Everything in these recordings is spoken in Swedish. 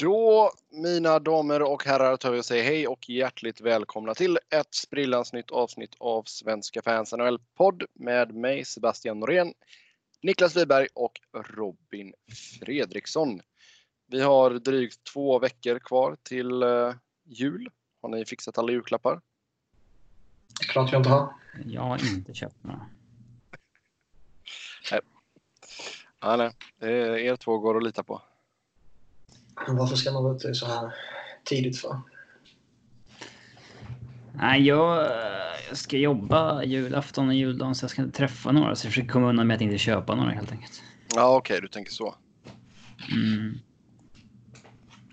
Då, mina damer och herrar, tar vi och säger hej och hjärtligt välkomna till ett sprillans nytt avsnitt av Svenska fans NHL-podd med mig Sebastian Norén, Niklas Wiberg och Robin Fredriksson. Vi har drygt två veckor kvar till uh, jul. Har ni fixat alla julklappar? Klart jag inte har. Jag har inte köpt några. nej. Ja, nej. Er två går att lita på. Varför ska man vara ute så här tidigt för? Nej, jag ska jobba julafton och juldagen så jag ska inte träffa några. Så jag försöker komma undan med att inte köpa några helt enkelt. Ja, okej, okay, du tänker så. Mm.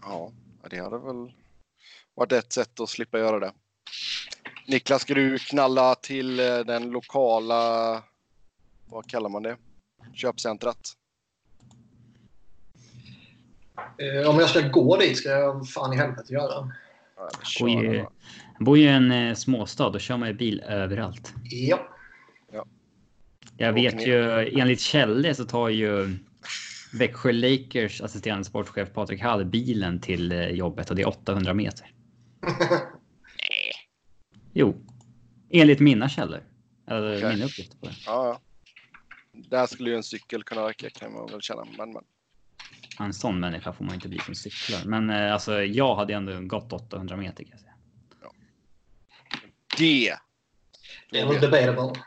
Ja, det hade väl varit ett sätt att slippa göra det. Niklas, ska du knalla till eh, den lokala, vad kallar man det, köpcentrat? Eh, om jag ska gå dit ska jag fan i helvete göra. Bor ju, bor ju i en eh, småstad. Då kör man ju bil överallt. Ja. ja. Jag vet ju, enligt källor så tar ju Växjö Lakers assisterande sportchef Patrik Hall bilen till eh, jobbet och det är 800 meter. Nej. Jo. Enligt mina källor. Eller okay. mina uppgifter på det. Ja, ja. Där skulle ju en cykel kunna räcka kan man väl känna. Men, men en sån människa får man inte bli som cyklar. Men eh, alltså, jag hade ändå gått 800 meter kan jag säga. Ja. Det. Det var debatable.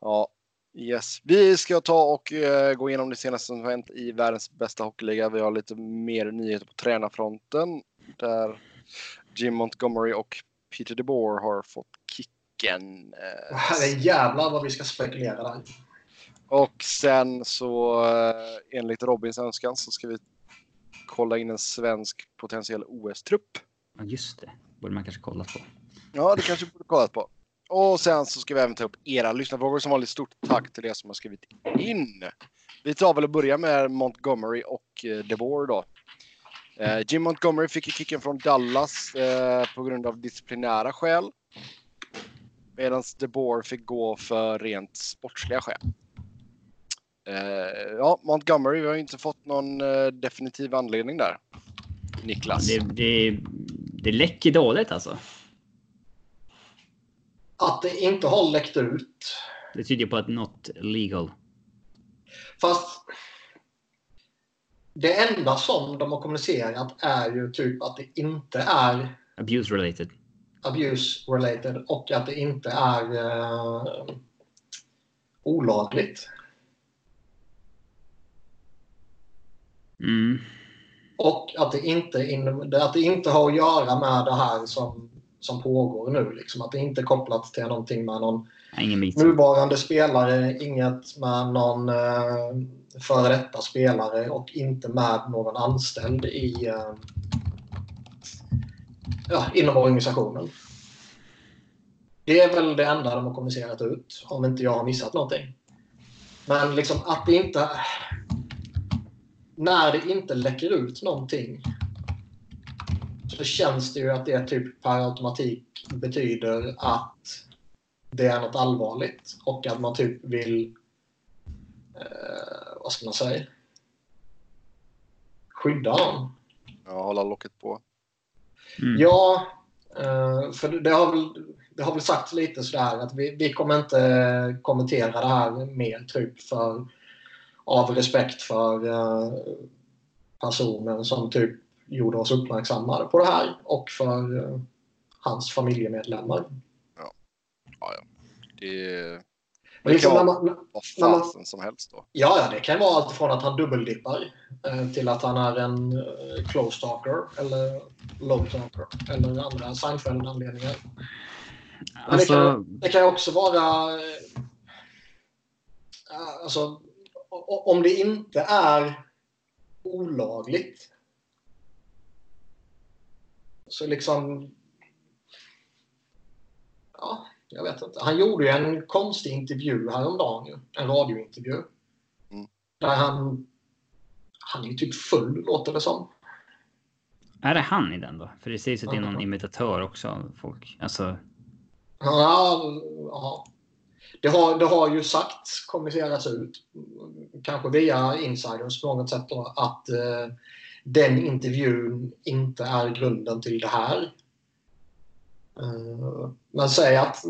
Ja, yes. Vi ska ta och uh, gå igenom det senaste som hänt i världens bästa hockeyliga. Vi har lite mer nyheter på tränarfronten där Jim Montgomery och Peter DeBoer har fått kicken. Uh, Herre jävlar vad vi ska spekulera där. Och sen så eh, enligt Robins önskan så ska vi kolla in en svensk potentiell OS-trupp. Ja, just det. borde man kanske kolla på. Ja, det kanske borde kollat på. Och sen så ska vi även ta upp era lyssnarfrågor. Som vanligt stort tack till er som har skrivit in. Vi tar väl och börjar med Montgomery och eh, DeVore då. Eh, Jim Montgomery fick kicken från Dallas på grund av disciplinära skäl. Medan DeBoer fick gå för rent sportsliga skäl. Uh, ja, Montgomery, vi har inte fått någon uh, definitiv anledning där. Niklas. Det, det, det läcker dåligt alltså. Att det inte har läckt ut. Det tyder på att not legal. Fast det enda som de har kommunicerat är ju typ att det inte är abuse related. Abuse related och att det inte är uh, olagligt. Mm. Och att det, inte att det inte har att göra med det här som, som pågår nu. Liksom. Att det inte är kopplat till någonting med någon nuvarande spelare, inget med någon eh, före detta spelare och inte med någon anställd i, eh, ja, inom organisationen. Det är väl det enda de har kommunicerat ut, om inte jag har missat någonting. Men liksom att det inte när det inte läcker ut någonting så känns det ju att det typ per automatik betyder att det är något allvarligt och att man typ vill eh, vad ska man säga skydda dem. Ja, hålla locket på. Mm. Ja, eh, för det har väl det har väl sagts lite sådär att vi, vi kommer inte kommentera det här mer typ för av respekt för uh, personen som typ gjorde oss uppmärksammade på det här och för uh, hans familjemedlemmar. Ja, ja. ja. Det, det liksom kan vara vad fasen som helst då. Ja, ja, det kan vara allt från att han dubbeldippar eh, till att han är en eh, close talker eller low talker eller andra Seinfeld-anledningar. Alltså... Det, kan, det kan också vara eh, alltså, om det inte är olagligt så liksom... Ja, jag vet inte. Han gjorde ju en konstig intervju häromdagen. En radiointervju. Mm. Där han... Han är ju typ full, låter det som. Är det han i den då? För det sägs att det är någon imitatör också. Folk. Alltså... Ja, ja det har, det har ju sagts, kommunicerats ut, kanske via insiders på något sätt, då, att eh, den intervjun inte är grunden till det här. Eh, men säg att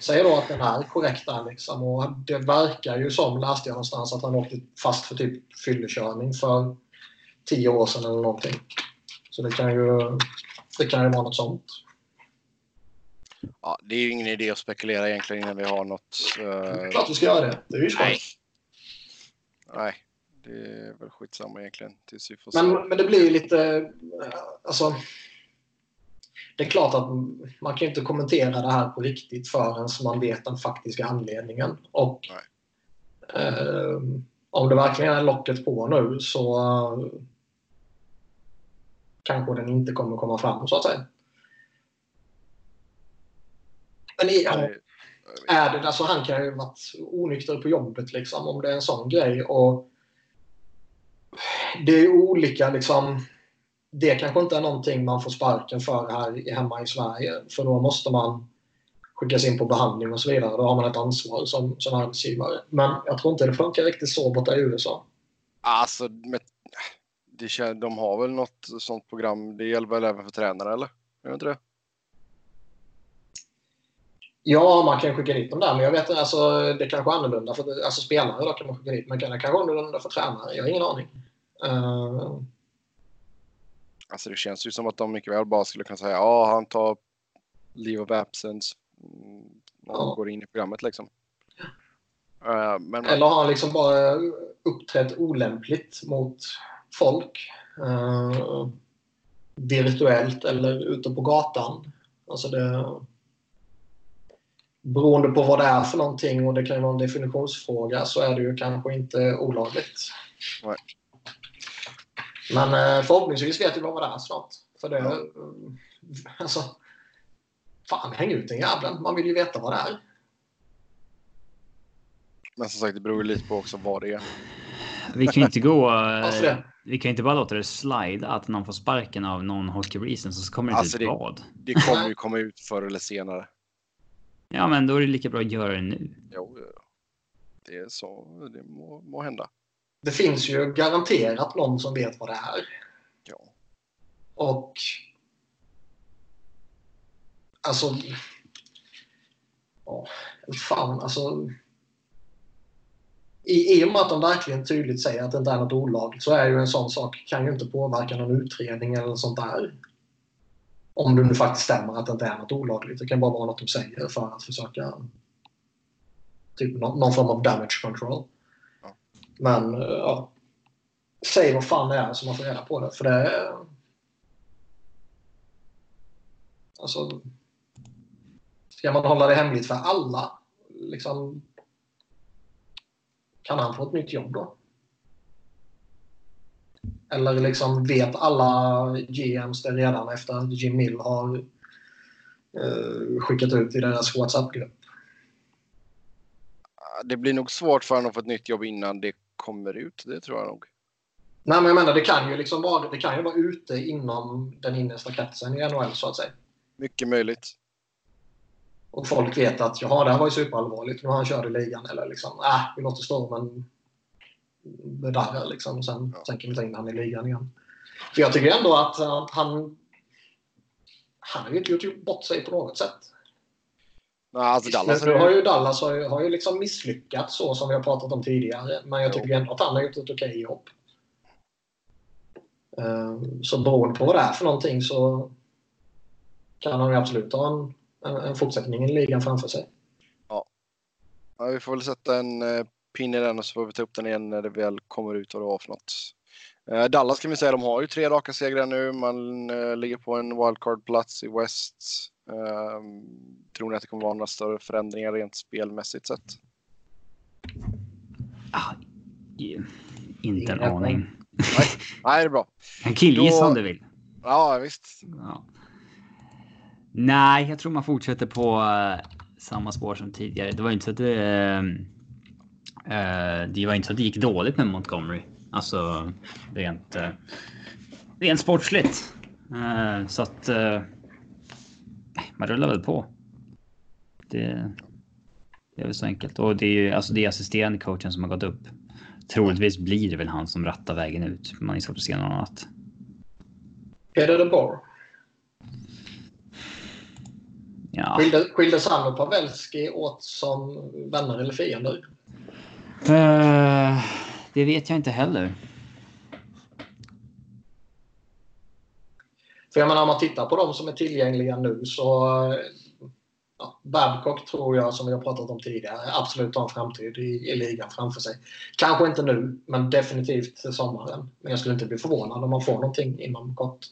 Säg då att den är korrekt där liksom. Och det verkar ju som, läste jag någonstans, att han åkte fast för typ fyllekörning för tio år sedan eller någonting. Så det kan ju, det kan ju vara något sånt. Ja, det är ju ingen idé att spekulera egentligen innan vi har något. Uh... Klart vi ska göra det. Det är ju. Nej. Nej, det är väl skitsamma egentligen. Tills vi får men, se. men det blir ju lite... Alltså, det är klart att man kan inte kommentera det här på riktigt förrän man vet den faktiska anledningen. Och eh, om det verkligen är locket på nu så eh, kanske den inte kommer komma fram så att säga. Men ja, är det, alltså han kan ju ha varit onykter på jobbet liksom om det är en sån grej. Och det är olika liksom det kanske inte är någonting man får sparken för här hemma i Sverige. För då måste man skickas in på behandling och så vidare. Då har man ett ansvar som, som arbetsgivare. Men jag tror inte det funkar riktigt så borta i USA. Alltså, med, det, de har väl något sånt program. Det gäller väl även för tränare, eller? Gör inte det? Ja, man kan skicka dit dem där, men jag vet alltså, det kanske är annorlunda för alltså, spelare. Då kan man skicka dit, men det kanske är annorlunda för tränare. Jag har ingen aning. Uh, Alltså det känns ju som att de mycket väl bara skulle kunna säga ja, han tar leave of absence mm, när ja. går in i programmet liksom. Uh, men, Eller har han liksom bara uppträtt olämpligt mot folk. Uh, virtuellt eller ute på gatan. Alltså det... Beroende på vad det är för någonting och det kan ju vara en definitionsfråga så är det ju kanske inte olagligt. Nej. Men eh, förhoppningsvis vet vi vad det är snart. För det... Ja. Alltså... Fan, häng ut den jäveln. Man vill ju veta vad det är. Men som sagt, det beror ju lite på också vad det är. Vi kan inte gå... Eh, vi kan inte bara låta det slida att någon får sparken av någon hockey reason så kommer det alltså inte ut vad. Det kommer ju komma ut förr eller senare. Ja, men då är det lika bra att göra det nu. Jo, det är så. Det må, må hända det finns ju garanterat någon som vet vad det är. Ja. Och... Alltså... Ja, fan alltså... I, I och med att de verkligen tydligt säger att det inte är något olagligt så är ju en sån sak kan ju inte påverka någon utredning eller sånt där. Om det nu faktiskt stämmer att det inte är något olagligt. Det kan bara vara något de säger för att försöka typ någon, någon form av damage control. Men eh, ja, säg vad fan det är som man får reda på det. För det är... Alltså... Ska man hålla det hemligt för alla? Liksom, kan han få ett nytt jobb då? Eller liksom vet alla GMs det redan efter att Jim Mill har eh, skickat ut i deras WhatsApp-grupp? Det blir nog svårt för honom att få ett nytt jobb innan det kommer ut. Det tror jag nog. Nej, men jag menar, det kan ju liksom vara, det kan ju vara ute inom den innersta kretsen i NHL så att säga. Mycket möjligt. Och folk vet att jaha, det här var ju superallvarligt. Nu har han kört i ligan. Eller liksom, äh, vi låter stormen bedarra liksom. Sen, ja. sen kan vi ta in honom i ligan igen. För jag tycker ändå att uh, han... Han har ju inte gjort bort sig på något sätt. Nej, alltså Dallas nu har ju Dallas har ju, har ju liksom misslyckats så som vi har pratat om tidigare. Men jag tycker ändå att han har gjort ett okej jobb. Ehm, så beroende på vad det är för någonting så kan han ju absolut ha en, en, en fortsättning i ligan framför sig. Ja. ja. Vi får väl sätta en uh, pin i den och så får vi ta upp den igen när det väl kommer ut vad det var för något. Uh, Dallas kan vi säga, de har ju tre raka segrar nu. Man uh, ligger på en wildcard-plats i West. Uh, tror ni att det kommer vara några större förändringar rent spelmässigt sett? Ah, inte en aning. Nej, Nej det är bra. En killgissa om du vill. Ja, visst. Ja. Nej, jag tror man fortsätter på uh, samma spår som tidigare. Det var inte så att det... Uh, det var inte så att det gick dåligt med Montgomery. Alltså rent, uh, rent sportsligt. så att man rullar väl på. Det, det är väl så enkelt. Och det är ju alltså det är assisterande coachen som har gått upp troligtvis blir det väl han som rattar vägen ut. Man är svårt att se något annat. Peder de Boer. Ja. Skilde, skildes han och Pavelski åt som vänner eller fiender? Uh, det vet jag inte heller. För jag menar om man tittar på de som är tillgängliga nu så ja, Babcock tror jag, som vi har pratat om tidigare, absolut har en framtid i, i ligan framför sig. Kanske inte nu, men definitivt till sommaren. Men jag skulle inte bli förvånad om man får någonting inom kort.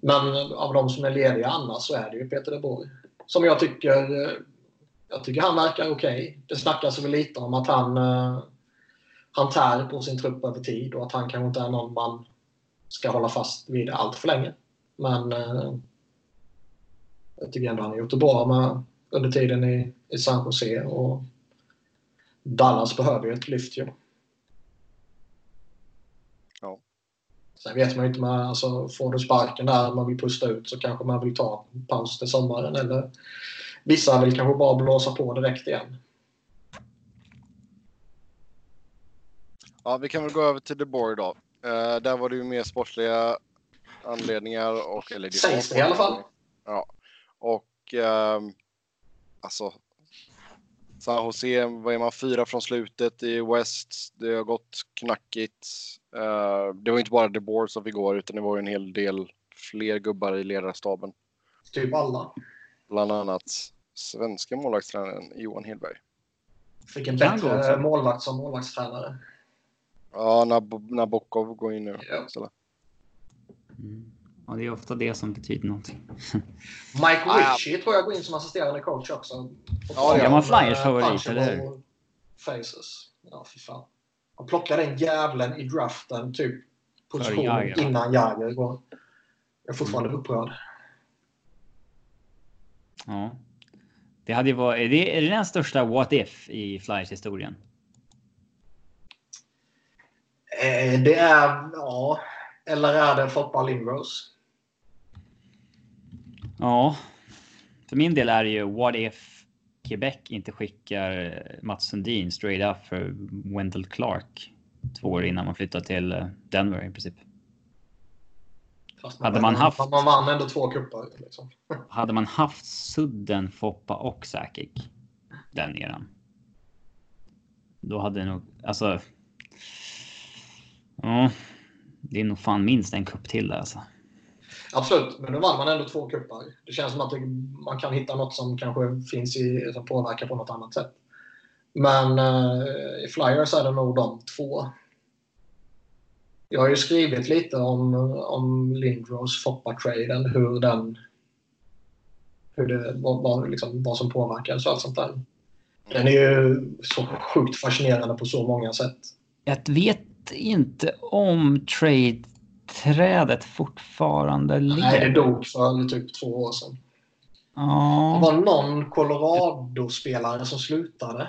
Men av de som är lediga annars så är det ju Peter de Boer. Som jag tycker, eh, jag tycker han verkar okej. Okay. Det snackas väl lite om att han, han tär på sin trupp över tid och att han kanske inte är någon man ska hålla fast vid allt för länge. Men jag tycker ändå han har gjort det bra med, under tiden i, i San Jose. Och Dallas behöver ju ett lyft ju. Ja. Sen vet man ju inte, med, alltså, får du sparken där man vill pusta ut så kanske man vill ta en paus till sommaren. Eller vissa vill kanske bara blåsa på direkt igen. Ja, vi kan väl gå över till The Boy då. Uh, där var det ju mer sportsliga anledningar. Och, eller det Sägs det i alla fall. Ja. Och eh, alltså. San Jose, vad är man, fyra från slutet i West. Det har gått knackigt. Uh, det var inte bara The Board som fick gå utan det var en hel del fler gubbar i ledarstaben. Typ alla. Bland annat svenska målvaktstränaren Johan Hedberg. Fick en bättre målvakt som målvaktstränare. Ja, Nab Nabokov går in nu. Ja. Mm. Ja, det är ofta det som betyder någonting. Mike Ritchie tror jag går in som assisterande coach också. Ja, det var Flyers favorit, eller hur? Faces. Ja, fy fan. Han plockade den jävlen i draften, typ position Jager, innan Jagr går. Jag är fortfarande mm. upprörd. Ja. Det hade ju varit, är det, är det den största what if i Flyers historien? Eh, det är, ja. Eller är det Foppa Lindros? Ja, för min del är det ju what if Quebec inte skickar Mats Sundin straight up för Wendell Clark två år innan man flyttar till eh, Denver i princip. Fast man, hade man, haft, man vann ändå två cuper. Liksom. hade man haft Sudden, Foppa och Sakic den eran. Då hade det nog, alltså. Ja, det är nog fan minst en kupp till där alltså. Absolut, men nu vann man ändå två cuper. Det känns som att det, man kan hitta något som kanske finns i, som påverkar på något annat sätt. Men uh, i Flyers är det nog de två. Jag har ju skrivit lite om, om Lindros Foppa-traden, hur den... Hur det, vad, vad, liksom, vad som påverkades och allt sånt där. Den är ju så sjukt fascinerande på så många sätt. Jag vet inte om trade trädet fortfarande lever? Nej, det dog för typ två år sedan. Ja. Det var någon Colorado-spelare som slutade.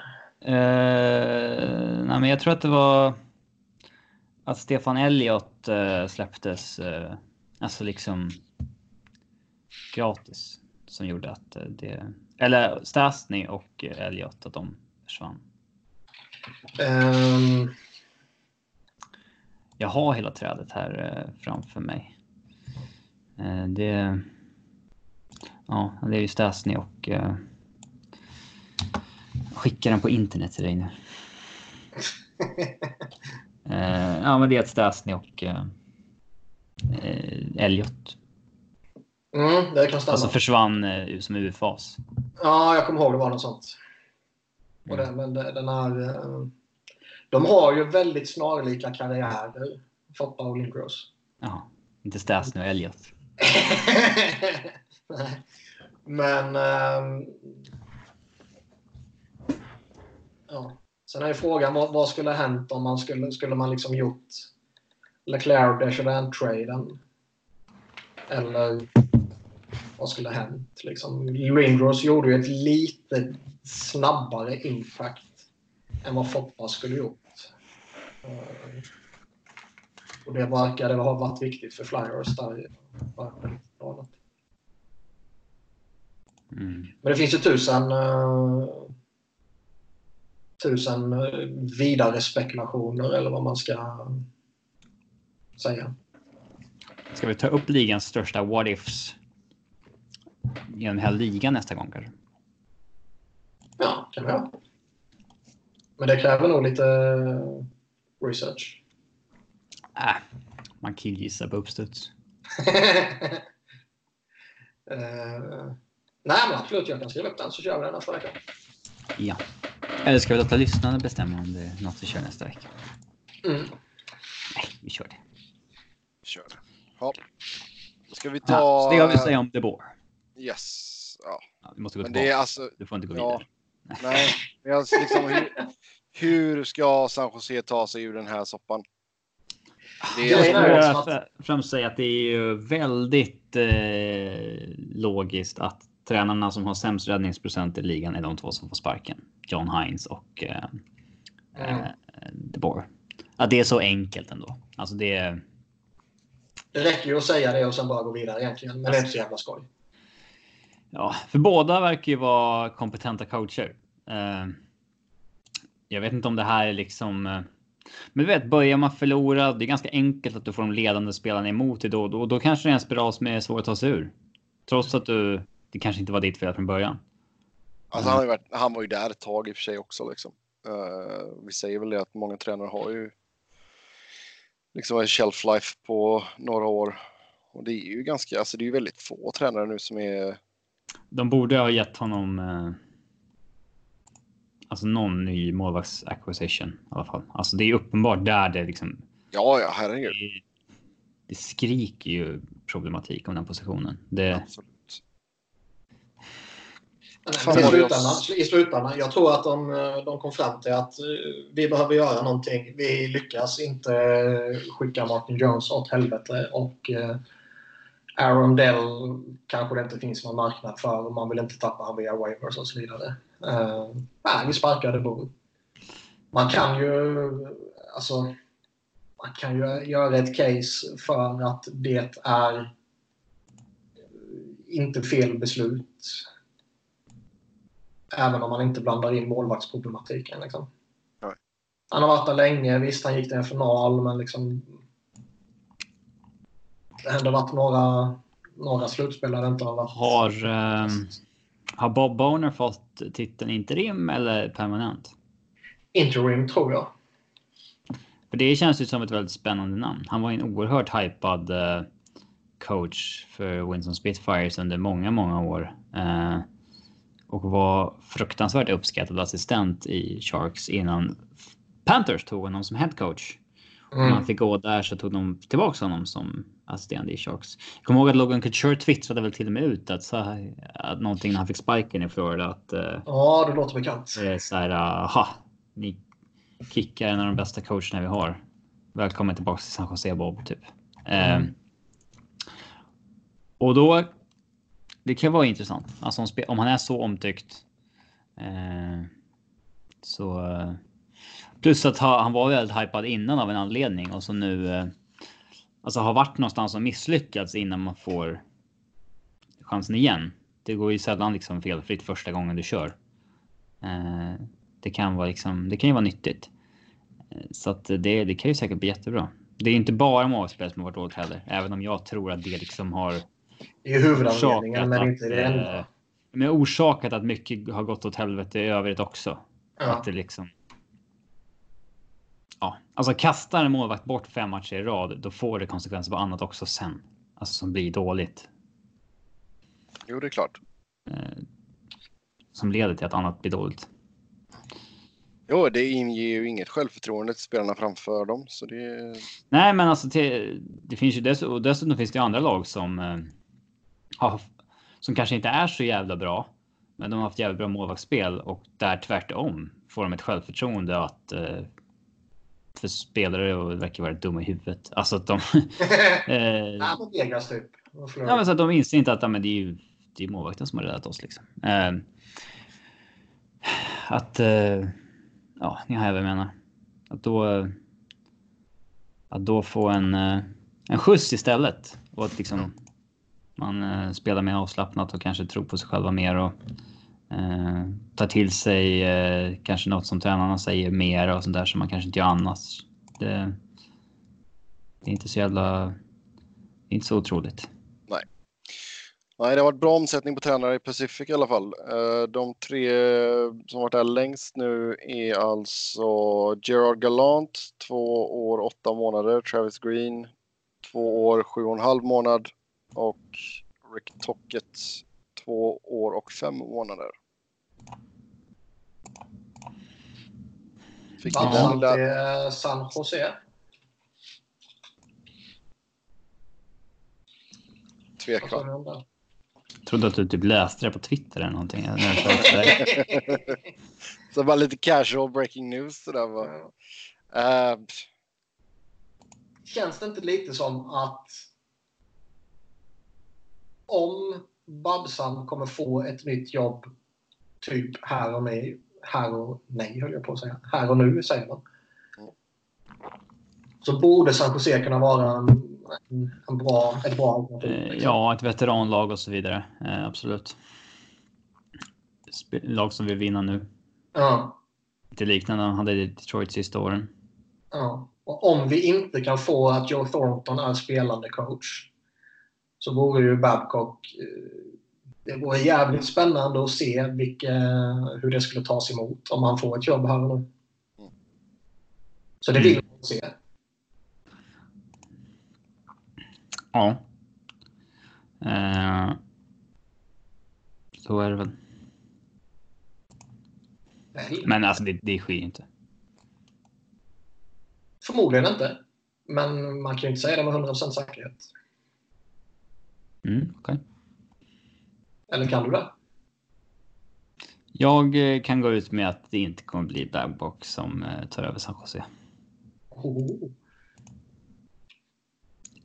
Uh, nej, men jag tror att det var att Stefan Elliot uh, släpptes. Uh, alltså liksom gratis. Som gjorde att det... Eller Stasny och Elliot, att de försvann. Um, jag har hela trädet här eh, framför mig. Eh, det, ja, det är ju Stasny och eh, skickar den på internet till dig nu. ja, men det är Stasny och eh, Elliot. Mm, det kan stämma. Alltså försvann eh, som UFAs. Ja, jag kommer ihåg det var något sånt. Och det, men det, den här... Eh, de har ju väldigt snarlika karriärer, Foppa och Lindros. Ja, inte Stasny och Elliot. Men... Ähm, ja. Sen är ju frågan vad, vad, skulle ha hänt om man skulle, skulle man liksom gjort Leclerc Desjardins-traden? Eller vad skulle ha hänt? Liksom, Lindros gjorde ju ett lite snabbare impact än vad Foppa skulle gjort. Eh, och det verkade ha varit viktigt för Flyers där Mm. Men det finns ju tusen, uh, tusen vidare spekulationer eller vad man ska säga. Ska vi ta upp ligans största what ifs? I den här ligan nästa gång kanske? Ja, kan vi göra. Men det kräver nog lite research. Äh, man killgissar på uppstuds. uh, nej, men absolut. Jag kan skriva upp den så kör vi den nästa vecka. Ja. Eller ska vi låta lyssnarna bestämma om det är något vi kör nästa vecka? Mm. Nej, vi kör det. Kör det. Ja. Då ska vi ta... Ja, så det jag vill säga om De Boer. Yes. Ja. Ja, vi måste gå Men tillbaka. det är alltså... Du får inte gå Ja. vidare. Nej. Men alltså liksom, hur, hur ska San Jose ta sig ur den här soppan? Det Jag är, det skulle främst säga att det är ju väldigt eh, logiskt att tränarna som har sämst räddningsprocent i ligan är de två som får sparken. John Hines och eh, Mm. eh, De Boer. Att det är så enkelt ändå. Alltså det är... Det räcker ju att säga det och sen bara gå vidare egentligen. Men det är inte så jävla skoj. Ja, för båda verkar ju vara kompetenta coacher. Eh, jag vet inte om det här är liksom... Eh, men du vet, börjar man förlora, det är ganska enkelt att du får de ledande spelarna emot dig då. Då, då kanske det är en spiral som är svår att ta sig ur. Trots att du... Det kanske inte var ditt fel från början. alltså han, har varit, han var ju där ett tag i och för sig också. Liksom. Eh, vi säger väl det att många tränare har ju liksom en shelf life på några år. Och det är ju ganska, alltså det är ju väldigt få tränare nu som är De borde ha gett honom... Eh, alltså någon ny målvakts acquisition i alla fall. Alltså det är uppenbart där det liksom... Ja, ja, herregud. Det, det skriker ju problematik om den positionen. Det, Absolut. Fan, i, slutändan, I slutändan, jag tror att de, de kom fram till att eh, vi behöver göra någonting. Vi lyckas inte skicka Martin Jones åt helvete och eh, Aaron Dell kanske det inte finns någon marknad för man vill inte tappa han via waivers och så vidare. Nej, vi sparkade Bo. Man kan ju alltså man kan ju göra ett case för att det är inte fel beslut Även om man inte blandar in målvaktsproblematiken. Liksom. Han har varit där länge. Visst, han gick till en final, men liksom... Det har ändå varit några, några slutspel där det inte har varit... Har, ehm, har Bob Boner fått titeln interim eller permanent? Interim, tror jag. För det känns ju som ett väldigt spännande namn. Han var en oerhört hypad eh, coach för Winston Spitfires under många, många år. Eh, och var fruktansvärt uppskattad assistent i Sharks innan Panthers tog honom som head coach. Och när Mm. han fick gå där så tog de tillbaka honom som assisterande i Sharks. Jag kommer ihåg att Logan Couture twittrade väl till och med ut att, så här, att någonting när han fick sparken i Florida att eh, Ja, det låter bekant. så här, aha, ni kickar en av de bästa coacherna vi har. Välkommen tillbaka till San Jose Bob, typ. Eh, och då, det kan vara intressant. Alltså om, om han är så omtyckt. Eh, så. Eh, plus att ha, han var väldigt hypad innan av en anledning och så nu. Eh, alltså har varit någonstans och misslyckats innan man får chansen igen. Det går ju sällan liksom felfritt första gången du kör. Eh, det kan vara liksom, det kan ju vara nyttigt. Eh, så att det, det kan ju säkert bli jättebra. Det är inte bara målspel som har varit dåligt heller, även om jag tror att det liksom har det är ju huvudanledningen, men att, inte det enda. eh, men orsakat att mycket har gått åt helvete i övrigt också. Ja. Att det liksom. Ja, alltså kastar en målvakt bort fem matcher i rad, då får det konsekvenser på annat också sen. Alltså som blir dåligt. Jo, det är klart. Eh, som leder till att annat blir dåligt. Jo, det inger ju inget självförtroende till spelarna framför dem. Så det... Nej, men alltså till, det finns ju dessutom, och dessutom finns det ju andra lag som eh, har, som kanske inte är så jävla bra, men de har haft jävligt bra målvaktsspel och där tvärtom får de ett självförtroende att eh, för spelare och verkar vara dumma i huvudet. Alltså att de. eh, Nej, men Vegas typ. Ja, men så att de inser inte att ja, men det är ju det är målvakten som har räddat oss. Liksom. Eh, att... Eh, ja, ni hör vad jag menar. Att då... Att då få en, eh, en skjuts istället. Och att liksom man eh, spelar mer avslappnat och kanske tror på sig själva mer. Och, Eh, tar till sig eh, kanske något som tränarna säger mer och sånt där som man kanske inte gör annars. Det, det är inte så jävla... Det är inte så otroligt. Nej, nej, det har varit bra omsättning på tränare i Pacific i alla fall. Eh, de tre som varit där längst nu är alltså Gerard Gallant, två år, åtta månader. Travis Green, två år, sju och en halv månad. Och Rick Tockett, två år och fem månader. Fick ni den eh, San Jose. Det? Jag trodde att du typ läste det på Twitter eller någonting. Så bara lite casual breaking news sådär va. Eh, Känns det inte lite som att om Babsam kommer få ett nytt jobb typ här och nu, här och nej höll jag på att säga, här och nu säger man. Så borde San Jose kunna vara en, en, bra, ett bra alternativ. Eh, liksom. Ja, ett veteranlag och så vidare. Eh, Absolut. Lag som vill vinna nu. Ja, Lite liknande han hade Detroit sista åren. ja. Och om vi inte kan få att Joe Thornton är spelande coach så vore ju Babcock eh, det vore jävligt spännande att se vilka, hur det skulle tas emot om han får ett jobb här och nu. Så det vill man se. Ja. Eh, så är det väl. Nej, Men alltså det, det sker ju inte. Förmodligen inte. Men man kan ju inte säga det med 100% säkerhet. Mm, okej. Eller kan du det? Jag eh, kan gå ut med att det inte kommer bli Babcock som eh, tar över San Jose. Oh.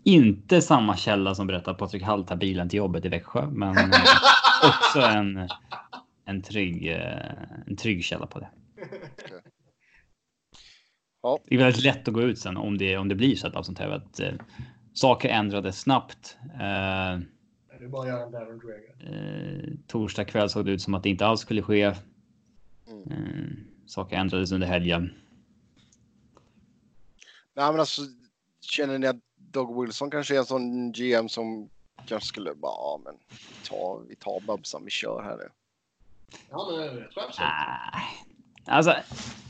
Inte samma källa som berättar att Patrik Hall tar bilen till jobbet i Växjö, men eh, också en, en, trygg, en trygg källa på det. Ja. Det är väldigt lätt att gå ut sen om det, om det blir så att, här, att eh, saker ändrades snabbt. Eh, Det är bara att göra en Darren Dreger. eh, torsdag kväll såg det ut som att det inte alls skulle ske. Mm. Eh, saker ändrades under helgen. Nej men alltså känner ni att Doug Wilson kanske är en sån GM som kanske skulle bara, ja men ta, vi tar Babsan, vi kör här nu. Ja, men jag tror absolut. Nej. Alltså,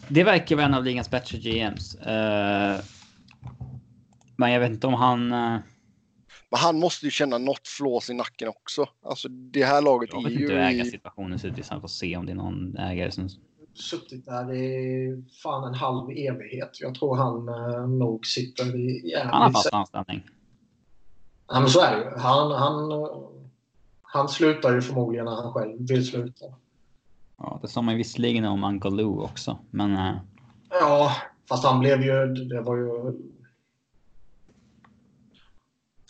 det verkar vara en av ligans bättre GMs. Eh, men jag vet inte om han... eh, Men han måste ju känna något flås i nacken också. Alltså det här laget jag är vet inte ju hur ägarsituationen ser ut i San Jose om det är någon ägare som... Suttit där i fan en halv evighet. Jag tror han eh, nog sitter i jävligt... Han har fast anställning. Ja, men så är det ju. Han, han, han slutar ju förmodligen när han själv vill sluta. Ja, det sa man ju visserligen om Uncle Lou också, men... eh, Ja, fast han blev ju... Det var ju...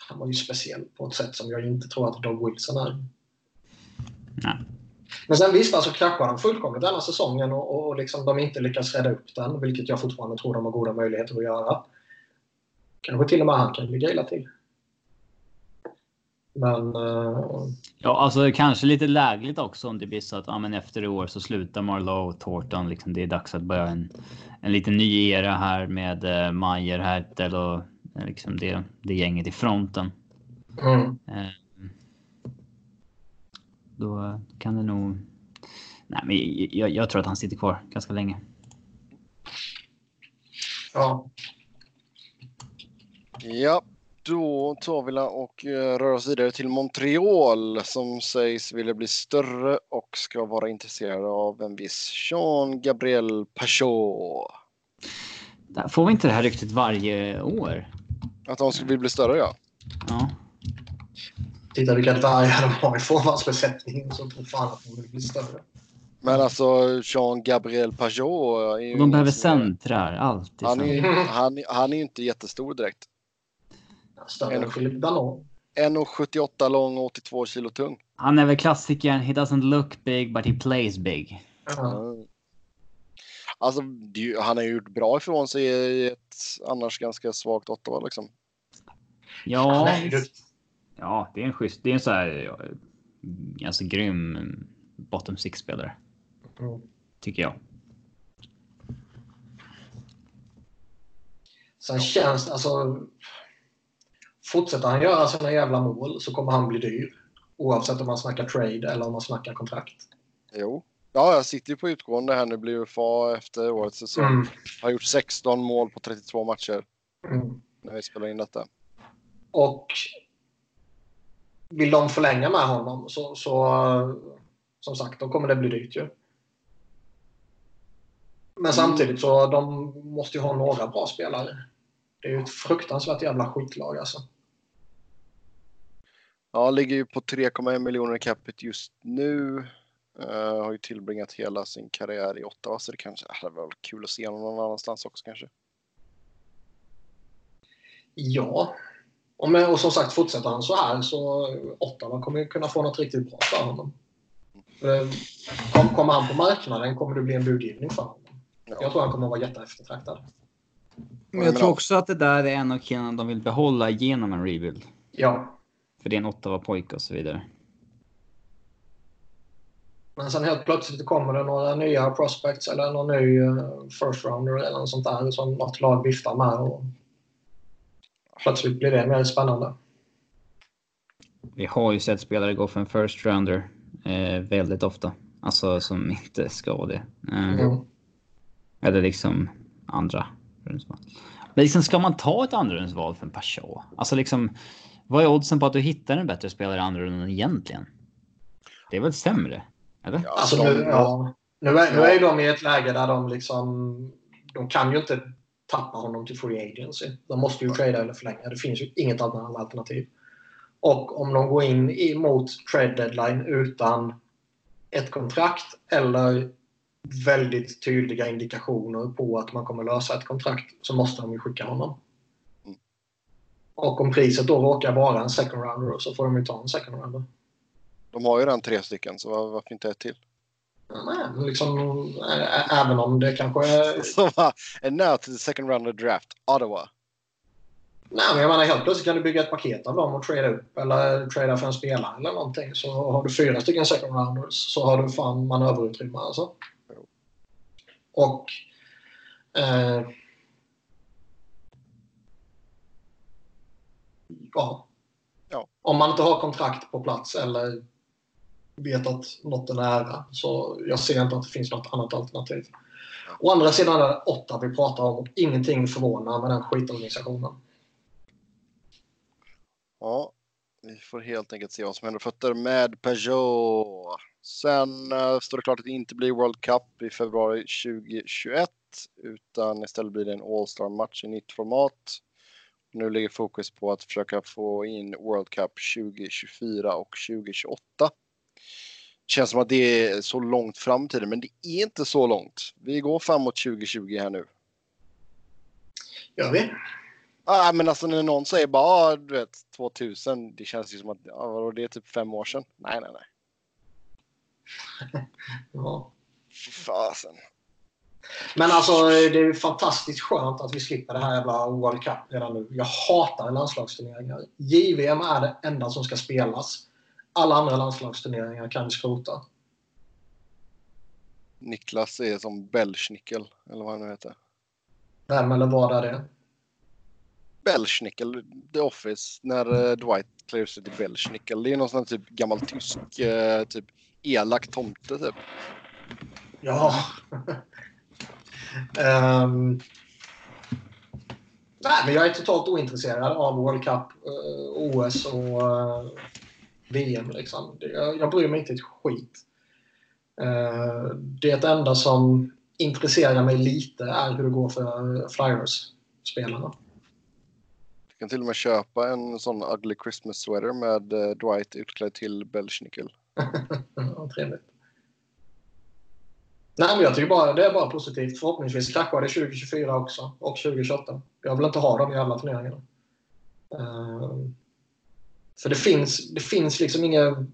Han var ju speciell på ett sätt som jag inte tror att Doug Wilson är. nej. Men sen visst, alltså kraschade han fullkomligt denna säsongen och, och, liksom de inte lyckas rädda upp den, vilket jag fortfarande tror de har goda möjligheter att göra. Kanske till och med han kan ligga illa till. Men... eh, Ja, alltså kanske lite lägligt också om det blir så att ja, men efter i år så slutar Marlowe och Thornton. Liksom, det är dags att börja en, en liten ny era här med eh, Mayer, Hertel och liksom det, det gänget i fronten. mm. Eh, då kan det nog... Nej, men jag, jag tror att han sitter kvar ganska länge. Ja. Ja, då tar vi och eh, rör oss vidare till Montreal som sägs vilja bli större och ska vara intresserade av en viss Jean Gabriel Pachot. Där Får vi inte det här ryktet varje år? Att de skulle bli större ja. Ja. Titta vilka dvärgar de har i forwardsbesättningen så tror fan att de vill bli större. Men alltså Jean Gabriel Pachot är de behöver som centrar, alltid. Han är, han, han är ju inte jättestor direkt. Större än Philip Danon. 1,78 lång och 82 kilo tung. Han är väl klassikern. He doesn't look big but he plays big. Mm. Alltså, det är ju- han har ju gjort bra ifrån sig i ett annars ganska svagt Ottawa liksom. Ja, ja, det är en schysst. Det är en så här ganska grym bottom six-spelare. Mm. Tycker jag. Sen känns det alltså... Fortsätter han göra sina jävla mål så kommer han bli dyr. Oavsett om man snackar trade eller om man snackar kontrakt. Jo. Ja, jag sitter ju på utgående här nu. Blir UFA efter årets säsong. Mm. Har gjort 16 mål på 32 matcher Mm. när vi spelar in detta. Och vill de förlänga med honom så, så som sagt, då kommer det bli dyrt ju. Men samtidigt så de måste ju ha några bra spelare. Det är ju ett fruktansvärt jävla skitlag alltså. Ja, ligger ju på 3,1 miljoner i capita just nu. Eh, har ju tillbringat hela sin karriär i Ottawa så det kanske det hade varit kul att se honom någon annanstans också kanske. Ja. Och, med, och som sagt, fortsätter han så här så Ottawa kommer ju kunna få något riktigt bra för honom. Eh, Kom, kommer han på marknaden kommer det bli en budgivning för honom. Jag Ja. tror han kommer vara jätteeftertraktad. Men jag tror också att det där är en av killarna de vill behålla genom en rebuild. Ja. För det är en Ottawa-pojke och så vidare. Men sen helt plötsligt kommer det några nya prospects eller någon ny eh, first rounder eller något sånt där som något lag viftar med. Och plötsligt blir det mer spännande. Vi har ju sett spelare gå för en first rounder eh, väldigt ofta. Alltså som inte ska vara det. Eh, Mm. Eller liksom andra rundsval. Men liksom ska man ta ett andra rundsval för en Peugeot? Alltså liksom, vad är oddsen på att du hittar en bättre spelare i andra rundan egentligen? Det är väl sämre? Eller? Ja, Alltså, nu, ja, nu, är, nu är ju de i ett läge där de liksom... De kan ju inte tappa honom till free agency. De måste ju trada eller förlänga. Det finns ju inget annat alternativ. Och om de går in mot trade deadline utan ett kontrakt eller väldigt tydliga indikationer på att man kommer lösa ett kontrakt så måste de ju skicka honom. Mm. Och om priset då råkar vara en second rounder så får de ju ta en second rounder. De har ju redan tre stycken så var- varför inte ett till? Nej, men liksom, även om det kanske är... And now to the second round of draft, Ottawa. Nej, men jag menar helt plötsligt kan du bygga ett paket av dem och trada upp eller trada för en spelare eller någonting. Så har du fyra stycken second rounders så har du fan manöverutrymme alltså. Och... Eh, ja. Ja. Om man inte har kontrakt på plats eller vet att något är nära så jag ser inte att det finns något annat alternativ. Å andra sidan är det åtta vi pratar om och ingenting förvånar med den skitorganisationen. Ja, vi får helt enkelt se vad som händer fötter med Peugeot. Sen eh, står det klart att det inte blir World Cup i februari 2021 utan istället blir det en All-Star-match i nytt format. Nu ligger fokus på att försöka få in World Cup 2024 och 2028. Känns som att det är så långt fram i tiden, men det är inte så långt. Vi går framåt 2020 här nu. Gör vi? Ah, men alltså när någon säger bara, ah, du vet, 2000, det känns ju som att, ah, vadå, det är typ fem år sedan. Nej, nej, nej. Ja. Fasen. Men alltså det är fantastiskt skönt att vi slipper det här jävla World Cup redan nu. Jag hatar landslagsturneringar. JVM är det enda som ska spelas. Alla andra landslagsturneringar kan vi skrota. Niklas är som Belschnickel, eller vad han nu heter. Vem eller vad är det? Belschnickel, The Office, när eh, Dwight klär sig till Belschnickel. Det är någon sån här typ gammal tysk, eh, typ elak tomte typ. Ja. Ehm. Nej, men jag är totalt ointresserad av World Cup, eh, OS och VM. Liksom. Jag, jag bryr mig inte ett skit. Eh, det enda som intresserar mig lite är hur det går för Flyers-spelarna. Du kan till och med köpa en sån ugly Christmas sweater med eh, Dwight utklädd till Belschnickel. Ja, trevligt. Nej, men jag tycker bara det är bara positivt. Förhoppningsvis kraschar det 2024 också och 2028. Jag vill inte ha dem i alla turneringarna. Uh, för det finns, det finns liksom inga...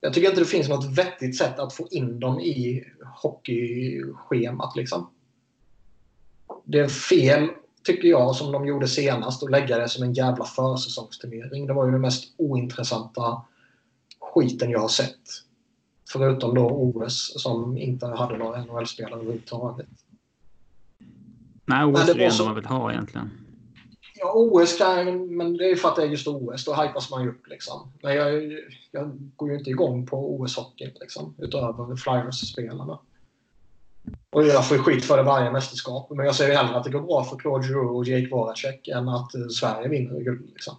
Jag tycker inte det finns något vettigt sätt att få in dem i hockeyschemat. Liksom. Det är fel, tycker jag, som de gjorde senast att lägga det som en jävla försäsongsturnering. Det var ju det mest ointressanta skiten jag har sett. Förutom då OS som inte hade några NHL-spelare överhuvudtaget. Nej, OS är det enda så- man vill ha egentligen. Ja, OS kan men det är ju för att det är just OS. Då hypas man ju upp liksom. Men jag, jag går ju inte igång på OS-hockeyn liksom. Utöver Flyers-spelarna. Och jag får skit för det varje mästerskap. Men jag ser ju hellre att det går bra för Claude Giroux och Jake Voracek än att eh, Sverige vinner guld liksom.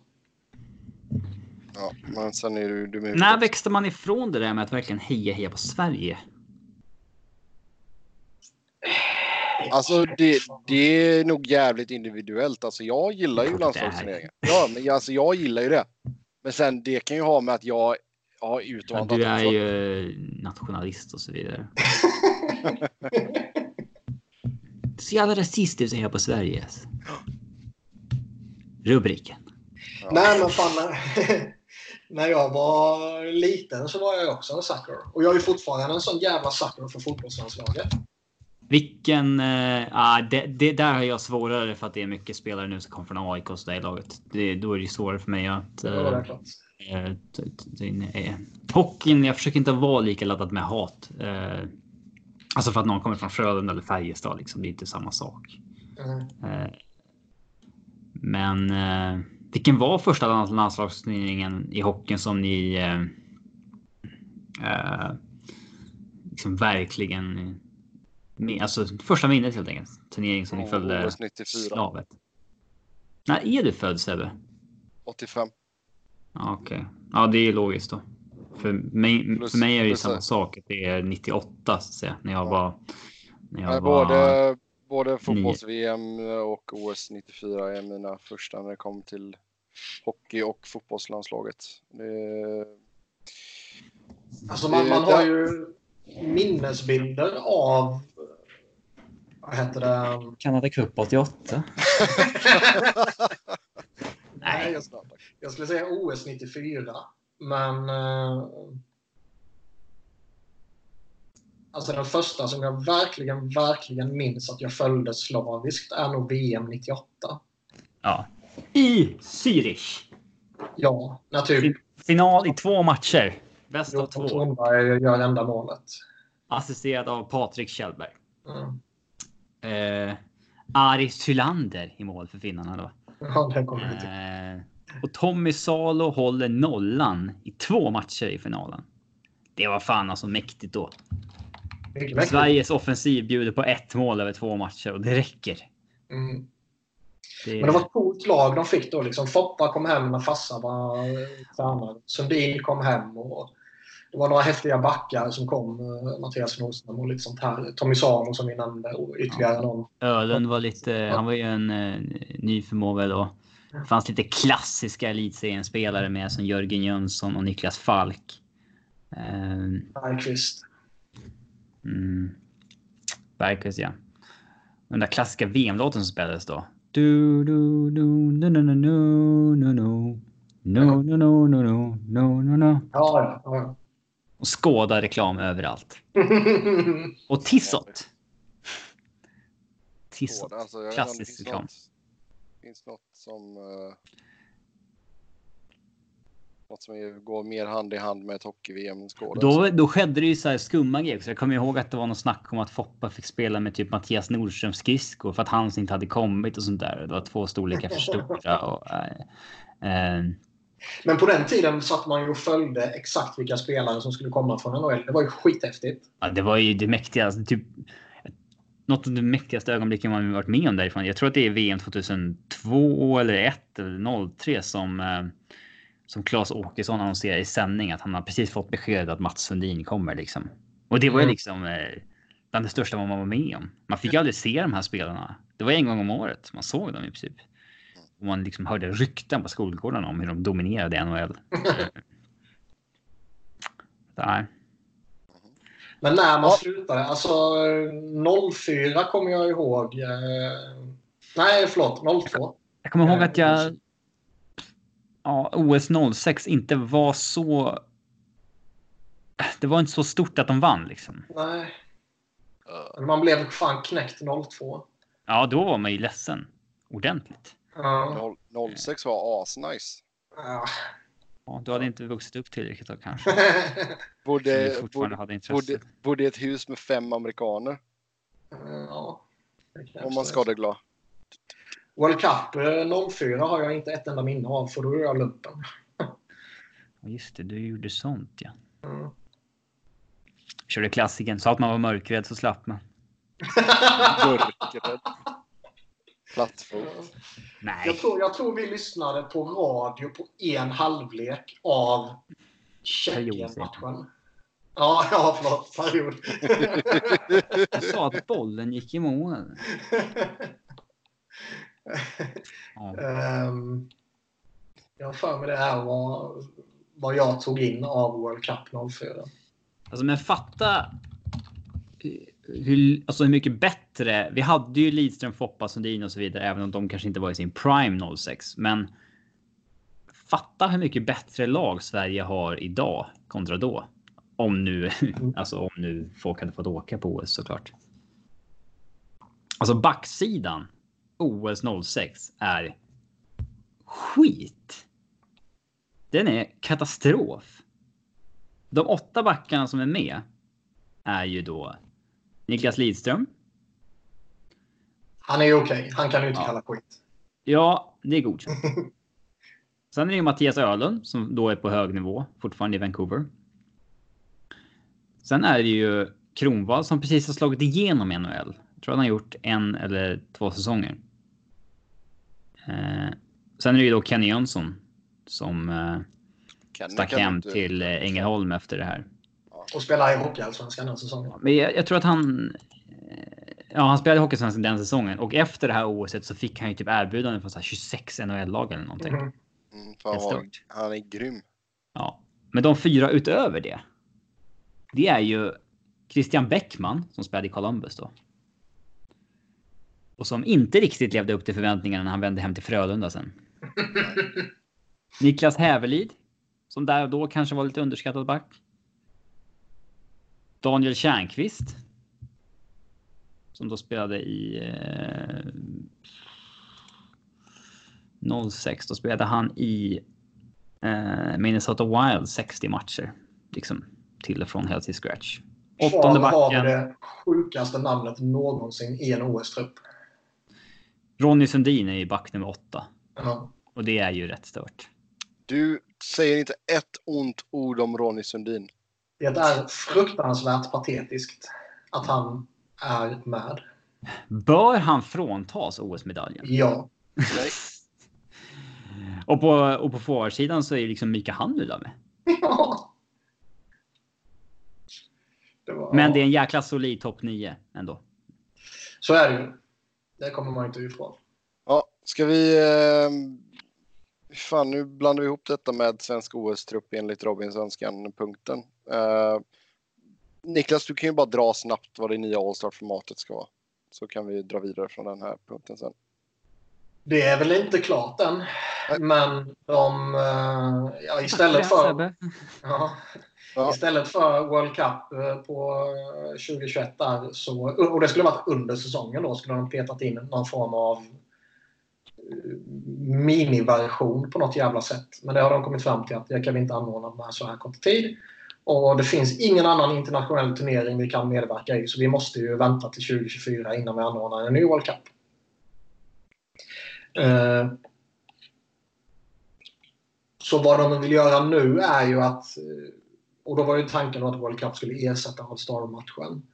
Ja, men sen är du... du är När växte man ifrån det där med att verkligen heja heja på Sverige? Alltså det, det är nog jävligt individuellt. Alltså jag gillar ju Ja, landslagsturneringar. Ja, men jag- alltså jag gillar ju det. Men sen det kan ju ha med att jag har Ja, utvandrat. du är också. ju nationalist och så vidare. Så jävla rasist du som hejar på Sverige. alltså. Rubriken. Ja. Nej men fan. när- jag var liten så var jag också en sucker. Och jag är fortfarande en sån jävla sucker för fotbollslandslaget. Vilken... Ah, det, det där har jag svårare för att det är mycket spelare nu som kommer från AIK och så där i laget. Det, då är det svårare för mig att... Eh, eh, hockeyn, jag försöker inte vara lika laddad med hat. Alltså för att någon kommer från Frölunda eller Färjestad, liksom, det är inte samma sak. Mm. Men vilken var första lands- landslagsturneringen i hockeyn som ni liksom verkligen alltså första minnet helt enkelt. Turnering som ni Ja, följde OS 94. slavet. När är du född Sebbe? 85. Ja, Okej, ja det är logiskt då. För mig, Plus- för mig är det ju samma sak. Det är 98 så att säga. När jag Ja. var... När jag Men var... både, både fotbolls-VM och OS 94 är mina första när det kommer till hockey och fotbollslandslaget. Det, Alltså man, man har ju minnesbilder av... Vad heter det? Canada Cup 88. Nej, jag, jag skulle säga OS 94. Men... Eh, alltså den första som jag verkligen, verkligen minns att jag följde slaviskt är nog VM 98. Ja. I Zürich. Ja, när typ Final i två matcher. Bäst av två. Tornberg gör enda målet. Assisterad av Patrik Kjellberg. Mm. Eh, Aris Hylander i mål för finnarna då. Ja, den kommer till. Eh, och Tommy Salo håller nollan i två matcher i finalen. Det var fan alltså mäktigt då. Mäktigt. Sveriges offensiv bjuder på ett mål över två matcher och det räcker. Mm. Det, Men det var ett coolt lag de fick då. Liksom. Foppa kom hem när farsan var tränare. Sundin kom hem. Och det var några häftiga backar som kom. eh, Mattias Nordström och lite sånt här. Tommy Sano som vi nämnde och ytterligare Ja. någon. Ölen var lite, han var ju en eh, ny förmåga då. Det fanns lite klassiska elitserien-spelare med som Jörgen Jönsson och Niklas Falk. Eh, Bergqvist. mm, Bergqvist ja. Den där klassiska VM-låten som spelades då. Du, du, du, no, no, no, no, no, no. No, no, no, no, no, no, no, no. Ja, ja. Och skåda reklam överallt. Och Tissot. Tissot. Alltså, Klassisk finns reklam. något, finns något som... Uh, något som går mer hand i hand med ett hockey-VM än skådis. Då, då skedde det ju så här skumma grejer. Så jag kommer ihåg att det var något snack om att Foppa fick spela med typ Mattias Nordströms skridskor för att hans inte hade kommit och sånt där. Det var två storlekar för stora. Och, äh, äh, Men på den tiden satt man ju och följde exakt vilka spelare som skulle komma från NHL. Det var ju skithäftigt. ja, det var ju det mäktigaste. Typ, något av de mäktigaste ögonblicken man varit med om därifrån. Jag tror att det är VM 2002 eller 1 eller 03 som eh, som Claes Åkesson annonserar i sändning att han har precis fått beskedet att Mats Sundin kommer liksom. Och det var ju Mm. liksom eh, bland det största man var med om. Man fick ju aldrig se de här spelarna. Det var en gång om året man såg dem i princip. Och man liksom hörde rykten på skolgården om hur de dominerade NHL. Där. Men när man Ja. slutade, alltså 04 kommer jag ihåg. Eh, nej, förlåt, 02. Jag kommer ihåg Eh, att jag ja, OS 06 inte var så. Det var inte så stort att de vann liksom. Nej, men man blev fan knäckt 02. Ja, då var man ju ledsen ordentligt. Ja. noll- 06 var asnice. Ja. Ja, du hade inte vuxit upp tillräckligt då kanske. Intresse. bodde, bodde i ett hus med fem amerikaner. ja, Om man det. skadeglad. World Cup eh, 04 har jag inte ett enda minne av för då är jag lumpen. Just det, du gjorde sånt ja. Mm. Körde klassiken. Sa att man var mörkrädd så slapp man. Mörkrädd. Plattfot. Nej. Jag tror, jag tror vi lyssnade på radio på en halvlek av Tjeckien-matchen. Ja, ja, förlåt. Period. Jag sa att bollen gick i mål. Ja. Ehm, jag har för mig det här var vad jag tog in av World Cup 04. Alltså men fatta hur, alltså hur mycket bättre. Vi hade ju Lidström, Foppa, Sundin och så vidare, även om de kanske inte var i sin prime 06. Men fatta hur mycket bättre lag Sverige har idag kontra då. Om nu, alltså om nu folk hade fått åka på OS såklart. Alltså backsidan OS 06 är skit. Den är katastrof. De åtta backarna som är med är ju då Niklas Lidström. Han är okej. Han kan ju inte Ja. kalla skit. Ja, det är godkänt. Sen är det ju Mattias Öhlund som då är på hög nivå fortfarande i Vancouver. Sen är det ju Kronwall som precis har slagit igenom i NHL. Jag tror han har gjort en eller två säsonger. Eh, sen är det ju då Kenny Jönsson som eh, stack hem till eh, Ängelholm efter det här. Och spelar i Hockeyallsvenskan den säsongen. Men jag, jag tror att han... eh, Ja, han spelade Hockeysvenskan den säsongen och efter det här OSet så fick han ju typ erbjudanden från så här 26 NHL-lag eller någonting. Mm, vad, stort. han är grym. Ja, men de fyra utöver det. Det är ju Christian Bäckman som spelade i Columbus då. Och som inte riktigt levde upp till förväntningarna när han vände hem till Frölunda sen. Niklas Hävelid. Som där och då kanske var lite underskattad back. Daniel Tjärnqvist. Som då spelade i eh, 06. Då spelade han i eh, Minnesota Wild 60 matcher. Liksom till och från helt till scratch. Åttonde Kvar har backen. det sjukaste namnet någonsin i en OS-trupp. Ronny Sundin är ju back nummer åtta. Ja. Och det är ju rätt stört. Du säger inte ett ont ord om Ronny Sundin. Det är fruktansvärt patetiskt att han är med. Bör han fråntas OS-medaljen? Ja. Och på, och på forwardsidan så är ju liksom Mika Handula med. Ja. Det var, Men det är en jäkla solid topp 9 ändå. Så är det ju. Det kommer man inte ifrån. Ja, ska vi... Eh, fan, nu blandar vi ihop detta med svensk OS-trupp enligt Robins önskan-punkten. Eh, Niklas, du kan ju bara dra snabbt vad det nya All-Star-formatet ska vara. Så kan vi dra vidare från den här punkten sen. Det är väl inte klart än. Men de... eh, Ja, istället för... Ja, Ja. Istället för World Cup eh, på eh, 2021 där så, och det skulle varit under säsongen då, skulle de petat in någon form av eh, miniversion på något jävla sätt. Men det har de kommit fram till att det kan vi inte anordna med så här kort tid. Och det finns ingen annan internationell turnering vi kan medverka i så vi måste ju vänta till 2024 innan vi anordnar en ny World Cup. Eh, Så vad de vill göra nu är ju att och då var ju tanken att World Cup skulle ersätta All-Star-matchen.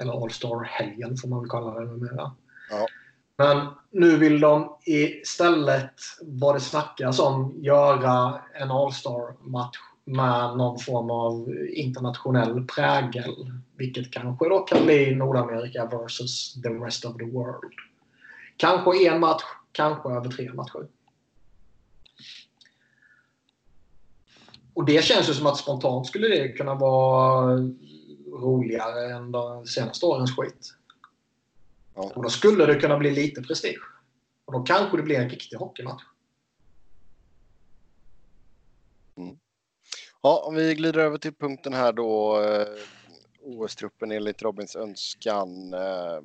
Eller All-Star-helgen får man väl kalla det numera. Ja. Men nu vill de istället, vad det snackas om, göra en All-Star-match med någon form av internationell prägel. Vilket kanske då kan bli Nordamerika versus the rest of the world. Kanske en match, kanske över tre matcher. Och det känns ju som att spontant skulle det kunna vara roligare än de senaste årens skit. Ja. Och då skulle det kunna bli lite prestige. Och då kanske det blir en riktig hockeymatch. Ja, om vi glider över till punkten här då. Eh, OS-truppen enligt Robins önskan. Eh,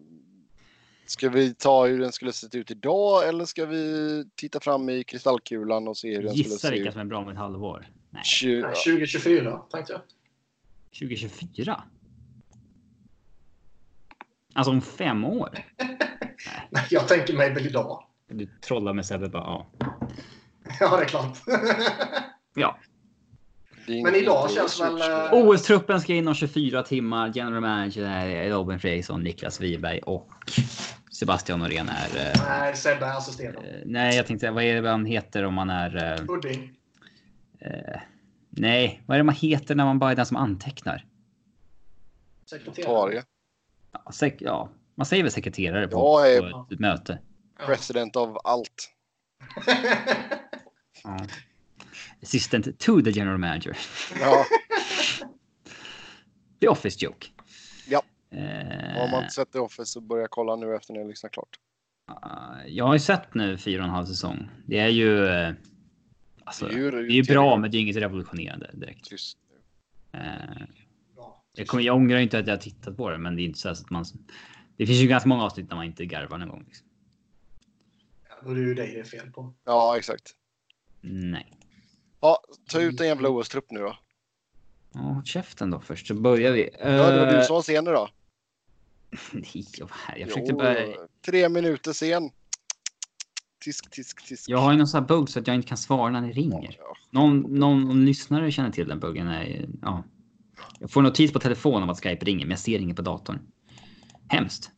Ska vi ta hur den skulle sett ut idag eller ska vi titta fram i kristallkulan och se hur den Gissa skulle se vilka ut? som är bra om ett halvår. Nej, 20, 2024 tänkte jag. 2024? Alltså om fem år? Nej, jag tänker mig väl idag. Du trollar med Sebbe bara, ja. Ja, det är klart. Ja. Men idag känns väl, eh, OS-truppen ska in om 24 timmar. General manager är Robin Fredriksson, Niklas Wiberg och Sebastian Norén är... eh, Nej, Sebbe är assisterande. eh, nej, jag tänkte vad är det han heter om man är... Pudding. eh, nej, vad är det man heter när man bara är den som antecknar? Sekreterare. Ja, sek- ja man säger väl sekreterare på, Jag är- på ett möte. Ja. President av allt. Ja. Assistant to the general manager. Ja, The office joke. Ja. Eh, har man inte sett The Office så börja kolla nu efter ni har lyssnat klart. Uh, jag har ju sett nu fyra och en halv säsong. Det är ju... eh, Alltså, Det det är är ju- ju bra, men det är inget revolutionerande direkt. Tyst. Eh, Ja. jag, kommer, jag ångrar inte att jag har tittat på det, men det är inte så att man... Det finns ju ganska många avsnitt när man inte garvar någon gång. Liksom. Då är det ju dig det är fel på. Ja, exakt. Nej. Ja, ta ut en jävla OS-trupp nu då. Ja, håll käften då först, så börjar vi. Ja, det var Eh, du som var sen då. Nej, jag, försökte Jo, bara... Tre minuter sen. Tisk, tisk, tisk. Jag har ju någon sån här bugg så att jag inte kan svara när ni ringer. Ja, Någon, någon lyssnare känner till den buggen. Är, ja. Jag får notis på telefon om att Skype ringer, men jag ser inget på datorn. Hemskt.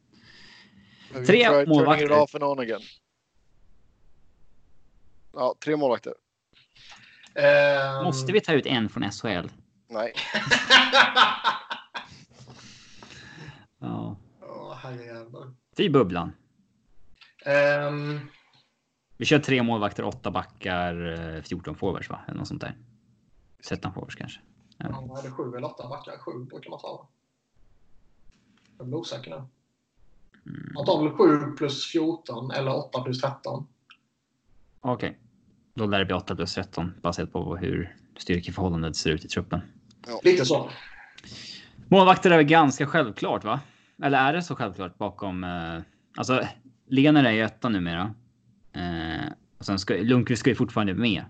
Tre målvakter. Ja, tre målvakter. Ehm, Måste vi ta ut en från SHL? Nej. Ja. Åh, herrejävlar. Fy bubblan. Ehm, Vi kör tre målvakter, åtta backar, eh, 14 forwards va? Eller något sånt där. 13 forwards kanske. ja, är det sju eller åtta backar? Sju brukar man ta va? Jag blir osäker nu. Man tar väl 7 plus 14 eller 8 plus 13. Okej. Då lär det bli 8 plus 13 baserat på hur styrkeförhållandet ser ut i truppen. Lite så. Målvakter är väl ganska självklart va? Eller är det så självklart bakom... Eh, alltså, Lener är ju etta numera. Eh, och sen ska, Lundqvist ska ju fortfarande med.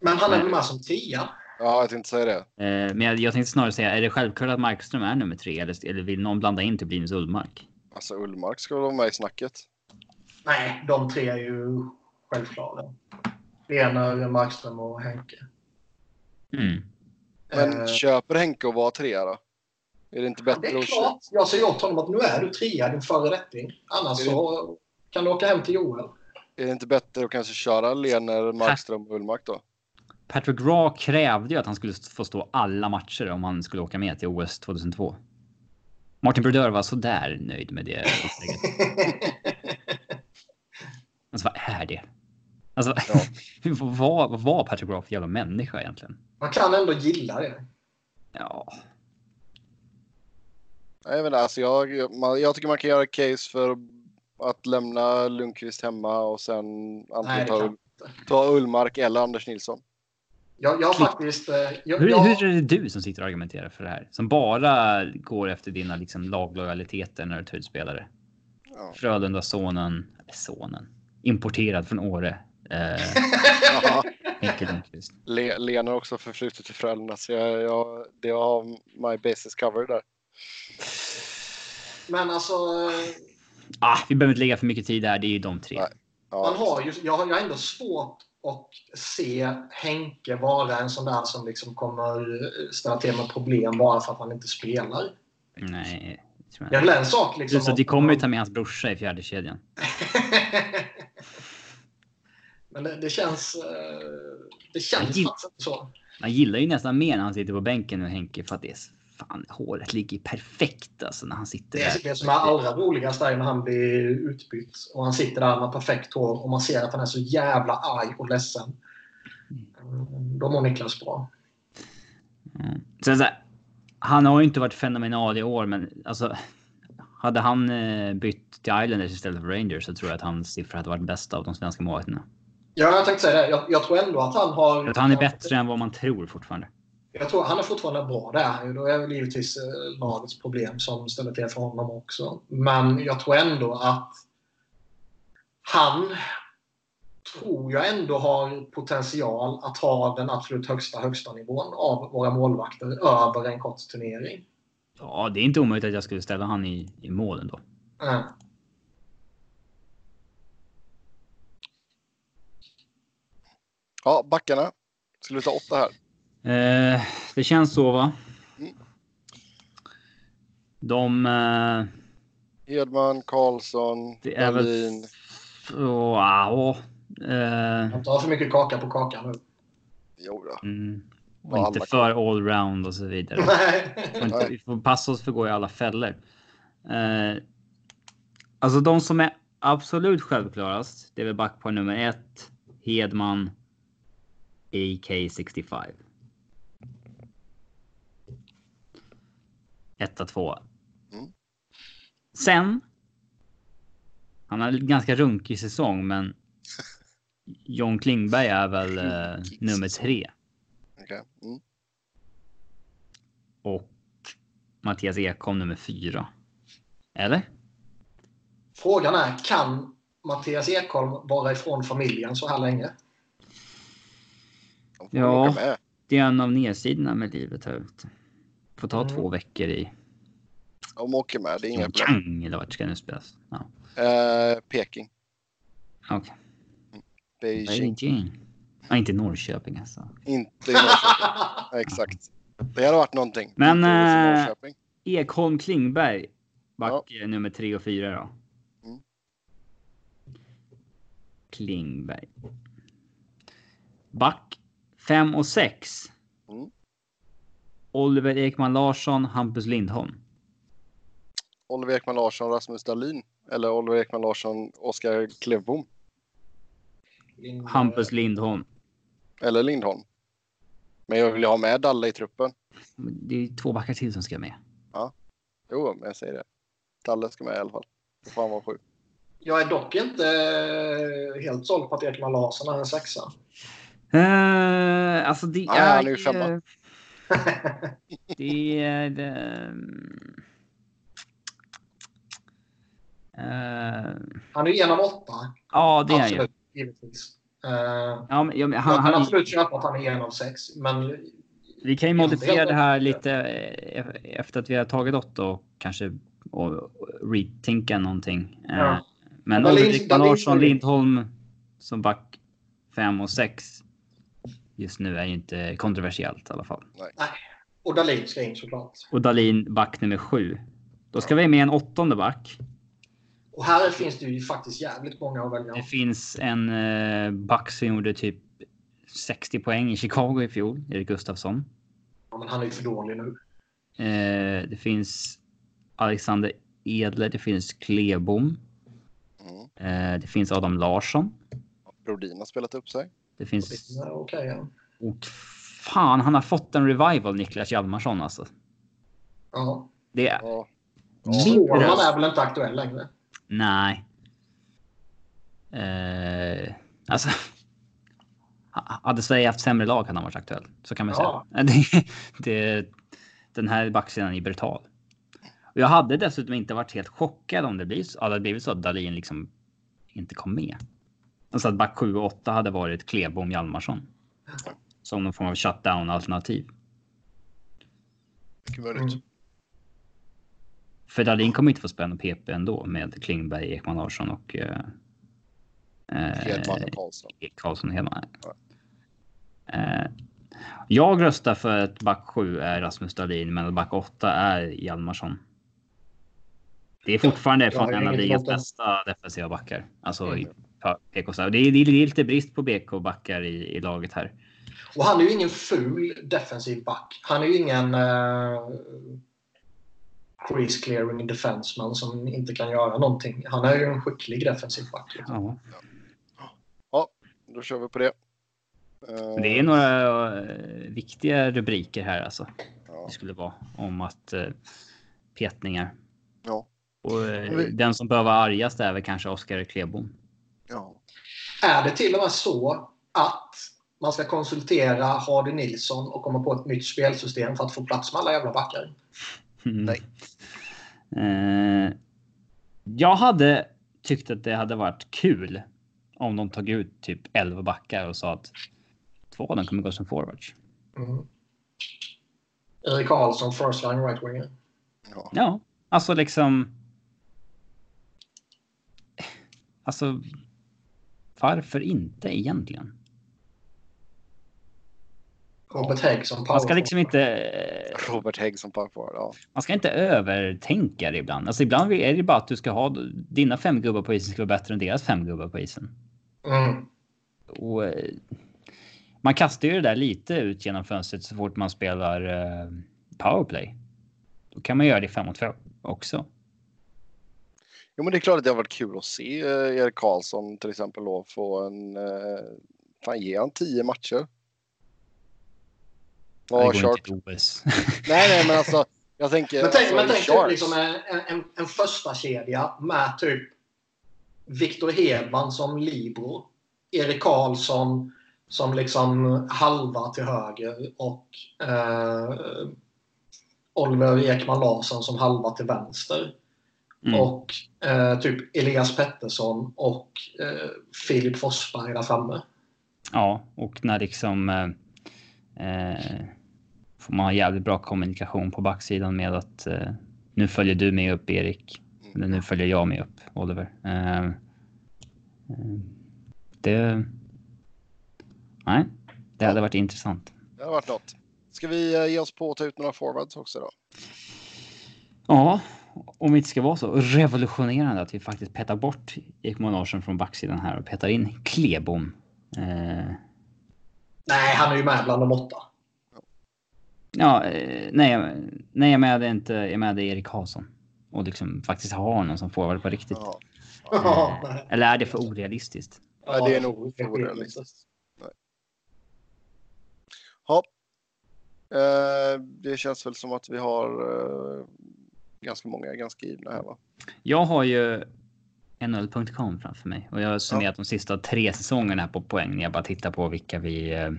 Men han är väl med som tia? Ja, jag tänkte säga det. Eh, men jag, jag tänkte snarare säga, är det självklart att Markström är nummer tre? Eller, eller vill någon blanda in typ Linus Ullmark? Alltså Ullmark ska väl vara med i snacket. Nej, de tre är ju självklara. Lener, Markström och Henke. Mm. Men Eh, köper Henke att vara trea då? Är det inte det bättre är att klart. Jag säger åt honom att nu är du trea, din föredetting. Annars Är det- så kan du åka hem till Joel. Är det inte bättre att kanske köra Lener, Markström och Ullmark då? Patrick Raw krävde ju att han skulle få stå alla matcher om han skulle åka med till OS 2002. Martin Brodeur var sådär nöjd med det. Alltså vad är det? Alltså, Ja. vad, var Patrick för jävla människa egentligen? Man kan ändå gilla det. Ja, Nej, Jag, vet inte, alltså jag, man, jag tycker man kan göra case för att lämna Lundqvist hemma och sen antingen ta, ta Ullmark eller Anders Nilsson. Jag, jag faktiskt... eh, Jag, hur, jag, hur är det du som sitter och argumenterar för det här? Som bara går efter dina liksom, laglojaliteter när du tar ut spelare. Ja. Frölunda-sonen, sonen, importerad från Åre. Eh. Henke Lundqvist. Le, Lena har också förflutet till Frölunda så jag, jag, det har my basis cover där. Men alltså... Ah, vi behöver inte lägga för mycket tid där. Det är ju de tre. Nej. Man Ja, har ju, jag har ju ändå svårt att se Henke vara en sån där som liksom kommer ställa till med problem bara för att han inte spelar. Nej, det Det är jag väl en sak liksom... Så om- de kommer ju ta med hans brorsa i fjärde kedjan. Men det, det känns... eh, Det känns faktiskt inte så. Man gillar ju nästan mer när han sitter på bänken med Henke för att det är fan, håret ligger perfekt alltså när han sitter Det, där. är, det som är allra roligast är när han blir utbytt och han sitter där med perfekt hår och man ser att han är så jävla arg och ledsen. Mm, Då mår Niklas bra. Mm. Så, så här, han har ju inte varit fenomenal i år, men alltså. Hade han eh, bytt till Islanders istället för Rangers så tror jag att hans siffror hade varit bäst av de svenska målvakterna. Ja, jag tänkte säga det. Jag, jag tror ändå att han har... Att han är bättre än vad man tror fortfarande. Jag tror han är fortfarande bra, det är han ju. Då är det givetvis eh, lagets problem som ställer till för honom också. Men jag tror ändå att han tror jag ändå har potential att ha den absolut högsta högsta nivån av våra målvakter över en kort turnering. Ja, det är inte omöjligt att jag skulle ställa han i, i mål ändå. Mm. Ja, backarna. Sluta åtta här. Eh, det känns så va? Mm. De... Eh, Edman, Karlsson, det är väl... Dahlin. Wow. Eh, Inte ha för mycket kaka på kakan nu. Jo då. mm, och inte för allround och så vidare. Nej. Inte, vi får passa oss för att gå i alla fällor. Eh, alltså de som är absolut självklarast. Det är väl backpar nummer ett. Hedman. AK65. Etta, tvåa. Mm. Sen. Han har en ganska runkig säsong, men. John Klingberg är väl eh, nummer tre. Okej. Mm. Och Mattias Ekholm nummer fyra. Eller? Frågan är, kan Mattias Ekholm vara ifrån familjen så här länge? Ja. Det är en av nedsidorna med livet här ute. Får ta Mm. två veckor i De åker med. Det är inga problem. Eller vart ska det nu spelas? Ja, Eh, Peking. okej. Beijing. Beijing. Ja, inte Norrköping alltså. Inte i Norrköping. Ja, Exakt. Det hade varit någonting. Men, eh. Ekholm Klingberg. Back eh, nummer tre och fyra då. Mm. Klingberg. Back fem och sex. Mm. Oliver Ekman Larsson, Hampus Lindholm. Oliver Ekman Larsson, Rasmus Dahlin. Eller Oliver Ekman Larsson, Oskar Klevbom. Hampus Lindholm. Eller Lindholm. Men jag vill ha med Dalle i truppen. Det är två backar till som ska med. Jo, men jag säger det. Dalle ska med i alla fall. Det får han vara sju. Jag är dock inte eh, helt såld på att Ekman Larsson är en sexa. Uh, alltså det Nej, är han är ju femma. Det är... ehm, eh, Han är ju en av åtta. ja, det är han ju. Absolut, givetvis. Uh, Ja, men, ja, men jag han, kan han, absolut köpa att han är en av sex. Men vi kan ju modifiera det här lite eh, efter att vi har tagit Otto och kanske och, och rethinka någonting. Eh, Ja. Men Lind- Larsson, Lindholm som back 5 och 6 just nu är ju inte kontroversiellt i alla fall. och Dahlin ska in såklart. Och Dalin back nummer 7. Då ska vi ha med en åttonde back. Och här finns det ju faktiskt jävligt många att välja. Det finns en eh, back som gjorde typ 60 poäng i Chicago i fjol, Erik Gustafsson. Ja, men han är ju för dålig nu. Eh, det finns Alexander Edler, det finns Klebom, Mm. eh, det finns Adam Larsson. Brodin har spelat upp sig. Det finns... Okej, ja. Och fan, han har fått en revival, Niklas Hjalmarsson alltså. ja. Det är Ja. röst. är väl inte aktuell längre? Nej. Eh, alltså. ha- Hade Sverige haft sämre lag hade han varit aktuell. Så kan man Ja. säga. Det, det, den här backsidan är brutal. Och jag hade dessutom inte varit helt chockad om det blir så, hade blivit så att Dahlin liksom inte kom med. Alltså att back 7 och 8 hade varit Klebom Hjalmarsson. Som någon form av shutdown alternativ. Mycket möjligt. Mm. För Dahlin kommer inte få spela någon PP ändå med Klingberg, Ekman Larsson och eh, eh, Hedman och Karlsson. Karlsson Hedman. Eh, jag röstar för att back 7 är Rasmus Dahlin, men att back 8 är Hjalmarsson. Det är fortfarande jag från en av ligans bästa defensiva backar. Alltså Mm. PK. Det är, det är lite brist på BK-backar i, i laget här. Och han är ju ingen ful defensiv back. Han är ju ingen uh, crease clearing defenseman som inte kan göra någonting. Han är ju en skicklig defensiv back. liksom. Ja. Då kör vi på det. Eh, Det är några eh, viktiga rubriker här alltså. Ja. Det skulle vara om att eh, petningar. Ja. Och Vi- den som behöver vara argast är väl kanske Oskar Klebom. Ja. Är det till och med så att man ska konsultera Hardy Nilsson och komma på ett nytt spelsystem för att få plats med alla jävla backar? Mm. Nej. Eh, jag hade tyckte att det hade varit kul om de tog ut typ 11 backar och sa att två av dem kommer gå som forwards. Mm. Erik Karlsson, first line right winger. Ja. ja, alltså liksom. Alltså. Varför inte egentligen? Robert Hägg som power Man ska liksom inte... Robert Hägg som power forward, ja. Man ska inte övertänka det ibland. Alltså ibland är det bara att du ska ha dina fem gubbar på isen ska vara bättre än deras fem gubbar på isen. Mm. Och, eh, man kastar ju det där lite ut genom fönstret så fort man spelar uh, powerplay. Då kan man göra det fem mot fem också. Jo, men det är klart att det har varit kul att se uh, Erik Karlsson till exempel då få en... Uh, fan, ge han tio matcher. Till OS. nej, nej, men alltså. Jag tänker. Men tänk, alltså, men tänk typ liksom en, en, en första kedja med typ Viktor Hedman som libero. Erik Karlsson som liksom halva till höger och eh, Oliver Ekman Larsson som halva till vänster. Mm. Och eh, typ Elias Pettersson och eh, Filip Forsberg där framme. Ja, och när liksom eh, eh får man ha jävligt bra kommunikation på backsidan med att eh, nu följer du med upp Erik. Eller nu följer jag med upp Oliver. Eh, det. Nej, det hade varit intressant. Det hade varit något. Ska vi ge oss på att ta ut några forwards också då? Ja, om det inte ska vara så revolutionerande att vi faktiskt petar bort Ekman Larsson från backsidan här och petar in Klebom. Eh... Nej, han är ju med bland de åtta. Ja, eh, nej, nej, jag med inte. Jag med Erik Karlsson och liksom faktiskt ha honom som forward på riktigt. Ja. Eh, eller är det för orealistiskt? Ja, det är nog för orealistiskt. Ja. Eh, det känns väl som att vi har eh, ganska många ganska givna här va? Jag har ju NHL.com framför mig och jag har summerat ja. de sista tre säsongerna här på poäng när jag bara tittar på vilka vi eh,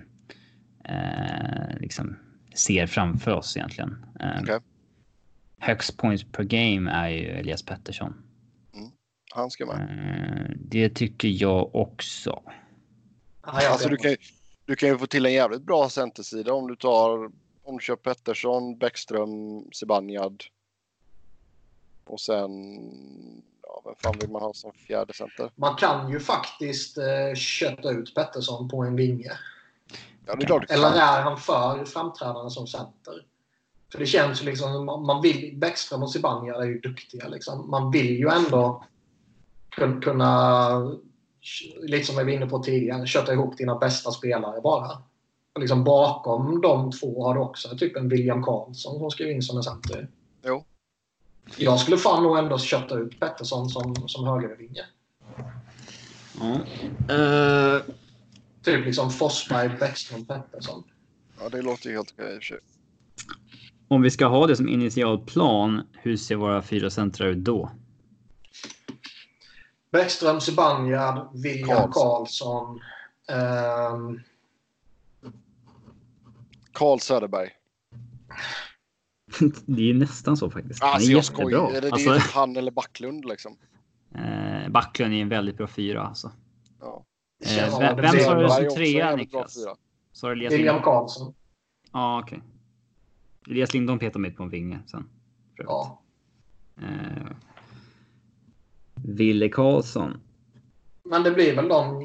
eh liksom ser framför oss egentligen. Eh, okay. Högst points per game är ju Elias Pettersson. Mm. Han ska med. Eh, det tycker jag också. Alltså, du, kan, du kan ju få till en jävligt bra centersida om du tar om du kör Pettersson, Bäckström, Zibanejad. Och sen, ja, vem fan vill man ha som fjärde center? Man kan ju faktiskt eh, kötta ut Pettersson på en vinge. Ja, det är klart Eller är han för framträdande som center? För det känns ju liksom, man vill, Bäckström och Zibanejad är ju duktiga. Liksom. Man vill ju ändå kunna, lite som vi var inne på tidigare, köta ihop dina bästa spelare bara. Och liksom bakom de två har du också typ en William Karlsson som ska in som en center. Jo. Jag skulle fan nog ändå kötta ut Pettersson som, som högervinge. Mm. Uh, Typ liksom Forsberg, Bäckström, Pettersson. Ja, det låter ju helt okej i och för sig. Om vi ska ha det som initial plan, hur ser våra fyra centra ut då? Bäckström, Zibanejad, William Karlsson. Um... Karl Söderberg. det är nästan så faktiskt. Alltså, jag skojar. Det är alltså... typ han eller Backlund liksom. Eh, Backlund är en väldigt bra fyra alltså. Ja. Eh, vem, vem sa du som trea, Niklas? Sa du William Karlsson. Ja, okej. Okay. Elias Lindholm petar mig på en vinge sen. Ja. Eh, Ville Karlsson. Men det blir väl de...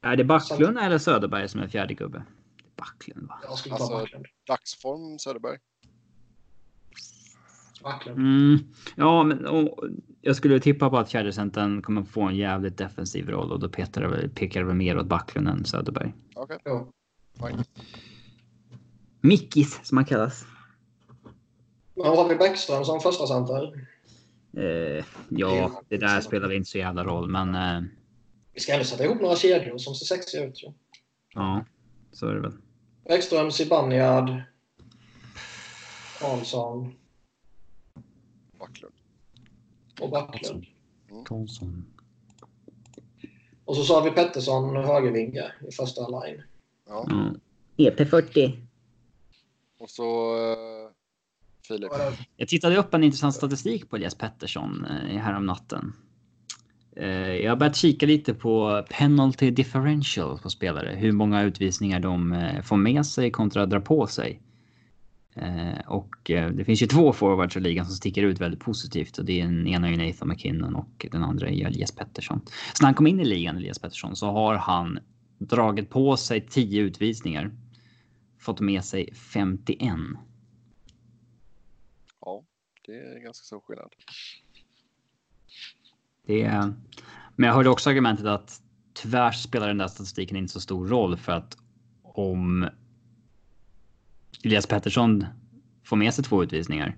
Är det Backlund eller Söderberg som är fjärde gubbe? Backlund va? Jag skulle ta alltså, Backlund. Dagsform Söderberg. Mm, ja, men och, jag skulle tippa på att fjärdecentern kommer få en jävligt defensiv roll och då pekar det, pekar det väl mer åt Backlund än Söderberg. Okej. Okay. Ja. Mickis som han kallas. Men har vi Bäckström som första center? Eh, ja, det där spelar inte så jävla roll, men. Eh, vi ska ändå sätta ihop några kedjor som ser sexiga ut. Ja, ja så är det väl. Bäckström, Zibanejad. Karlsson. Backlund. Och Backlund. Mm. Och så sa vi Pettersson högervinge i första line. Ja. Mm. EP40. Och så uh, Filip. Jag tittade upp en intressant statistik på Elias Pettersson uh, här om natten. Eh, jag har börjat kika lite på penalty differential på spelare. Hur många utvisningar de eh, får med sig kontra dra på sig. Eh, och det finns ju två forwards i ligan som sticker ut väldigt positivt och det är den ena är Nathan McKinnon och den andra är Elias Pettersson. Så när han kom in i ligan, Elias Pettersson, så har han dragit på sig 10 utvisningar. Fått med sig 51. Ja, det är ganska stor skillnad. Det är, men jag hörde också argumentet att tyvärr spelar den där statistiken inte så stor roll för att om Elias Pettersson får med sig två utvisningar.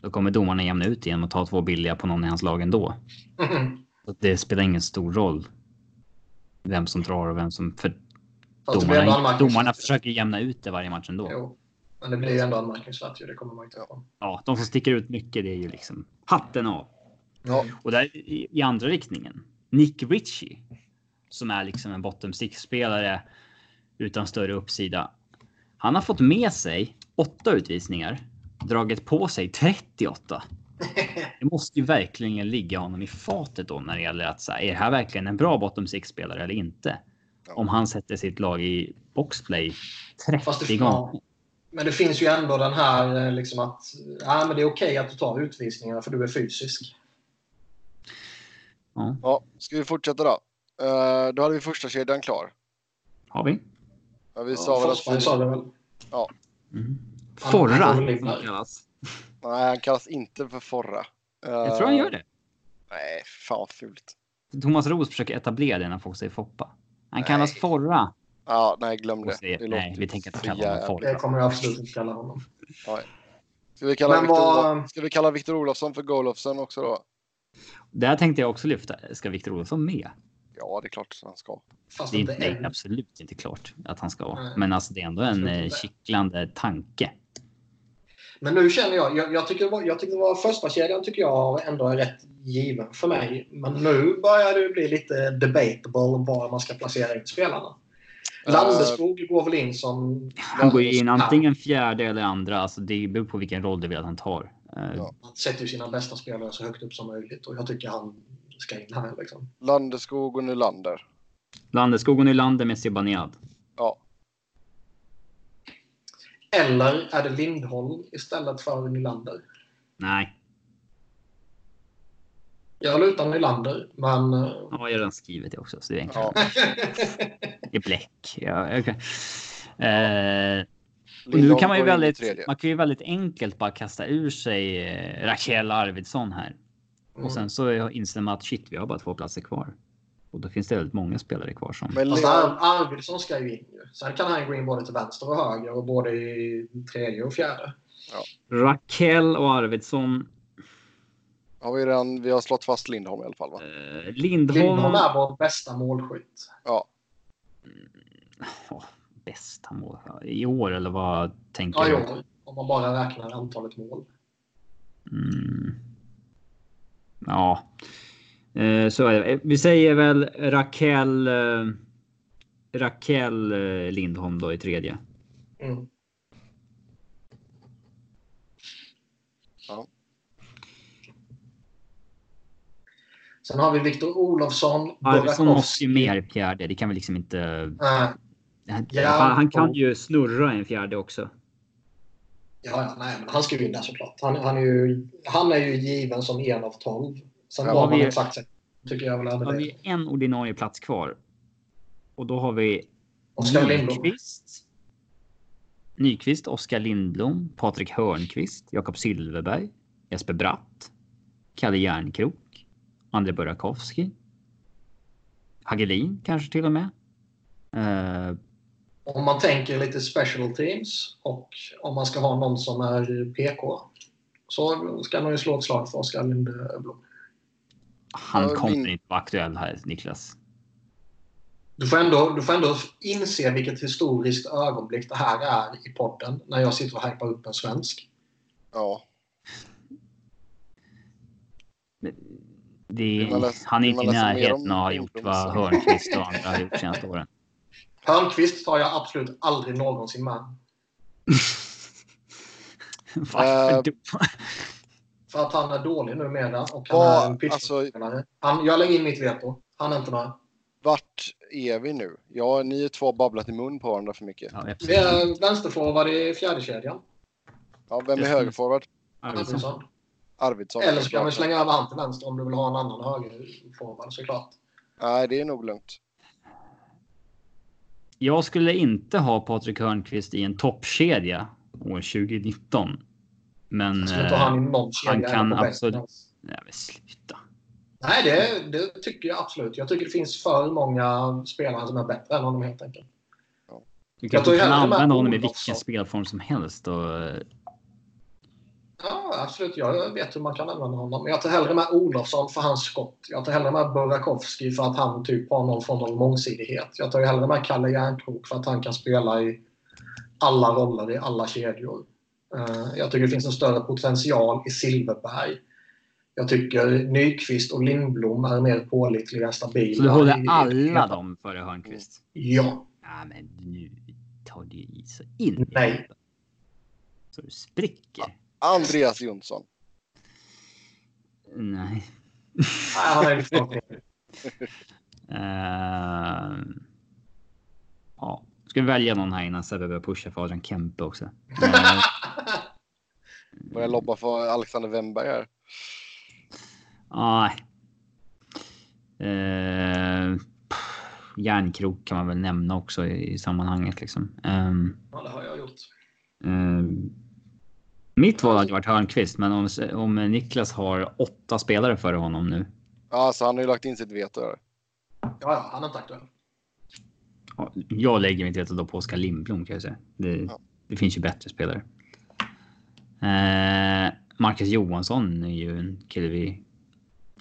Då kommer domarna jämna ut genom att ta två billiga på någon i hans lag ändå. Mm. Det spelar ingen stor roll. Vem som drar och vem som... För domarna, domarna försöker jämna ut det varje match ändå. Jo. Men det blir ju ändå anmärkningsvärt Det kommer man inte ifrån. Ja, de som sticker ut mycket det är ju liksom hatten av. Ja. Och där i, i andra riktningen. Nick Ritchie. Som är liksom en bottom six spelare utan större uppsida. Han har fått med sig åtta utvisningar, dragit på sig 38. Det måste ju verkligen ligga honom i fatet då när det gäller att säga är det här verkligen en bra bottom six spelare eller inte? Om han sätter sitt lag i boxplay 30 gånger. Men det finns ju ändå den här eh, liksom att ja, men det är okej att du tar utvisningar för du är fysisk. Ja. ja ska vi fortsätta då? Uh, då hade vi första kedjan klar. Har vi? Ja, vi sa väl att... sa det väl? Ja. Mm. Forra kallas. Nej, han kallas inte för Forra. Jag tror han gör det. Nej, fan vad fult. Thomas Roos försöker etablera det när folk säger Foppa. Han nej. kallas Forra. Ja, nej, glöm det. det nej, vi tänker inte kalla honom Forra. Det kommer jag absolut inte kalla honom. Nej. Ska vi kalla, Victor, vad... Ska vi kalla Victor Olofsson för Golofsson också då? Där tänkte jag också lyfta. Ska Victor Olofsson med? Ja, det är klart att han ska. Fast det är, inte, nej, absolut inte klart att han ska. Nej. Men alltså, det är ändå en eh, kittlande tanke. Men nu känner jag, jag, jag tycker, det var, jag tycker det var första kedjan tycker jag ändå är rätt given för mig. Men nu börjar det bli lite debatable var man ska placera in spelarna. Uh, Landeskog går väl in som... Han går in antingen fjärde eller andra. Alltså det beror på vilken roll du vill att han tar. Ja. Han sätter ju sina bästa spelare så högt upp som möjligt och jag tycker han ska in här. Liksom. Landeskog och Nylander. Landeskog och Nylander med Zibanejad. Ja. Eller är det Lindholm istället för Nylander? Nej. Jag lutar Nylander, men... Eh, ja, jag har redan skrivit det också, så det är enkelt. Ja. I bläck. Ja, okay. eh, nu kan man ju väldigt, man kan ju väldigt enkelt bara kasta ur sig eh, Raquel Arvidsson här. Mm. Och sen så inser man att shit, vi har bara två platser kvar. Och då finns det väldigt många spelare kvar som... Men Fast Arvidsson ska ju in ju. Sen kan han gå in både till vänster och höger och både i tredje och fjärde. Ja. Raquel och Arvidsson. Har vi, redan, vi har slått fast Lindholm i alla fall va? Uh, Lindholm... Lindholm är vår bästa målskytt. Ja. Mm, bästa mål i år eller vad tänker ja, du? Ja, om man bara räknar antalet mål. Mm. Ja, eh, så är det. Vi säger väl Raquel. Eh, Raquel eh, Lindholm då i tredje. Mm. Ja. Sen har vi Viktor Olofsson. Arvidsson måste ju mer fjärde. Det kan vi liksom inte. Äh. Ja, han, han, kan ju snurra en fjärde också. Ja, ja nej, men han ska ju vinna såklart. Han, han, är ju, han är ju given som en av tolv. Sen ja, var man exakt sett, tycker jag väl har vi en ordinarie plats kvar. Och då har vi Oskar Nyqvist. Nyqvist, Oskar Lindblom, Patrik Hörnqvist, Jakob Silverberg, Jesper Bratt, Kalle Järnkrok, André Burakovsky. Hagelin kanske till och med. Uh, om man tänker lite special teams och om man ska ha någon som är PK så ska man ju slå ett slag för Oskar Lindblom. Han kommer inte vara aktuell här, Niklas. Du får, ändå, du får ändå inse vilket historiskt ögonblick det här är i podden när jag sitter och hypar upp en svensk. Ja. Det, han är inte i närheten av att ha gjort vad Hörnqvist och andra har gjort senaste åren. Hörnqvist tar jag absolut aldrig någonsin med. Varför uh, då? För att han är dålig numera och han Vad- är en alltså- pitchspelare. Han, jag lägger in mitt veto. Han är inte med. Vart är vi nu? Ja, ni är två har babblat i mun på varandra för mycket. Ja, Vi är vänsterforward i fjärde kedjan. Ja, vem är högerforward? Arvidsson. Arvidsson. Eller så kan vi slänga över han till vänster om du vill ha en annan högerforward såklart. Nej, det är nog lugnt. Jag skulle inte ha Patrik Hörnqvist i en toppkedja år 2019. Men... Jag inte eh, ha han han kan absolut-. Nej, men sluta. Nej, det, det tycker jag absolut. Jag tycker det finns för många spelare som är bättre än honom helt enkelt. Du Jag kan, tror du kan använda honom i vilken spelform som helst. Och, eh, Ja, absolut. Jag vet hur man kan använda honom. Men jag tar hellre med Olofsson för hans skott. Jag tar hellre med Burakovsky för att han typ har någon form av mångsidighet. Jag tar hellre med Kalle Järnkrok för att han kan spela i alla roller i alla kedjor. Eh, Jag tycker det finns en större potential i Silverberg. Jag tycker Nyqvist och Lindblom är mer pålitliga, stabila. så du håller i- i- alla dem före Hörnqvist? Ja. Ja, men nu tar du i så in Nej. Så du spricker. Andreas Jonsson. Nej. Eh, ja. Ska vi välja någon här innan Sebbe börjar pusha för Adrian Kempe också? Börjar lobba för Alexander Wennberg här. Nej. Pff, järnkrok kan man väl nämna också i, i sammanhanget liksom. Ehm, Ja, det har jag gjort. ehm, mitt val hade varit Hörnqvist, men om, om Niklas har åtta spelare före honom nu. Ja, alltså han har ju lagt in sitt veto där. Ja, ja, han är inte aktuell. ja, Jag lägger mitt veto då på Oskar Lindblom kan jag säga. Det, Ja. det finns ju bättre spelare. Eh, Marcus Johansson är ju en kille vi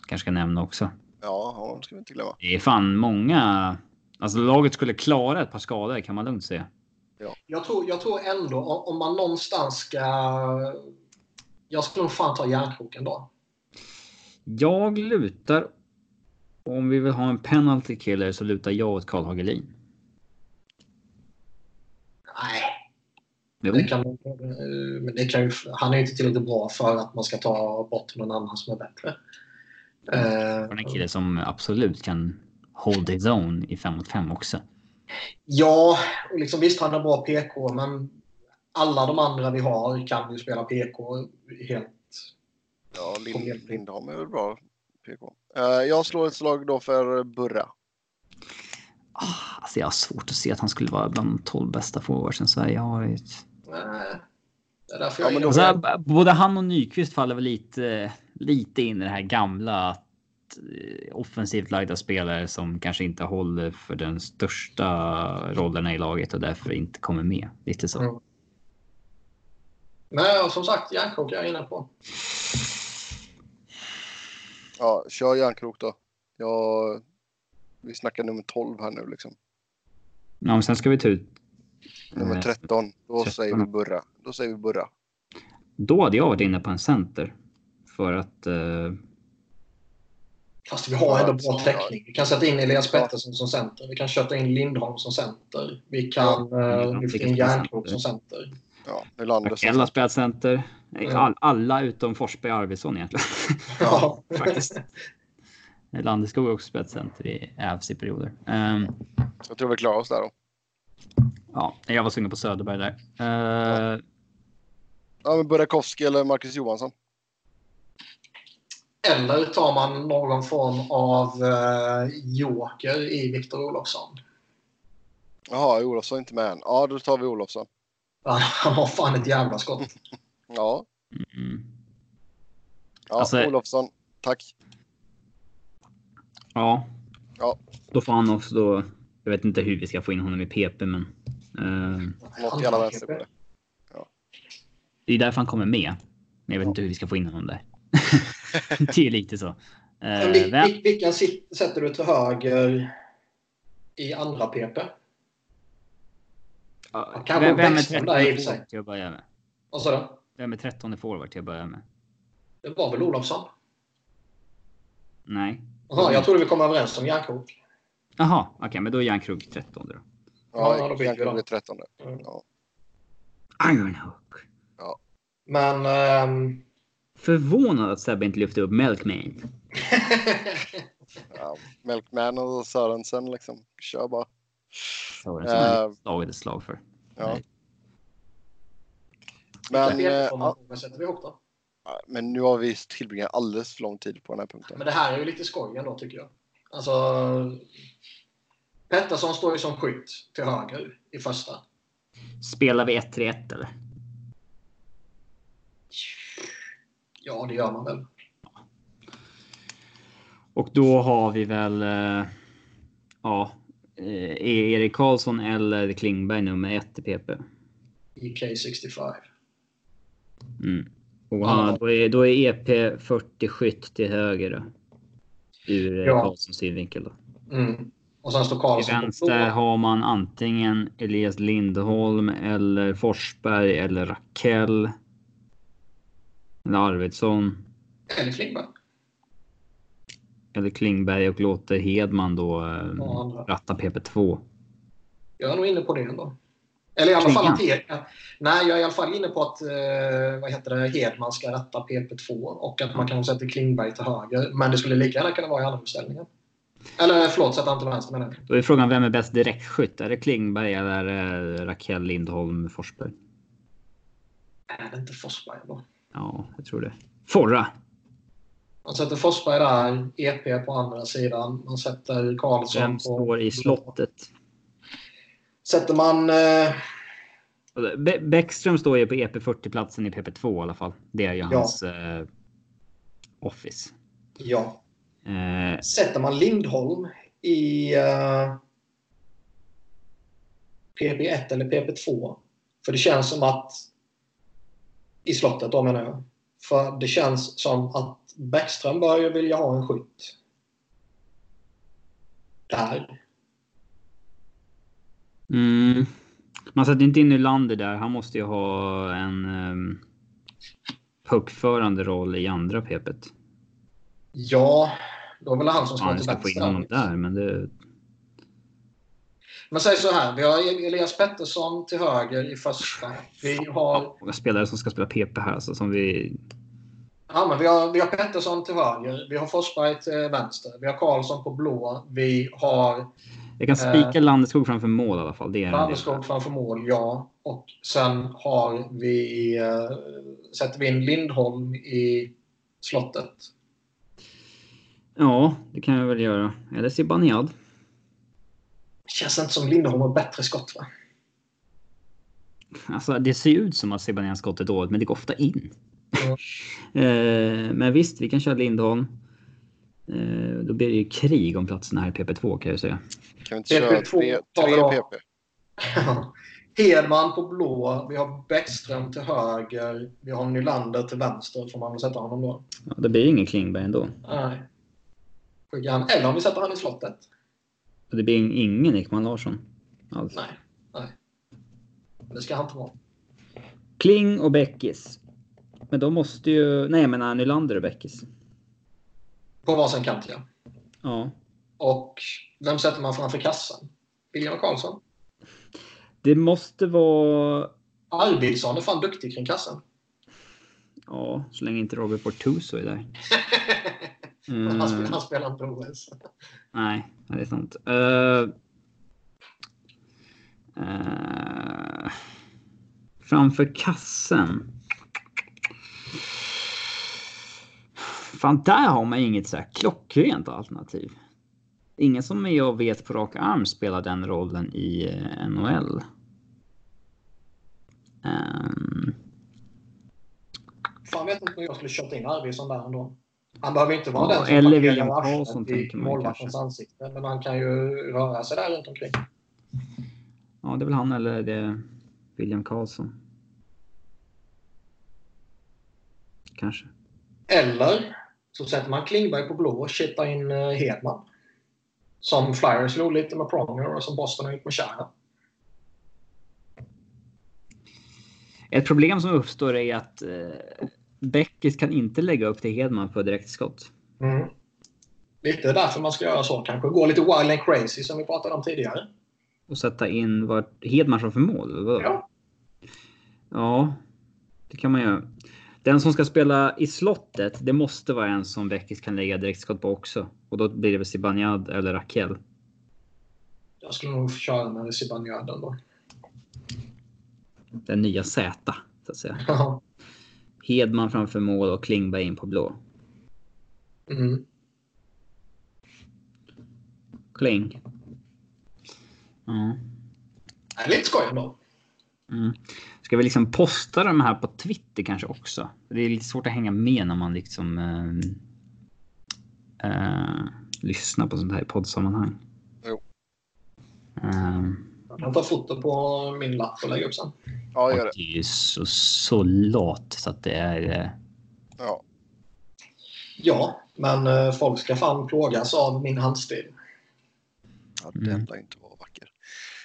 kanske ska nämna också. Ja, honom ska vi inte glömma. Det är fan många. Alltså laget skulle klara ett par skador kan man lugnt säga. Jag tror, jag tror ändå om, man någonstans ska... Jag skulle nog fan ta järnkroken då. Jag lutar. Om vi vill ha en penalty killer så lutar jag åt Karl Hagelin. Nej, Jo. det kan, men det kan ju, han är ju inte tillräckligt bra för att man ska ta bort någon annan som är bättre. Eh, Och en kille som absolut kan hold his own i 5 mot 5 också. Ja, och liksom, visst han är bra PK, men alla de andra vi har kan ju spela PK helt. Ja, Lind, Lindholm är väl bra PK. Eh, jag slår ett slag då för Burra. Ah, Alltså jag har svårt att se att han skulle vara bland de 12 bästa forwardsen Sverige har. ju. Nej, det är därför Ja, jag men är Alltså, både han och Nyqvist faller väl lite, lite in i det här gamla att offensivt lagda spelare som kanske inte håller för den största rollerna i laget och därför inte kommer med. Lite så. Mm. Men som sagt, järnkrok är jag inne på. Ja, kör järnkrok då. Jag, vi snackar nummer 12 här nu liksom. Ja, men sen ska vi ta ut. Nummer eh, 13. Då 13. säger vi Burra. Då säger vi Burra. Då hade jag varit inne på en center. För att... Eh, Fast vi har ändå bra täckning. Vi kan sätta in Elias Pettersson som center. Vi kan köta in Lindholm som center. Vi kan Ja, lyfta in Järnkrok som center. Ja, Nylander som Akella spelat center. Mm. All, alla utom Forsberg och Arvidsson egentligen. Ja, Faktiskt. Landeskog har också spelat center i Ävs i perioder. Ehm, Jag tror vi klarar oss där då. ja, jag var sugen på Söderberg där. Uh, Ja, men Burakovsky eller Marcus Johansson. Eller tar man någon form av uh, joker i Viktor Olofsson. Jaha, Olofsson är inte med än. Ja, då tar vi Olofsson. Han har fan ett jävla skott. Ja, mm, ja Alltså- Olofsson. Tack. ja. Ja. Då får han också då. Jag vet inte hur vi ska få in honom i PP, men. Uh, Något jävla vänster på det. det är därför han kommer med. Men jag vet inte hur vi ska få in honom där. det är lite så. Uh, vil- vil- vilken sätter du till höger i andra PP? ja, kan vem, vem är Bäckström 13 där i och för sig. forward till att börja med? Vad sa du? Vem är 13 forward till att börja med? Det var väl Olofsson? Nej. Jaha, jag trodde vi kom överens om Järnkrok. Jaha, okej, men då är Järnkrok 13 då. Ja, Ja, då Järnkrok då. är 13. Mm. Ja. Ironhook. Men ehm, Förvånad att Sebbe inte lyfte upp Milkman. Ja, Melkman och Sörensen liksom. Kör bara. Sörensen har Eh. jag slagit ett slag för. Ja. Nej. Men, eh, ja, Spelformationen sätter vi ihop då. men nu har vi tillbringat alldeles för lång tid på den här punkten. Men det här är ju lite skoj ändå tycker jag. Alltså, Pettersson står ju som skytt till höger i första. Spelar vi 1-3-1 eller? Ja, det gör man väl. Och då har vi väl. Eh, ja. Eh, Erik Karlsson eller Klingberg nummer ett i PP. I K65. Mm. Och Ja. han, då, är, då är EP 40 skytt till höger då. Ur Ja. ja. Karlssons synvinkel då. Mm. Och sen står Till Karlsson på vänster har man antingen Elias Lindholm eller Forsberg eller Rakell. Arvidsson. Eller Klingberg. Eller Klingberg och låter Hedman då eh, Ja, ratta PP2. Jag är nog inne på det ändå. Eller i alla fall att. Nej, jag är i alla fall inne på att eh, vad heter det, Hedman ska rätta PP2 och att man kan sätta Klingberg till höger. Men det skulle lika gärna kunna vara i andra uppställningen. Eller förlåt, sätta han till vänster menar. Då är frågan vem är bäst direktskytt? Är det Klingberg eller det Rakell Lindholm Forsberg? Är det inte Forsberg då? Ja, jag tror det. Forra! Man sätter Forsberg där, EP på andra sidan. Man sätter Karlsson Vem på... står i slottet? Sätter man... Eh, Bä- Bäckström står ju på EP 40-platsen i PP2 i alla fall. Det är ju hans eh, office. ja. Eh, Sätter man Lindholm i eh, PP1 eller PP2? För det känns som att... I slottet då menar jag. För det känns som att Bäckström bör ju vilja ha en skytt. Där. mm, man sätter inte in Nylander där. Han måste ju ha en um, puckförande roll i andra PPet. Ja, då är väl han som ska Ja, till ska få in honom där, men det... Men säg så här, vi har Elias Pettersson till höger i första. Vi har, Många spelare som ska spela PP här, alltså, som vi... ja, men vi, har, vi har Pettersson till höger, vi har Forsberg till vänster, vi har Karlsson på blå, vi har Jag kan spika Landeskog framför mål i alla fall. Det är. Landeskog framför mål, ja. Och sen har vi, eh, sätter vi in Lindholm i slottet. Ja, det kan jag väl göra. Eller Zibanejad. Känns inte som Lindholm har bättre skott va? Alltså, det ser ut som att Zibanejad skott är dåligt, men det går ofta in. Eh, men visst, vi kan köra Lindholm. Eh, då blir det ju krig om platserna här i PP2 kan jag säga. Kan vi inte köra PP2 tre, tre PP? Hedman på blå, vi har Bäckström till höger, vi har Nylander till vänster, får man väl sätta honom då. Ja, det blir ingen Klingberg ändå. Nej. Eller om vi sätter han i slottet. Det blir in- ingen Ekman Larsson. Alls. Nej. Nej. Det ska han inte vara. Kling och Bäckis. Men då måste ju... Nej, jag menar Nylander och Bäckis. På varsin kant ja. Ja. Och vem sätter man framför kassan? William Karlsson? Det måste vara... Arvidsson är fan duktig kring kassan. Ja, så länge inte Robert Bortuso är där. Mm. Han, spelar, han spelar inte OS. Nej, det är sant. Uh, uh, framför kassen. Fan, där har man inget så här klockrent alternativ. Ingen som jag vet på rak arm spelar den rollen i eh, NHL. Ehm, Fan vet inte om jag skulle kört in Arvidsson där ändå. Han behöver inte vara Ja, den som eller William Karlsson i målvaktens ansikte. Men han kan ju röra sig där runt omkring. ja, det är väl han eller det William Karlsson. Kanske. Eller så sätter man Klingberg på blå och kittar in eh, Hedman. Som Flyers slog lite med Pronger och som Boston har gjort med Chara. Ett problem som uppstår är att eh, Beckis kan inte lägga upp till Hedman på direktskott. Mm. Lite därför man ska göra så kanske. Gå lite wild and crazy som vi pratade om tidigare. Och sätta in vart Hedman framför mål. eller vadå? Ja. ja, det kan man göra. Den som ska spela i slottet, det måste vara en som Beckis kan lägga direktskott på också. Och då blir det väl Zibanejad eller Raquel. Jag skulle nog köra med Zibanejad då. Den nya Z, så att säga. Hedman framför mål och Klingberg in på blå. Mm. Kling. Ja. Det är lite skoj ändå. Mm. Ska vi liksom posta de här på Twitter kanske också? Det är lite svårt att hänga med när man liksom äh, äh, lyssnar på sånt här i poddsammanhang. Jo. Äh, jag kan ta foto på min lapp och lägga upp sen. Ja, gör det. Det är ju så, så lat så att det är... Äh... Ja. Ja, men äh, folk ska fan plågas av min handstil. Ja, det mm. inte vara vacker.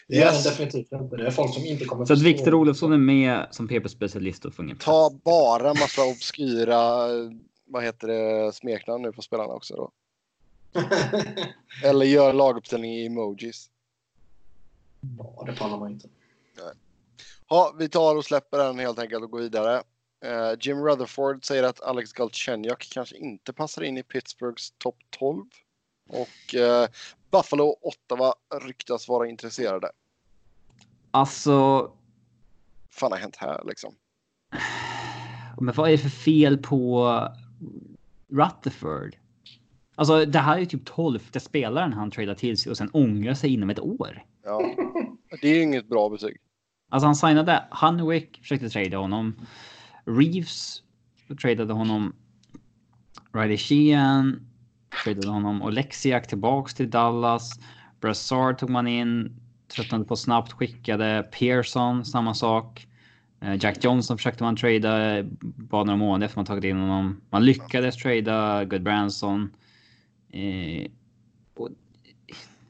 Det är yes. definitivt inte. Det är folk som inte kommer Så att Viktor Olofsson är med som PP-specialist och får Ta bara massa obskyra, vad heter det, smeknamn nu på spelarna också då. Eller gör laguppställning i emojis. Ja, det pallar man inte. Nej. Ja, vi tar och släpper den helt enkelt och går vidare. Uh, Jim Rutherford säger att Alex Galchenyuk kanske inte passar in i Pittsburghs topp 12. Och uh, Buffalo och Ottawa ryktas vara intresserade. Alltså... fan har hänt här liksom? Men vad är det för fel på Rutherford? Alltså det här är typ tolfte spelaren han tradar till sig och sen ångrar sig inom ett år. Ja, det är inget bra betyg. Alltså han signade Hunwick, försökte trada honom. Reeves tradade honom. Riley Sheehan tradade honom. Och Lexiak tillbaks till Dallas. Brassard tog man in. Tröttnade på snabbt, skickade. Pearson, samma sak. Eh, Jack Johnson försökte man trada bara några månader efter man tagit in honom. Man lyckades trada Good Branson. Eh,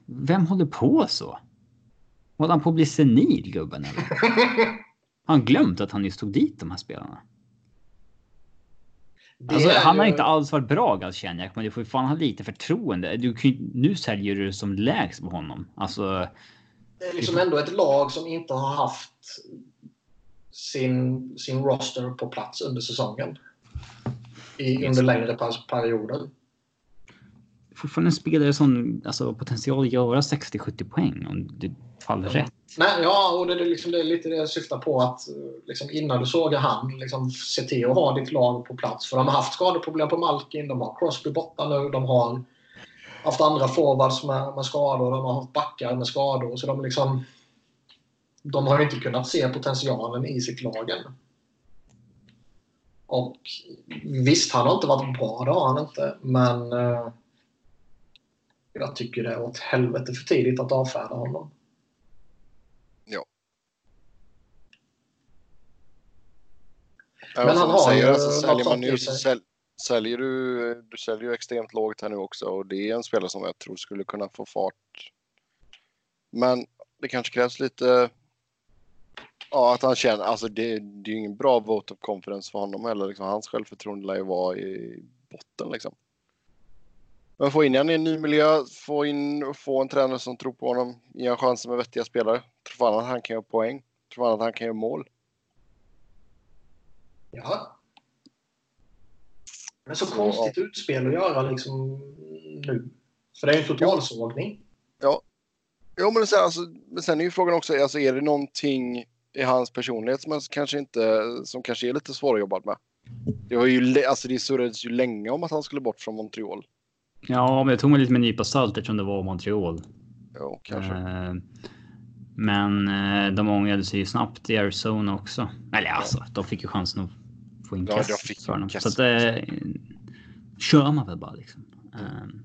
vem håller på så? Håller han på att bli senil gubben eller? Har han glömt att han just tog dit de här spelarna? Alltså, han har ju... inte alls varit bra Galchenyuk, men du får ju fan ha lite förtroende. Du kan, nu säljer du som lägst på honom. Alltså, det är liksom ändå ett lag som inte har haft sin, sin roster på plats under säsongen. I, under längre perioder. Fortfarande en spelare som alltså, potential att göra 60-70 poäng om det faller mm. rätt. Nej, ja, och det är, liksom, det är lite det jag syftar på att liksom, innan du sågar han, liksom, se till att ha ditt lag på plats. För de har haft skadeproblem på Malkin, de har Crosby borta nu, de har haft andra forwards med, med skador, de har haft backar med skador. Så de liksom... De har inte kunnat se potentialen i sitt lag än. Och visst, han har inte varit bra, det har han inte. Men eh, jag tycker det är åt helvete för tidigt att avfärda honom. Ja. Men han har ju alltså, säljer man ju, sälj, säljer du, du säljer ju extremt lågt här nu också och det är en spelare som jag tror skulle kunna få fart. Men det kanske krävs lite Ja, att han känner, alltså det, det är ju ingen bra vote of confidence för honom heller. Liksom, hans självförtroende lär ju vara i botten liksom. Men få in honom i en ny miljö, få, in, få en tränare som tror på honom, ge honom chansen med vettiga spelare. Tror fan att han kan göra poäng. Tror fan att han kan göra mål. Ja. Men så, så konstigt ja. utspel att göra liksom nu. För det är ju en totalsågning. Ja. Jo, men sen, alltså, men sen är ju frågan också, alltså, är det någonting i hans personlighet som kanske inte, som kanske är lite svårjobbat med? Det var ju, alltså det surrades ju länge om att han skulle bort från Montreal. Ja, men jag tog mig lite med en nypa salt eftersom det var Montreal. Ja, kanske. Eh, men eh, de ångrade sig ju snabbt i Arizona också. Eller ja. alltså, de fick ju chansen att få in ja, fick för dem. Så att eh, kör man väl bara liksom. Um,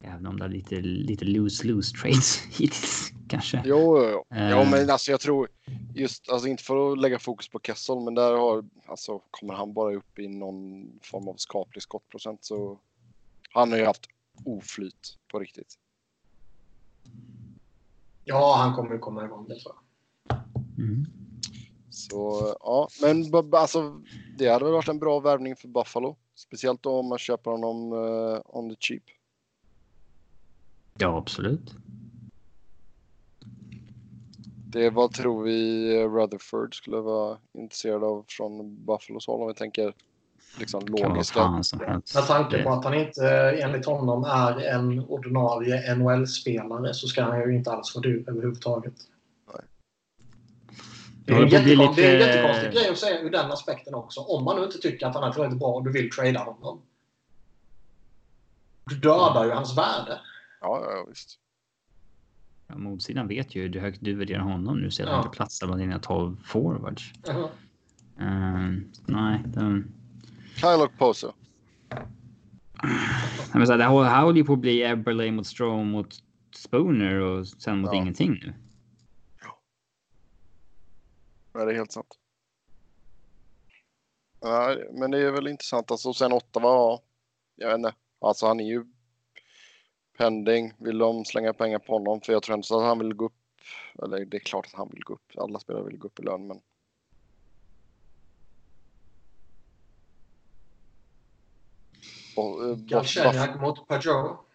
även om det är lite, lite loose-loose trades hittills kanske. Jo, jo, jo. Uh, ja, men alltså jag tror just, alltså inte för att lägga fokus på Kessel, men där har, alltså kommer han bara upp i någon form av skaplig skottprocent så han har ju haft oflyt på riktigt. Ja, han kommer ju komma igång det tror jag. Mm. Så ja, men alltså det hade väl varit en bra värvning för Buffalo. Speciellt om man köper honom uh, on the cheap. Ja, absolut. Det vad tror vi Rutherford skulle vara intresserad av från Buffalos håll om vi tänker liksom logiska. Med tanke på att han inte enligt honom är en ordinarie NHL-spelare så ska han ju inte alls vara dyr överhuvudtaget. Det är, en jättekonstig, lite... det är en jättekonstig grej att säga ur den aspekten också. Om man nu inte tycker att han är tillräckligt bra och du vill trada honom. Du dödar ju hans värde. Ja, ja visst. Ja, motsidan vet ju hur högt du värderar honom nu sedan ja. inte platsar bland dina 12 forwards. Uh -huh. uh, nej, de... Kyle och Poso. Men så här, det här håller ju på att bli Eberle mot Strome mot Spooner och sen mot ja. ingenting nu. Ja, det är helt sant. Ja, men det är väl intressant. Alltså, sen Ottawa, ja, jag vet inte. Alltså han är ju pending. Vill de slänga pengar på honom? För jag tror inte att han vill gå upp. Eller det är klart att han vill gå upp. Alla spelare vill gå upp i lön, men. Eh, Galchenyuk mot Pajot.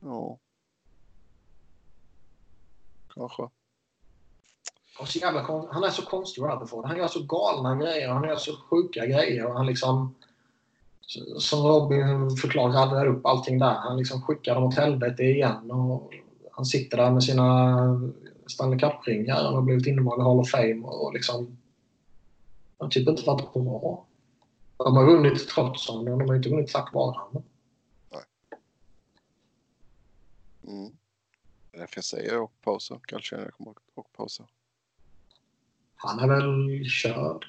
Ja. Kanske. så jävla han är så konstig Rutherford. Han gör så galna grejer. Han gör så sjuka grejer. Och han liksom... Som Robin förklarade, upp allting där. Han liksom skickar dem åt helvete igen. Och han sitter där med sina Stanley Cup-ringar. Han har blivit invald i Hall of Fame. Och liksom har typ inte varit bra. De har vunnit trots honom, de har inte vunnit tack vare honom. Nej. Mm. Därför jag säger och pausa. Galchenyuk och pausa. Han är väl körd.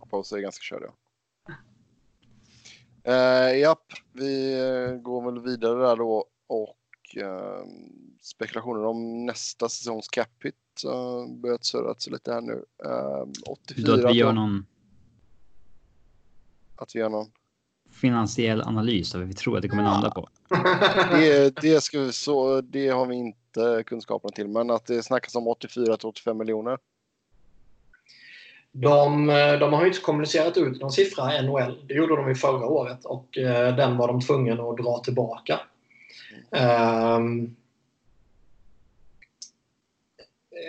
Och pausa är ganska körd, ja. Uh, japp, vi uh, går väl vidare där då och uh, spekulationer om nästa säsongs cap hit uh, börjat surrat lite här nu. Uh, 84. Då att vi gör någon. Att vi gör någon. Finansiell analys av vad vi tror att det kommer landa på. det, det, ska vi, så, det har vi inte kunskaperna till, men att det snackas om 84 till 85 miljoner. De, de, har ju inte kommunicerat ut någon siffra NHL. Det gjorde de ju förra året och eh, den var de tvungna att dra tillbaka. Mm. Um,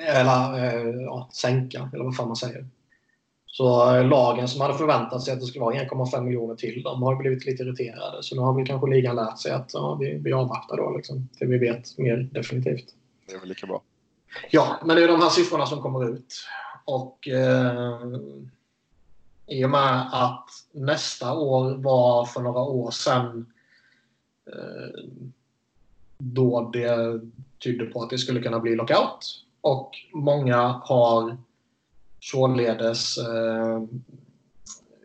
eller eh, ja, sänka, eller vad fan man säger. Så eh, lagen som hade förväntat sig att det skulle vara 1,5 miljoner till, de har blivit lite irriterade. Så nu har väl kanske ligan lärt sig att ja, vi, vi avvaktar då liksom, till vi vet mer definitivt. Det är väl lika bra. Ja, men det är de här siffrorna som kommer ut. Och eh, i och med att nästa år var för några år sedan eh, då det tydde på att det skulle kunna bli lockout och många har således eh,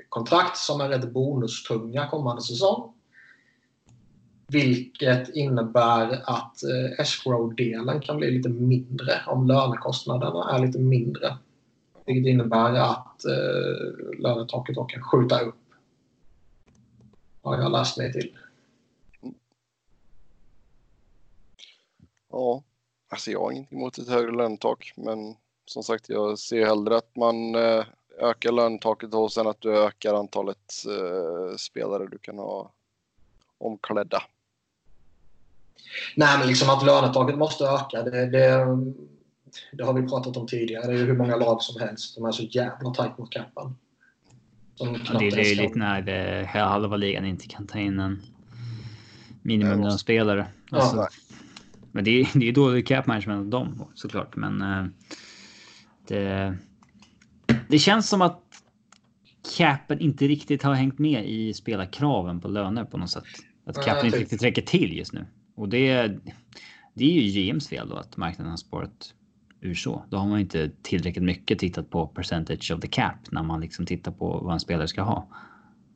kontrakt som är rätt bonustunga kommande säsong. Vilket innebär att eh, escrow-delen kan bli lite mindre om lönekostnaderna är lite mindre. Vilket innebär att eh, lönetaket då kan skjuta upp. Har jag läst mig till. Ja, Alltså jag har ingenting emot ett högre lönetak, men som sagt, jag ser hellre att man eh, ökar lönetaket och sen att du ökar antalet eh, spelare du kan ha omklädda. Nej, men liksom att lönetaket måste öka, det, det, det har vi pratat om tidigare. Det är hur många lag som helst som är så jävla tajt mot capen. Ja, det är löjligt när eh, halva ligan inte kan ta in en minimumlönspelare. Alltså, ja, men det är, är dålig cap management av dem såklart. Men uh, det, det känns som att capen inte riktigt har hängt med i spelarkraven på löner på något sätt. Att capen inte riktigt räcker till just nu. Och det, det är ju GMs fel då att marknaden har spårat ur så. Då har man inte tillräckligt mycket tittat på percentage of the cap när man liksom tittar på vad en spelare ska ha.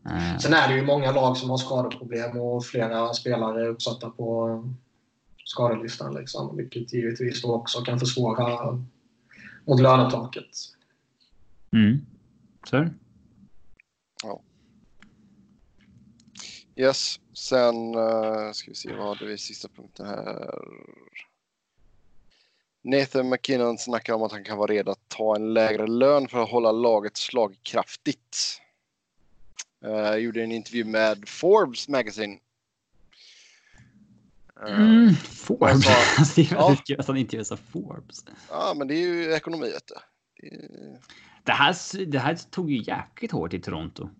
Eh. Sen är det ju många lag som har skadeproblem och flera spelare är uppsatta på skadelistan. Liksom, vilket givetvis då också kan försvåra mot lönetaket. Mm. Så Ja. Yes, sen uh, ska vi se vad hade vi sista punkten här. Nathan McKinnon snackar om att han kan vara redo att ta en lägre lön för att hålla laget slagkraftigt. Uh, gjorde en intervju med Forbes Magazine. Uh, mm, Forbes? Sa, alltså, det är väldigt ja. kul att han intervjuas av Forbes. Ja, men det är ju ekonomi. Det. Det, här, det här tog ju jäkligt hårt i Toronto.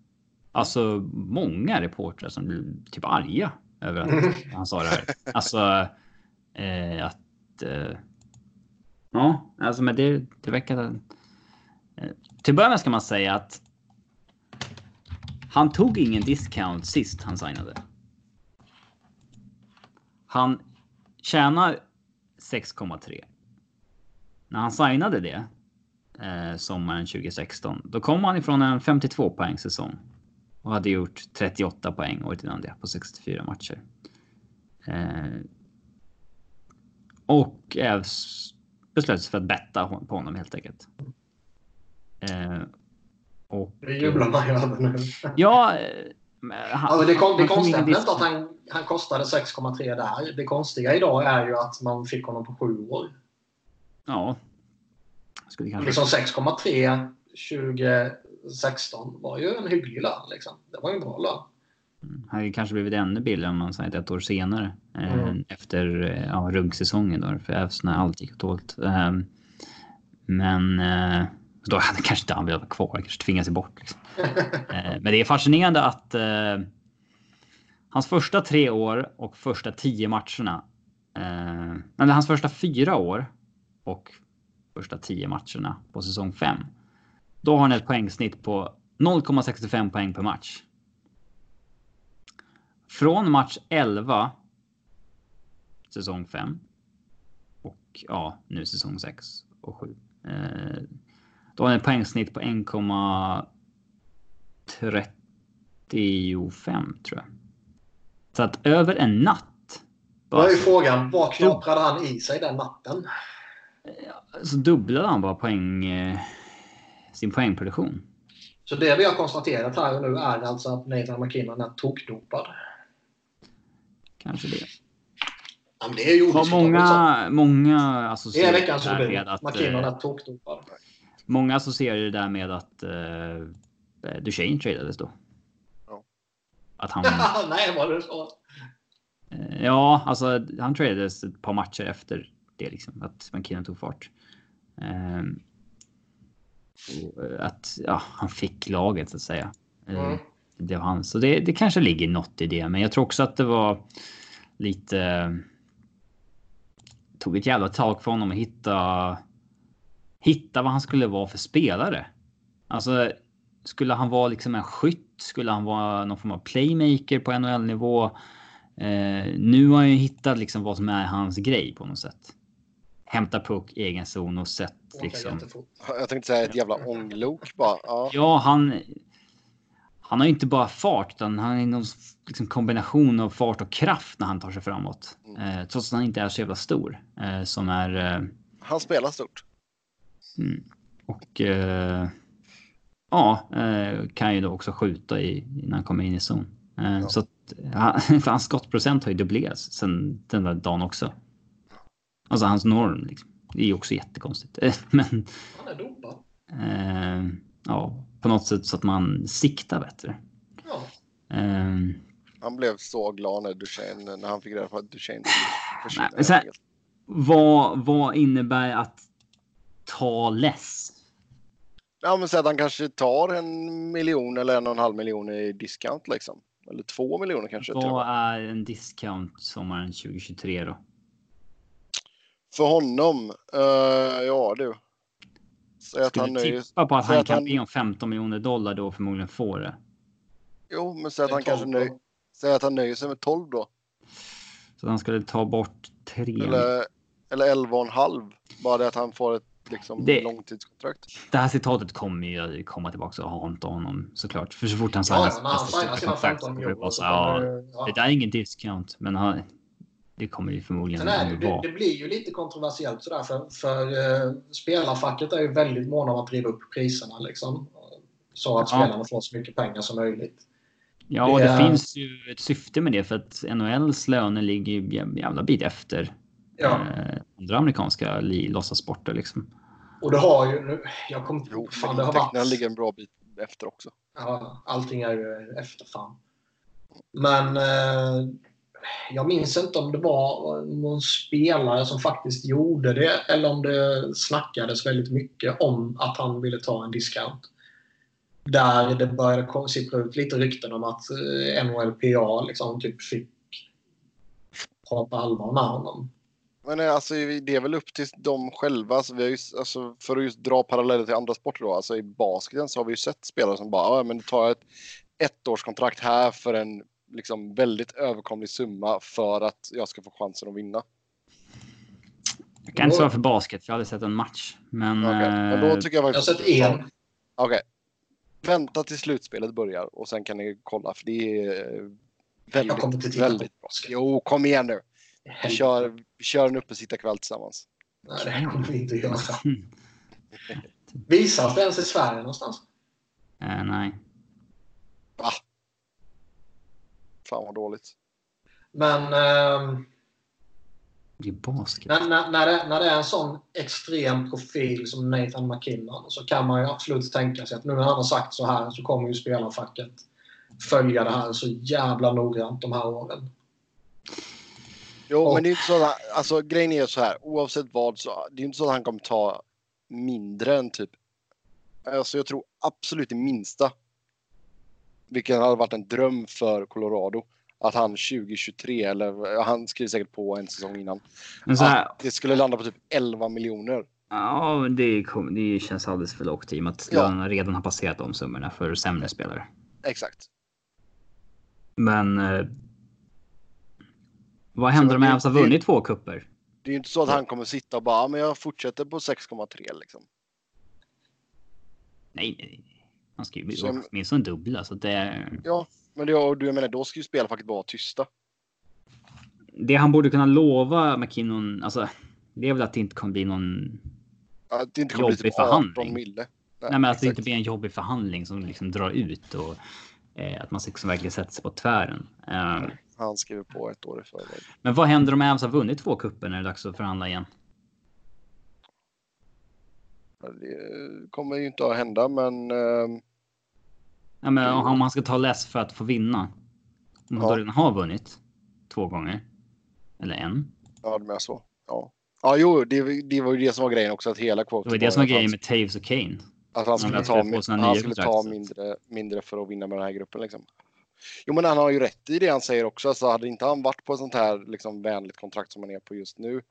Alltså många reportrar som blev typ arga över att han sa det här. Alltså eh, att... Eh, ja, alltså men det, det verkar... Eh, till början ska man säga att han tog ingen discount sist han signade. Han tjänar 6,3. När han signade det eh, sommaren 2016, då kom han ifrån en 52 poäng säsong och hade gjort 38 poäng året innan det på 64 matcher. Eh, och beslöt sig för att betta på honom helt enkelt. Eh, och, det jublar man ju över nu. Ja, han, alltså det, kom, det konstiga är inte att han, han kostade 6,3 där. Det konstiga idag är ju att man fick honom på sju år. Ja. Skulle kanske... Liksom 6,3 2016 var ju en hygglig lön. Liksom. Det var ju en bra lön. Mm. hade kanske blivit ännu billigare om man sagt ett år senare. Eh, mm. Efter eh, ja, ruggsäsongen då. För Ävs när allt gick åt. Ehm, men eh, då hade kanske inte han velat vara kvar. Kanske tvingat sig bort. Liksom. Eh, men det är fascinerande att eh, hans första tre år och första tio matcherna. Eh, eller hans första fyra år och första tio matcherna på säsong fem. Då har han ett poängsnitt på 0,65 poäng per match. Från match 11. Säsong 5. Och ja, nu säsong 6 och 7. Eh, då har han ett poängsnitt på 1,35 tror jag. Så att över en natt. Då är ju frågan, vad knaprade han i sig den natten? Så dubblade han bara poäng, eh, sin poängproduktion. Så det vi har konstaterat här nu är alltså att Nathan McKinnon är tokdopad? Kanske det. Ja, det är ju många, många associerar det är veckans med att... McKinnon är eh, tokdopad. Många associerar det där med att uh, Duchene tradades då. Ja. Att han... Nej, var det så? Uh, ja, alltså han tradades ett par matcher efter det liksom. Att McKinnon tog fart. Uh, att ja, han fick laget så att säga. Mm det var han. Så det, det kanske ligger något i det. Men jag tror också att det var lite... Tog ett jävla tag för honom att hitta... Hitta vad han skulle vara för spelare. Alltså, skulle han vara liksom en skytt? Skulle han vara någon form av playmaker på NHL-nivå? Eh, nu har han ju hittat liksom vad som är hans grej på något sätt. Hämta puck, egen zon och sett liksom. Jag tänkte säga ett jävla ånglok bara. Ja, ja han han har ju inte bara fart utan han är någon liksom kombination av fart och kraft när han tar sig framåt. Mm. Eh, trots att han inte är så jävla stor. Eh, som är... Eh, han spelar stort. Mm. Och eh, ja, eh, kan ju då också skjuta i, när han kommer in i zon. Eh, ja. Så att han, hans skottprocent har ju dubblerats sen den där dagen också. Alltså hans norm liksom. Det är ju också jättekonstigt. Men... Han är dopad. ja, på något sätt så att man siktar bättre. Ja. Um, han blev så glad när Duchene, när han fick reda på att Duchene försvinner. Vad, vad innebär att ta less? Ja, men så att han kanske tar en miljon eller en och en halv miljon i discount liksom. Eller två miljoner kanske. Vad är en discount sommaren 2023 då? För honom? Uh, ja du. Säg att han tippa på att han kan be om 15 miljoner dollar då förmodligen får det. Jo, men säg att han kanske nöjer, säg att han nöjer sig med 12 då. Så han skulle ta bort 3. Eller, eller 11,5. Bara det att han får ett liksom, det, långtidskontrakt. Det här citatet kommer ju komma tillbaka och hanta honom såklart. För så fort han signar ja, ja, sina 15 miljoner. Ja, det där är ingen discount, men han, det kommer ju förmodligen Sen är det, det, det blir ju lite kontroversiellt sådär för, för uh, spelarfacket är ju väldigt måna om att driva upp priserna liksom. Så att ja. spelarna får så mycket pengar som möjligt. Ja, och det, det finns ju ett syfte med det för att NHLs löner ligger ju jävla bit efter ja. eh, andra amerikanska låtsassporter liksom. Och det har ju, nu, jag kommer jo, fan, det har varit... ligger en bra bit efter också. Ja, allting är ju efter fan. Men eh, jag minns inte om det var någon spelare som faktiskt gjorde det eller om det snackades väldigt mycket om att han ville ta en discount. Där det började sippra ut lite rykten om att eh, NHLPA liksom typ fick prata allvar med honom. Men eh, alltså, det är väl upp till dem själva. Alltså, vi har ju, alltså, för att just dra paralleller till andra sporter då. Alltså, I basketen så har vi ju sett spelare som bara, ja men tar ett ettårskontrakt här för en liksom väldigt överkomlig summa för att jag ska få chansen att vinna. Jag kan inte svara för basket, för jag har aldrig sett en match. Men, okay. men då eh, tycker jag, jag har sett en. Okej. Okay. Vänta till slutspelet börjar och sen kan ni kolla för det är väldigt, väldigt basket. Jo, kom igen nu. Vi kör, vi kör en uppesittarkväll tillsammans. Nej, det kommer vi inte göra. Visas det ens i Sverige någonstans? Eh, nej. Va? Fan vad dåligt. Men... ehm, Det är basket. när, när, när, det, när det är en sån extrem profil som Nathan McKinnon så kan man ju absolut tänka sig att nu när han har sagt så här så kommer ju spelarfacket följa det här så jävla noggrant de här åren. Jo, Och- men det är inte så att, alltså grejen är så här, oavsett vad så, det är inte så att han kommer ta mindre än typ, alltså jag tror absolut det minsta, vilket hade varit en dröm för Colorado, att han 2023, eller han skriver säkert på en säsong innan, här, att det skulle landa på typ 11 miljoner. ja, men det, kom, det känns alldeles för lågt i och med att Ja. lönerna redan har passerat de summorna för sämre spelare. Exakt. Men eh, vad händer om det- Avs har det- vunnit två kupper? Det är ju inte så att han kommer sitta och bara, "Ja, men jag fortsätter på 6,3 liksom. Nej, nej, nej. Han ska ju bli åtminstone dubbla. Så det, är- Ja, men det, och du jag menar, då ska ju spelarfacket vara tysta. det han borde kunna lova McKinnon, alltså, det är väl att det inte kommer bli någon... Att det inte kommer bli Jobbig typ 18 förhandling. mille. Nej, men att det exakt. inte blir en jobbig förhandling som liksom drar ut och eh, att man liksom verkligen sätter sig på tvären. Eh, Han skriver på ett år i förväg. men vad händer om Avs har vunnit två kupper när det är dags att förhandla igen? Det kommer ju inte att hända, men ehm, Ja, men om man ska ta less för att få vinna. Om man Ja. redan har vunnit två gånger. Eller en. ja, det är så. Ja, ja jo, det, det var ju det som var grejen också, att hela Det quoten var det som var grejen med Taves och Kane. Att han skulle ta, han skulle ta mindre, mindre för att vinna med den här gruppen. Liksom. Jo, men han har ju rätt i det han säger också. Alltså, hade inte han varit på ett sånt här liksom, vänligt kontrakt som han är på just nu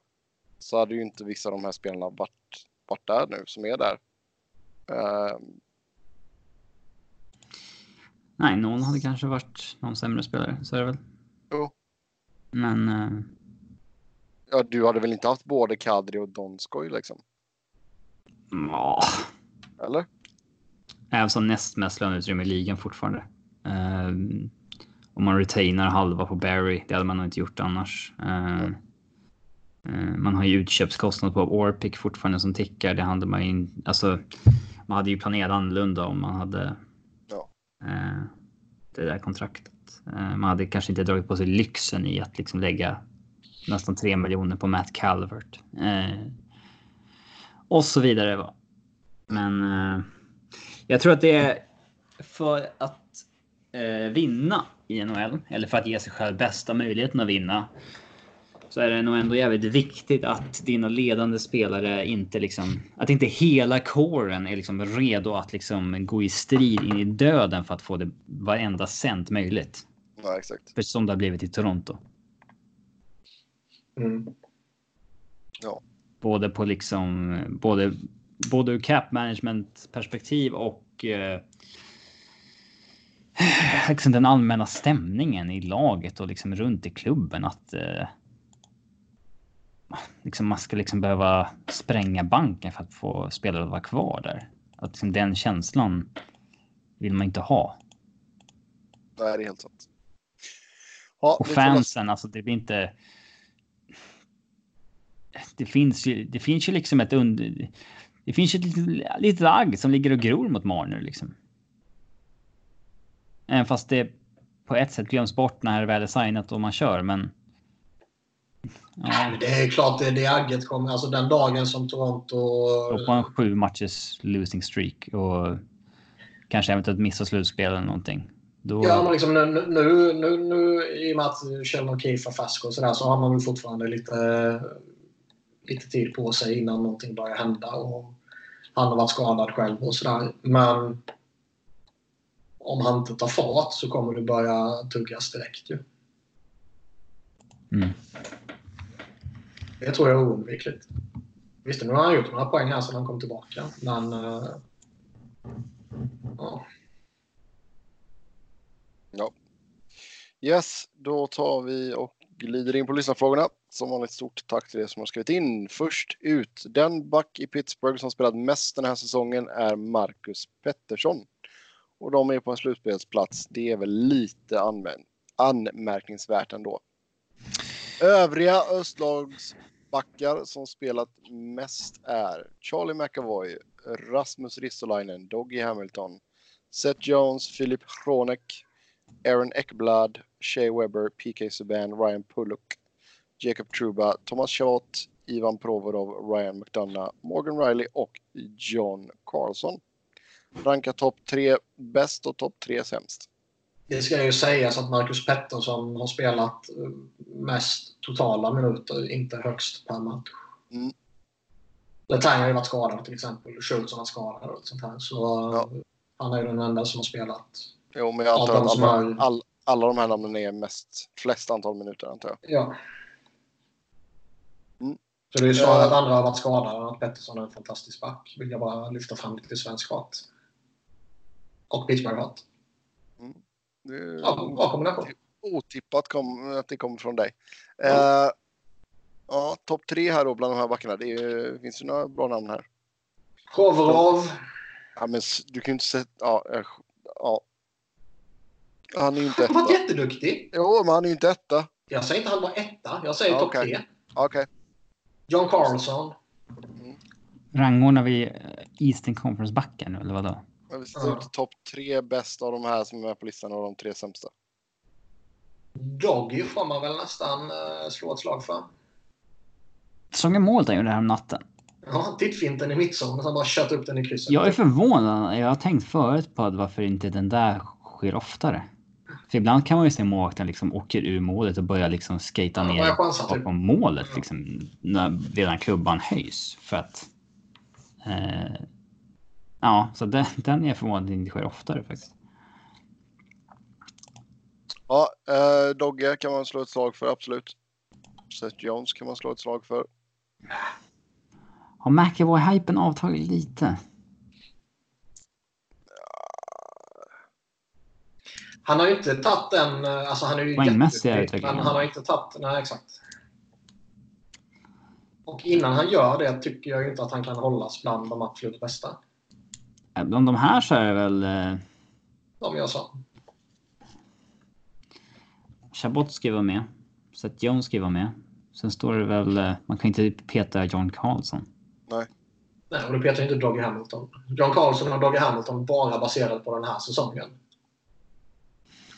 så hade ju inte vissa av de här spelarna varit, varit där nu, som är där. Ehm, Nej, någon hade kanske varit någon sämre spelare. Så är det väl. Jo. Men eh, ja, du hade väl inte haft både Kadri och Donskoj liksom? ja, Eller? Avs har näst mest löneutrymme i ligan fortfarande. Eh, om man retainar halva på Barry, det hade man nog inte gjort annars. Eh, eh, man har ju utköpskostnad på Orpik fortfarande som tickar. Det hade man ju, alltså, man hade ju planerat annorlunda om man hade Ja. eh, det där kontraktet. Man hade kanske inte dragit på sig lyxen i att liksom lägga nästan 3 miljoner på Matt Calvert. Och så vidare. va. Men jag tror att det är för att vinna i NHL, eller för att ge sig själv bästa möjligheten att vinna, så är det nog ändå jävligt viktigt att dina ledande spelare inte liksom, att inte hela kåren är liksom redo att liksom gå i strid in i döden för att få det varenda cent möjligt. Ja, exakt. För som det har blivit i Toronto. Mm. Både på liksom både, både ur cap management perspektiv och eh, liksom den allmänna stämningen i laget och liksom runt i klubben att eh, liksom man ska liksom behöva spränga banken för att få spelare att vara kvar där. Att liksom den känslan vill man inte ha. Nej, det är helt sant. Ja, Och fansen, alltså det blir inte. Det finns ju, det finns ju liksom ett under. Det finns ju ett litet, litet agg som ligger och gror mot Marner liksom. Även fast det på ett sätt glöms bort när det väl är signat och man kör, men. Ja, det är klart det, det agget kommer. Alltså den dagen som Toronto... då på en sju matchers losing streak och kanske eventuellt missa slutspel eller någonting. Då... Ja, men liksom nu, nu, nu, nu i och med att Sheldon Keefe är färsk och sådär så har man väl fortfarande lite, lite tid på sig innan någonting börjar hända. Och han har varit skadad själv och sådär. Men om han inte tar fart så kommer det börja tuggas direkt ju. Mm. Det tror jag är oundvikligt. Visst, nu har han gjort några poäng här sedan han kom tillbaka. Men... Uh, ja. Ja. Yes, då tar vi och glider in på lyssnarfrågorna. Som vanligt stort tack till er som har skrivit in. Först ut, den back i Pittsburgh som spelat mest den här säsongen är Marcus Pettersson. Och de är på en slutspelsplats. Det är väl lite anmärk anmärkningsvärt ändå. Övriga östlagsbackar som spelat mest är Charlie McAvoy, Rasmus Ristolainen, Doggy Hamilton, Seth Jones, Philip Hronek, Aaron Ekblad, Shea Weber, PK Subban, Ryan Pullock, Jacob Truba, Thomas Chabot, Ivan Provorov, Ryan McDonough, Morgan Riley och John Carlson. Ranka topp tre bäst och topp tre sämst. Det ska ju sägas att Marcus Pettersson har spelat eh, mest totala minuter, inte högst per match. Mm. Letang har ju varit skadad till exempel. Schultz har varit skadad och sånt här. Så Ja. han är ju den enda som har spelat. Jo, men jag antar att alla, all, alla de här namnen är mest, flest antal minuter antar jag. Ja. Mm. Så det är ju snarare Ja. att andra har varit skadade än att Pettersson är en fantastisk back. Vill jag bara lyfta fram lite svensk hat. Och Pittsburgh-hat. Det är Ja, bra kombination. otippat kom, att det kommer från dig. Ja. Eh, ja, topp tre här då bland de här backarna. Det är, finns ju några bra namn här. Kovrov. Ja, men du kan ju inte sätta... Ja, eh, ja. Han är ju inte Han har varit etta. jätteduktig. Jo, men han är ju inte etta. Jag säger inte han var etta. Jag säger Ja, topp tre. Okej. John Carlson. Rangordnar vi Eastern Conference-backar nu eller vadå? Men vi sätter Ja. ut topp tre bästa av de här som är med på listan och de tre sämsta. Doggy får man väl nästan uh, slå ett slag för. Såg jag målet han gjorde här om natten? Ja, tittfinten i mittzon och sen bara kört upp den i krysset. Jag är förvånad. Jag har tänkt förut på att varför inte den där sker oftare. För ibland kan man ju se målvakten liksom åker ur målet och börjar liksom skata Ja, ner chansa, typ. bakom målet liksom när redan klubban höjs för att. Eh, ja, så den, den är förvånad att det inte sker oftare faktiskt. Ja, eh, Dogge kan man slå ett slag för, absolut. Seth Jones kan man slå ett slag för. Har McAvoy-hypen avtagit lite? Han har ju inte tagit den... eh, Alltså han är ju jätteduktig, utvecklingen. Men han har inte tagit... Nej, exakt. Och innan han gör det tycker jag inte att han kan hållas bland de absolut bästa. Eh, Bland de här så är det väl eh, De jag sa. Chabot vara med. Seth Jones vara med. Sen står det väl, eh, man kan inte peta John Carlson. Nej, och du petar inte Doggy Hamilton. John Carlson och Doggy Hamilton bara baserat på den här säsongen.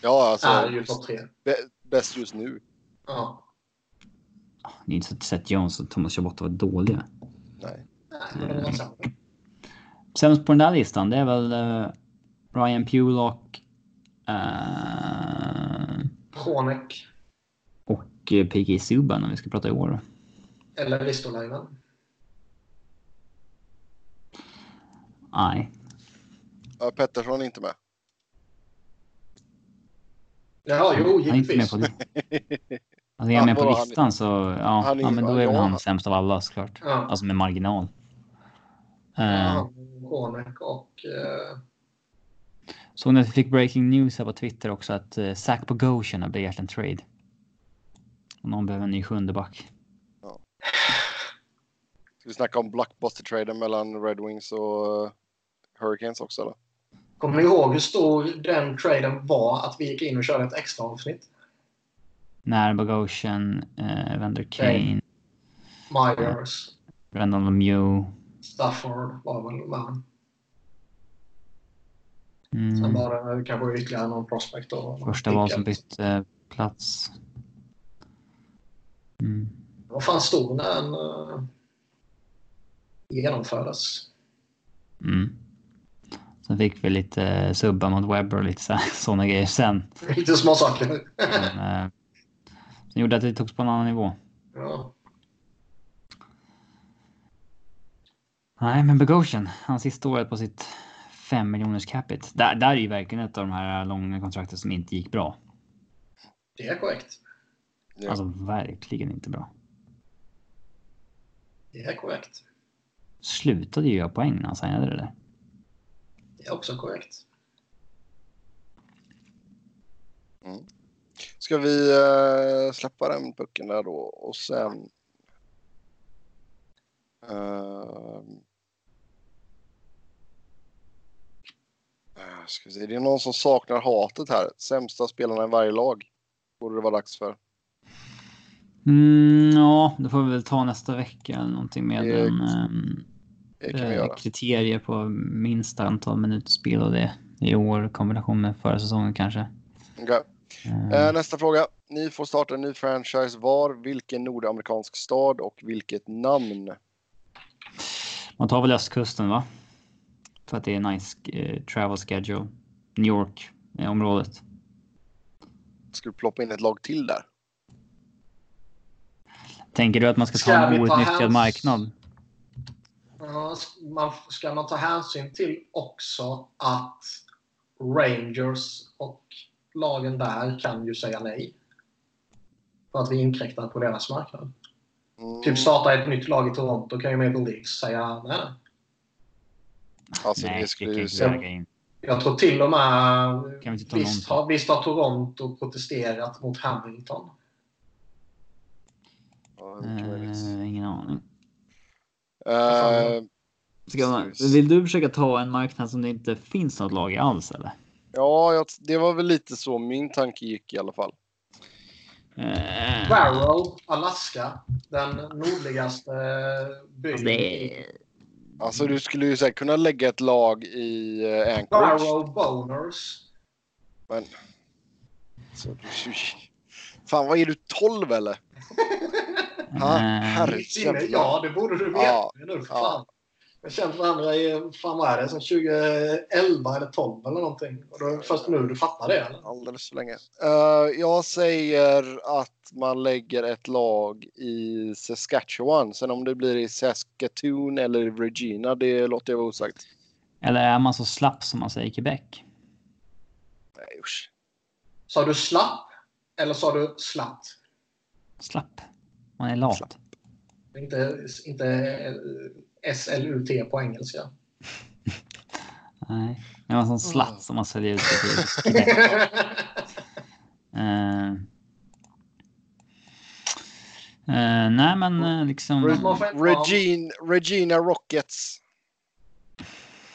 Ja, alltså. är ju topp tre. bä- Bäst just nu. Ja. Det är inte så att Seth Jones och Thomas Chabot var dåliga. Nej. Nej, men de var sämre. Sämst på den där listan, det är väl eh, Ryan Pulock eh, Kronek. och eh, PK Subban om vi ska prata i år. Eller Ristolainen. Nej, Ja, Pettersson är inte med. Ja, jo, han är inte med givetvis. på det. Alltså är han med på listan så ja, han är- ja men då är väl han sämst av alla såklart. Ja. Alltså med marginal. Eh, Ja, Kronek och... Eh, Såg ni att vi fick breaking news här på Twitter också att uh, Zach Bogosian har begärt en trade. Och någon behöver en ny sjunde back. Ska vi snacka om blockbuster-traden mellan Red Wings och eh, Hurricanes också eller? kommer ni ihåg hur stor den traden var att vi gick in och körde ett extra avsnitt? När Bogosian, uh, Vander Kane, Myers, Randall Lemieux. Stafford var väl med. Sen Mm, var det kanske ytterligare någon prospect. Då, första val som bytte plats. Mm. Vad fan stor när den uh, genomfördes? Mm. Sen fick vi lite subba mot Webber och lite sådana grejer sen. Lite småsaker. Men, eh, som gjorde att det togs på en annan nivå. Ja. Nej, men Bogosian, hans sista året på sitt 5 miljoners capita. Där, där är ju verkligen ett av de här långa kontrakten som inte gick bra. Det är korrekt. Ja. Alltså verkligen inte bra. Det är korrekt. Slutade ju göra poäng när han signade det där. Det är också korrekt. Ska vi eh, släppa den pucken där då och sen... Uh, ska vi se. Det är någon som saknar hatet här. Sämsta spelarna i varje lag. Borde det vara dags för. Mm, ja, det får vi väl ta nästa vecka eller någonting med Det- en ehm, vi eh, kriterier på minsta antal minuter spel och det i år i kombination med förra säsongen kanske. Okej. Eh, Eh, nästa fråga. Ni får starta en ny franchise var, vilken nordamerikansk stad och vilket namn? Man tar väl östkusten va? För att det är nice eh, travel schedule. New York är området. Ska du ploppa in ett lag till där? Tänker du att man ska, Ska ta en outnyttjad häns- marknad? Man, ska man ta hänsyn till också att Rangers och lagen där kan ju säga nej. För att vi inkräktar på deras marknad. Mm, Typ starta ett nytt lag i Toronto kan ju Maple Leafs säga nej. Nej. alltså, Nej, det det skulle kan ju inte se... väga in. Jag tror till och med... Kan vi inte ta Visst har, visst har Toronto protesterat mot Hamilton. Ja. Eh, ingen aning. Eh, Ska man, vill du försöka ta en marknad som det inte finns något lag i alls eller? ja, jag, det var väl lite så min tanke gick i alla fall. Eh, Barrow, Alaska. Den nordligaste byn. alltså det är... Alltså du skulle ju säkert kunna lägga ett lag i uh, Anchorage. Barrow Boners. Men... Så, du, fan, vad är du 12 eller? Ja, Eh, herre- Ja, det borde du veta Ja, nu för ja. fan. Jag har känt varandra i, fan vad är det, sedan 2011 eller 12 eller någonting. Och då, först nu du fattar det eller? Alldeles för länge. Eh, jag säger att man lägger ett lag i Saskatchewan. Sen om det blir i Saskatoon eller Regina, det låter jag vara osagt. Eller är man så slapp som man säger i Quebec? Nej, usch. Sa du slapp? Eller sa du slatt? Slapp. Man är lat. Slapp. Inte, inte eh, SLUT på engelska. Nej. Är man som slatt som man säljer ut det till? Eh, eh, nej men eh, liksom... Regina, Regina Rockets.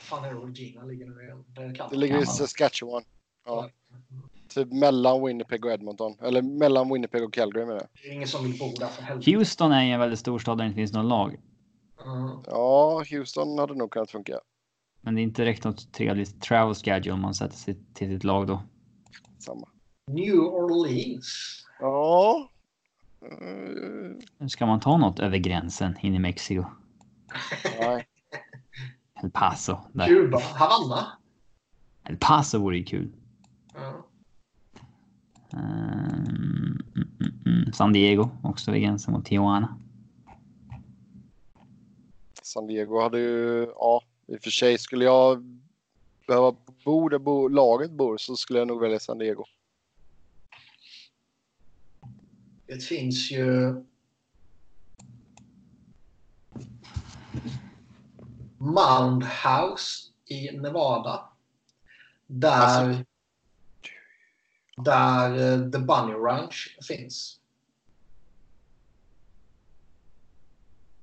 fan är det Regina ligger nu? Det, Det ligger i. Saskatchewan. Ja. Typ mellan Winnipeg och Edmonton. Eller mellan Winnipeg och Calgary menar jag. Det är ingen som vill bo där för helvete. Houston är en väldigt stor stad där det inte finns någon lag. Mm. Ja, Houston hade nog kunnat funka. Men det är inte direkt något trevligt travel schedule om man sätter sig till sitt lag då. Samma. New Orleans. Ja. Eh, Ska man ta något över gränsen in i Mexiko? nej. El Paso. Där. Kuba. Havanna. El Paso vore ju kul. Ja. Mm, mm, mm, mm. San Diego också vid gränsen mot Tijuana. San Diego hade ju, ja, i och för sig skulle jag behöva bo där bo, laget bor så skulle jag nog välja San Diego. Det finns ju... Mound House i Nevada. Där, Alltså- där eh, The Bunny Ranch finns.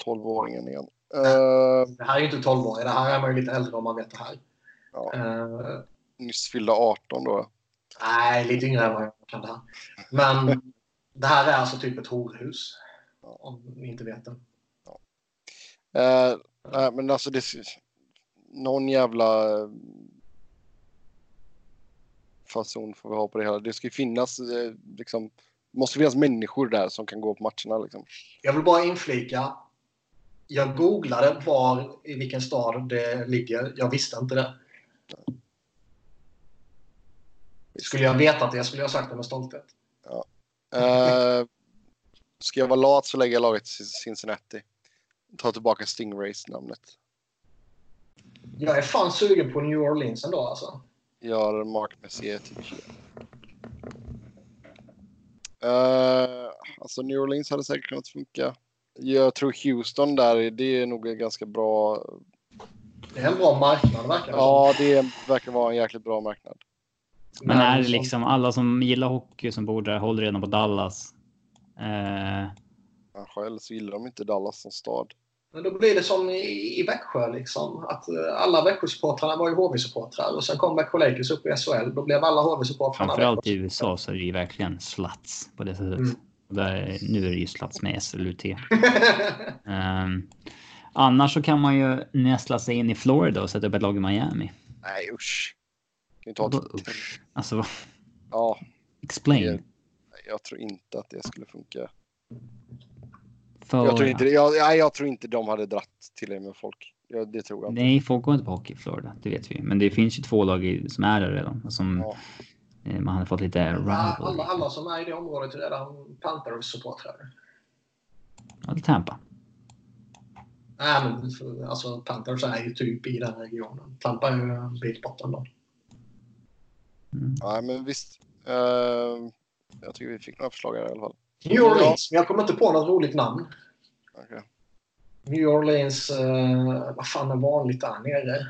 12-åringen igen. Uh, Det här är ju inte 12 år. Det här är man ju lite äldre om man vet det här. ja, Eh, nyss fyllda 18 då. nej, lite yngre än vad jag kan det här. Men det här är alltså typ ett horhus. Om ni inte vet det. Uh, nej, men alltså det... Någon jävla eh, fason får vi ha på det hela. Det ska ju finnas eh, liksom... måste finnas människor där som kan gå på matcherna liksom. Jag vill bara inflika. Jag googlade var i vilken stad det ligger. Jag visste inte det. Skulle jag vetat det skulle jag sagt det med stolthet. Ja. Uh, ska jag vara lat så lägger jag laget till Cincinnati. Ta tillbaka Stingrays-namnet. Jag är fan sugen på New Orleans ändå alltså. Ja, Mark Messier typ. Uh, alltså New Orleans hade säkert kunnat funka. Jag tror Houston där, det är nog en ganska bra... Det är en bra marknad verkar Ja, det verkar vara en jäkligt bra marknad. Men är det liksom alla som gillar hockey som bor där håller redan på Dallas? Eh... Eller så gillar de inte Dallas som stad. Men då blir det som i, i Växjö liksom. Att eh, alla Växjö-supportrarna var ju HV-supportrar och sen kom Växjö Lakers upp i SHL. Då blev alla HV-supportrarna Framförallt i USA så är det ju verkligen slats på det sättet. Mm. Där, nu är det ju slats med SLUT. um, ehm, annars så kan man ju nästla sig in i Florida och sätta upp ett lag i Miami. Nej usch. Kan inte ha usch. Alltså. Ja. Explain. Jag, jag tror inte att det skulle funka. För... Jag, tror inte, jag, jag tror inte de hade dratt till det med folk. Ja, det tror jag inte. Nej, folk går inte på hockey i Florida. Det vet vi. Men det finns ju två lag som är där redan. Som ja. Eh, man hade fått lite... Ja, alla, alla som är i det området är redan Panthers-supportrar. Ja, det är Tampa. Nej, men alltså Panthers är ju typ i den regionen. Tampa är ju en bit bort ändå. Mm. Ja, men visst. Uh, jag tycker vi fick några förslag här i alla fall. New Orleans, men jag kommer inte på något roligt namn. Okay. New Orleans, uh, vad fan är vanligt där nere?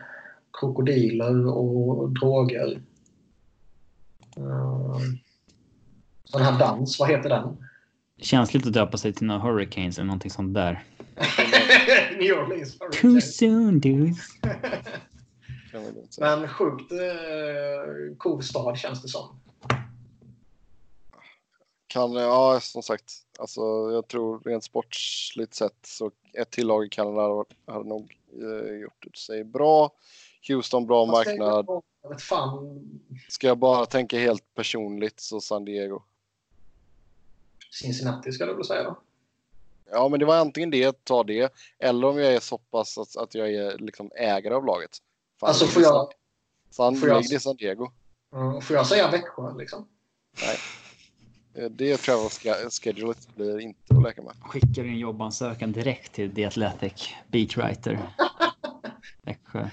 Krokodiler och droger. Uh, sån här dans, vad heter den? Känsligt att döpa sig till några Hurricanes eller någonting sånt där. New Orleans Hurricanes. Too soon dudes. Men sjukt eh, cool stad känns det som kan, ja som sagt, alltså jag tror rent sportsligt sett så ett till lag i Kanada hade nog eh, gjort sig bra. Houston bra marknad. Ska jag bara tänka helt personligt så San Diego. Cincinnati ska du väl säga då? Ja, men det var antingen det, ta det, eller om jag är så pass att, att jag är liksom ägare av laget. Fan, alltså får jag... San, får jag... det San Diego. Mm, får jag säga Växjö liksom? Nej. Eh, det travel schedulet blir inte att leka med. Skickar en jobbansökan direkt till The Athletic Beatwriter. Växjö.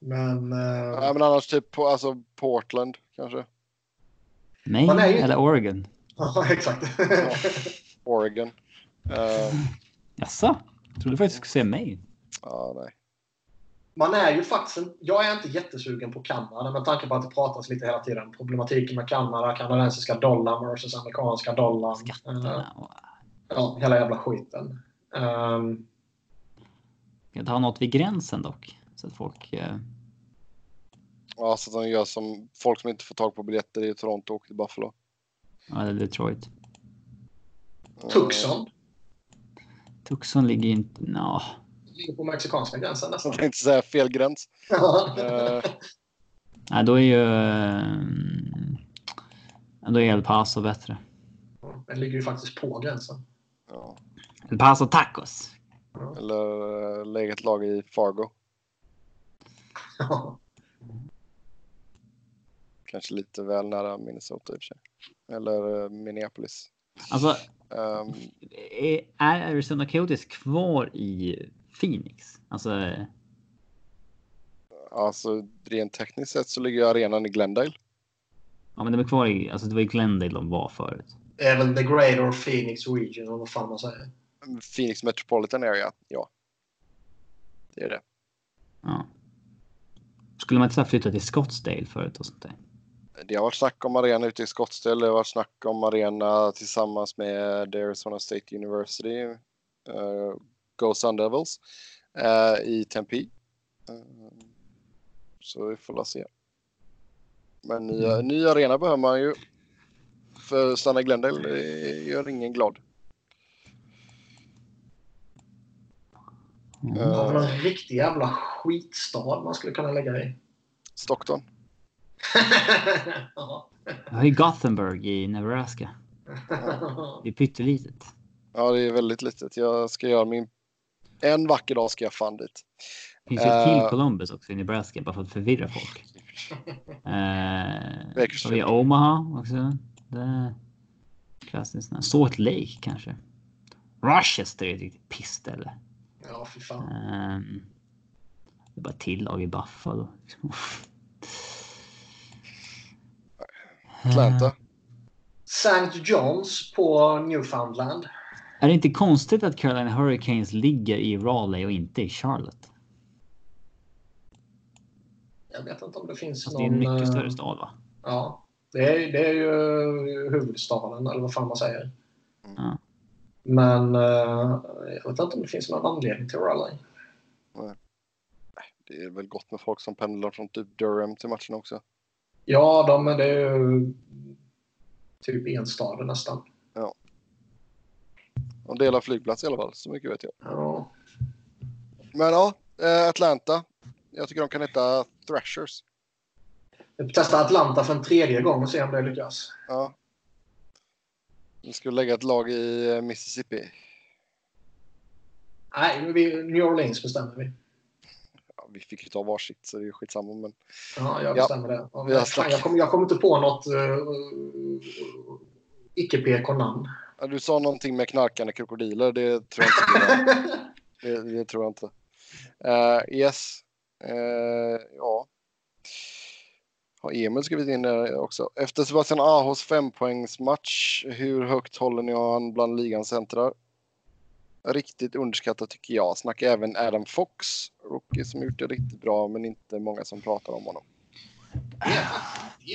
Men, uh... ja, men annars typ på, alltså Portland kanske. Maine eller Oregon? Ja, exakt. ja, Oregon. Uh... Jaså? Jag trodde faktiskt du skulle säga Maine. Ja, nej man är ju faktiskt... En, jag är inte jättesugen på Kanada med tanke på att det pratas lite hela tiden. Problematiken med Kanada, kanadensiska dollarn versus amerikanska dollarn. Skatterna. ja, hela jävla skiten. Um, kan ta något vid gränsen dock. Så att folk... Uh... Ja, så att de gör som folk som inte får tag på biljetter i Toronto och till Buffalo. Ja, eller Detroit. Tucson. Tucson ligger inte... No ligger på mexikanska gränsen nästan. Jag tänkte säga fel gräns. uh... Nej, då är ju... Då är El Paso bättre. Den ligger ju faktiskt på gränsen. Ja. El Paso Tacos. Eller lägga ett lag i Fargo. Kanske lite väl nära Minnesota i och för sig. Eller uh, Minneapolis. Alltså, um, är Arizona Coyotes kvar i Phoenix? Alltså. Alltså rent tekniskt sett så ligger arenan i Glendale. Ja, men de är kvar i, alltså det var i Glendale de var förut. Det är väl the Greater Phoenix Region, eller vad fan man säger. Phoenix Metropolitan Area, ja. Det är det. Ja. Skulle man inte flytta till Scottsdale förut och sånt där? Det har varit snack om arena ute i Scottsdale. Det har varit snack om arena tillsammans med Arizona State University. Uh, Go Sun Devils uh, i Tempe. Uh, så vi får la se. Men nya, mm. ny arena behöver man ju. För stanna i Glendale gör ingen glad. Mm. Uh, Har någon riktig jävla skitstad man skulle kunna lägga i? Stockton. Jag har ju Gothenburg i Nebraska. Det är pyttelitet. Ja, det är väldigt litet. Jag ska göra min En vacker dag ska jag fan dit. Det finns ju ett till Eh. Columbus också i Nebraska bara för att förvirra folk. Eh, vi Omaha också. Det är klassiskt. Salt Lake kanske. Rochester är ett riktigt pissställe. Ja, fy fan. Ehm, det är bara till lag i Buffalo. Atlanta. St. John's på Newfoundland. Är det inte konstigt att Carolina Hurricanes ligger i Raleigh och inte i Charlotte? Jag vet inte om det finns Alltså, det är någon... en mycket eh, större stad va? Ja. Det är, det är ju huvudstaden, eller vad fan man säger. Ja. Men eh, jag vet inte om det finns någon anledning till Raleigh. Det är väl gott med folk som pendlar från typ Durham till matchen också. Ja, de, men det är ju typ enstaden nästan. De delar flygplats i alla fall, så mycket vet jag. Ja. Men ja, eh, Atlanta. Jag tycker de kan heta Thrashers. Testa Atlanta för en tredje gång och se om det lyckas. Ja. Vi skulle lägga ett lag i eh, Mississippi. Nej, vi, New Orleans bestämmer vi. Ja, vi fick ju ta varsitt så det är skitsamma. Men Ja, jag Ja, bestämmer det. Och, vi har fan, jag, kommer, jag kommer inte på något uh, icke-PK-namn. ja, du sa någonting med knarkande krokodiler. Det tror jag inte. det, det tror jag inte. Eh, yes. Eh, ja. Har Emil skrivit in det också. Efter Sebastian Ahos fempoängsmatch, hur högt håller ni han bland ligans centrar? Riktigt underskattat tycker jag. Snacka även Adam Fox, rookie som gjort det riktigt bra, men inte många som pratar om honom.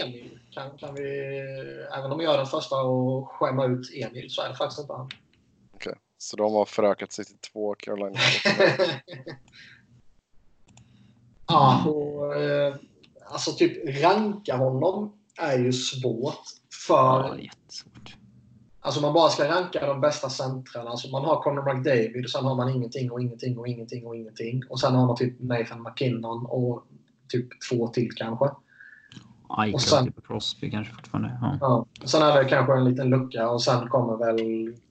Emil. Kan, kan vi, även om jag är den första att skämma ut Emil så är det faktiskt inte han. Okej. Så de har förökat sig till två Carolina. ja, och, eh, alltså typ ranka honom är ju svårt. Ja, För är jättesvårt. alltså man bara ska ranka de bästa centrarna. Alltså man har Conor McDavid och sen har man ingenting och ingenting och ingenting och ingenting. Och sen har man typ Nathan McKinnon och typ två till kanske. Eichel Och sen- typ Crosby kanske fortfarande. Ja. Ja. Sen är det kanske en liten lucka och sen kommer väl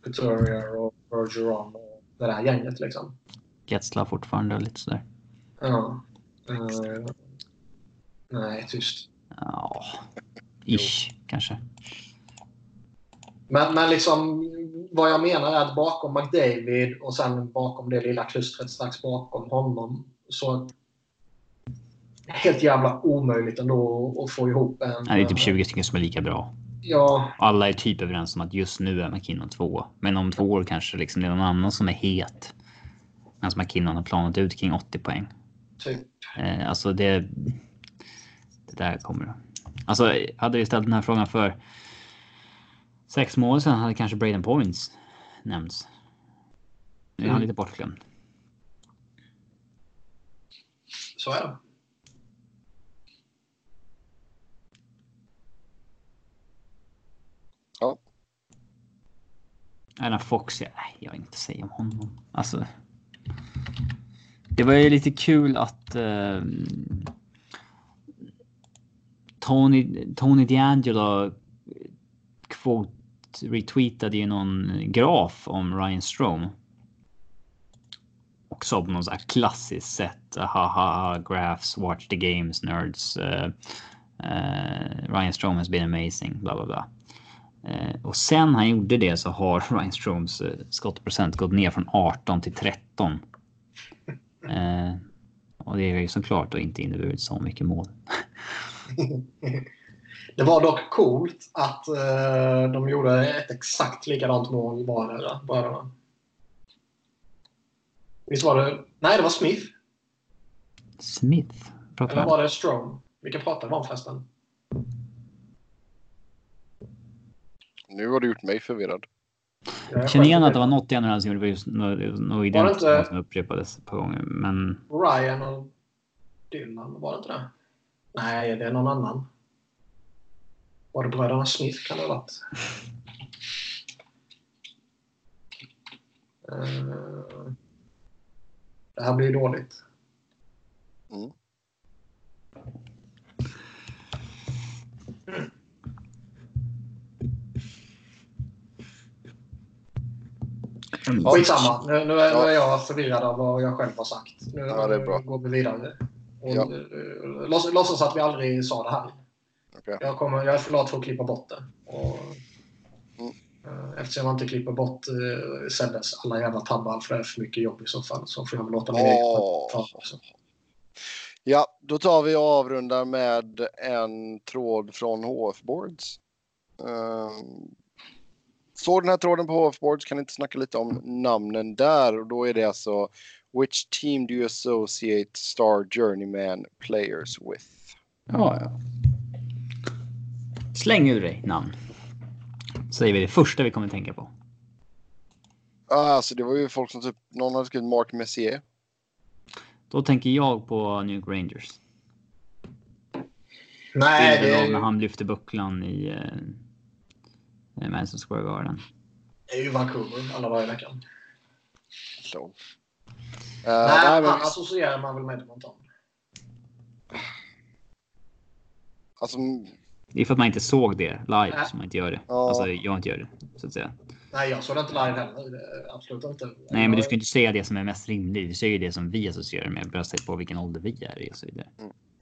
Couturier och Bergeron och det där gänget liksom. Getzla fortfarande och lite sådär. Ja. Eh, nej, tyst. Ja, ish kanske. Men, men liksom vad jag menar är att bakom McDavid och sen bakom det lilla klustret strax bakom honom så helt jävla omöjligt ändå att få ihop en... Nej, det är typ 20 stycken som är lika bra. Ja, Alla är typ överens om att just nu är McKinnon två. Men om två år kanske liksom det är någon annan som är het. Medan McKinnon har planat ut kring 80 poäng. typ. Eh, alltså det... Det där kommer... Alltså hade vi ställt den här frågan för sex månader sedan hade kanske Braden Points nämnts. Nu är han Mm. lite bortglömd. Så är det. Adam Fox, jag, jag har inget att säga om honom. Alltså. Det var ju lite kul att eh, Tony, Tony D'Angelo quote retweetade ju någon graf om Ryan Strome. Och sa på något slags klassiskt sätt. Ha ha ha graphs, watch the games nerds. eh, eh, Ryan Strome has been amazing, bla bla bla. Eh, och sen han gjorde det så har Ryan Stromes skottprocent gått ner från 18 till 13. Eh, och det är ju såklart då inte inneburit så mycket mål. Det var dock coolt att eh, de gjorde ett exakt likadant mål vardera. Bara. Visst var det... Nej, det var Smith. Smith? Pratar Eller vi var det Strome? Vilka pratade vi om förresten? Nu har du gjort mig förvirrad. Jag känner igen att det var något i andra som gjorde just något identiskt som upprepades på gånger. Men Ryan och Dylan, var det inte det? Nej, det är någon annan. Var det bröderna Smith kan det ha varit? Eh, det här blir dåligt. Mm. Skitsamma. Nu, nu, är, nu är jag förvirrad av vad jag själv har sagt. Nu Ja, det är bra. går vi vidare. Och, Ja. eh, låts, låtsas att vi aldrig sa det här. Okej. Jag, kommer, jag är för lat för att klippa bort det. Och, Mm. eh, Eftersom jag inte klipper bort eh, Sebes alla jävla tabbar för det är för mycket jobb i så fall så får jag väl låta min egen ta också. Ja, då tar vi och avrundar med en tråd från HF Boards. Um, såg den här tråden på HF Boards kan inte snacka lite om namnen där och då är det alltså Which team do you associate star journeyman players with? Ja, ja. Släng ur dig namn. Säger vi det första vi kommer tänka på. Alltså det var ju folk som typ, någon hade skrivit Mark Messier. Då tänker jag på New York Rangers. Nej, det av när är, han lyfte bucklan i eh, Madison Square Garden. det är ju Vancouver alla dagar i veckan. Så. Uh, Nej, nej, men, associerar man väl med Edmonton. alltså, Det är för att man inte såg det live Nej. som man inte gör det. Ja. Alltså jag inte gör det. Så att säga. Nej, jag såg det inte live heller. Absolut inte. Nej, men du ska inte säga det som är mest rimligt. Du säger det som vi associerar med. Baserat på vilken ålder vi är i och så vidare.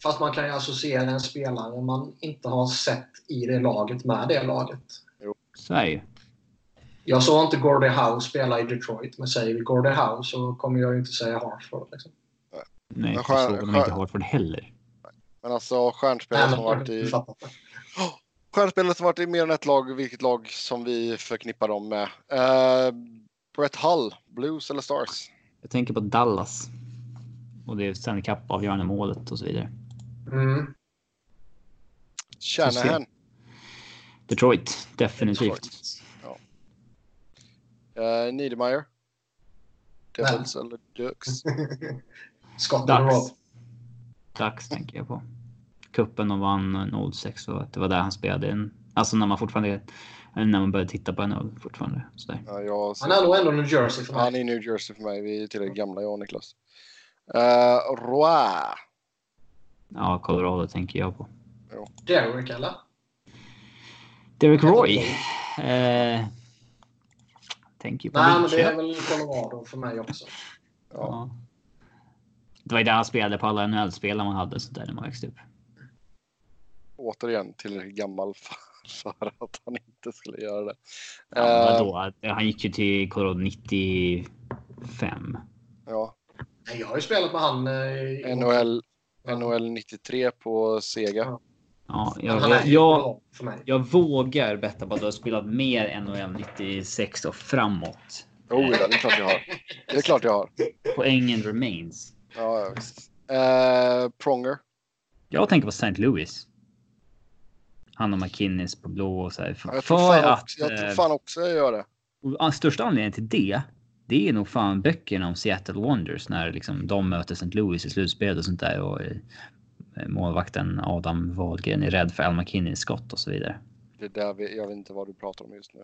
Fast man kan ju associera en spelare man inte har sett i det laget med det laget. Så är det ju. Jag såg inte Gordie Howe spela i Detroit, men säger vi Gordie Howe så kommer jag ju inte säga Hartford. Liksom. Nej, jag såg honom skär- inte Hartford heller. men alltså stjärnspelare Nej, som varit i... fattar. Stjärnspelare som varit i mer än ett lag, vilket lag som vi förknippar dem med. Uh, Brett Hull, Blues eller Stars? Jag tänker på Dallas. Och det är Stanley Cup avgörande målet och så vidare. Mm. Shanahan. Detroit, definitivt. Detroit. Uh, Niedermeyer. Devils eller Ducks? Scott. Rob. Dags tänker jag på. Kuppen och vann 06 och att det var där han spelade. En, alltså när man fortfarande, eller när man började titta på NHL fortfarande. Sådär. Ja, jag, Han är nog ändå New Jersey för mig. han är New Jersey för mig. Vi är tillräckligt gamla, jag och Niklas. Uh, Roy. Ja, Colorado tänker jag på. Derek, eller? Derek Roy. Eh, tänker på Nej, men det är väl Colorado för mig också. Ja. Ja. Det var ju där han spelade på alla NHL-spelare man hade så där när man växte upp. Återigen tillräckligt gammal för, att han inte skulle göra det. Ja, Eh, vadå? Han gick ju till Colorado 95. ja. Nej, jag har ju spelat med han eh, i... NHL. NHL 93 på Sega. Ja, Men jag, jag, jag, vågar betta på att du har spelat mer NHL 96 och framåt. Jo, oh, det är klart jag har. Det är klart jag har. Poängen remains. Ja, ja, visst. Eh, Pronger. Jag tänker på St. Louis. Han och McKinnis på blå och så här. För, Ja, jag, tror för fan att... också, jag tror eh, fan också jag gör det. och största anledningen till det, det är nog fan böckerna om Seattle Wonders när liksom de möter St. Louis i slutspelet och sånt där. Och eh, målvakten Adam Wahlgren är rädd för Al McKinnis skott och så vidare. det är där vi, jag vet inte vad du pratar om just nu.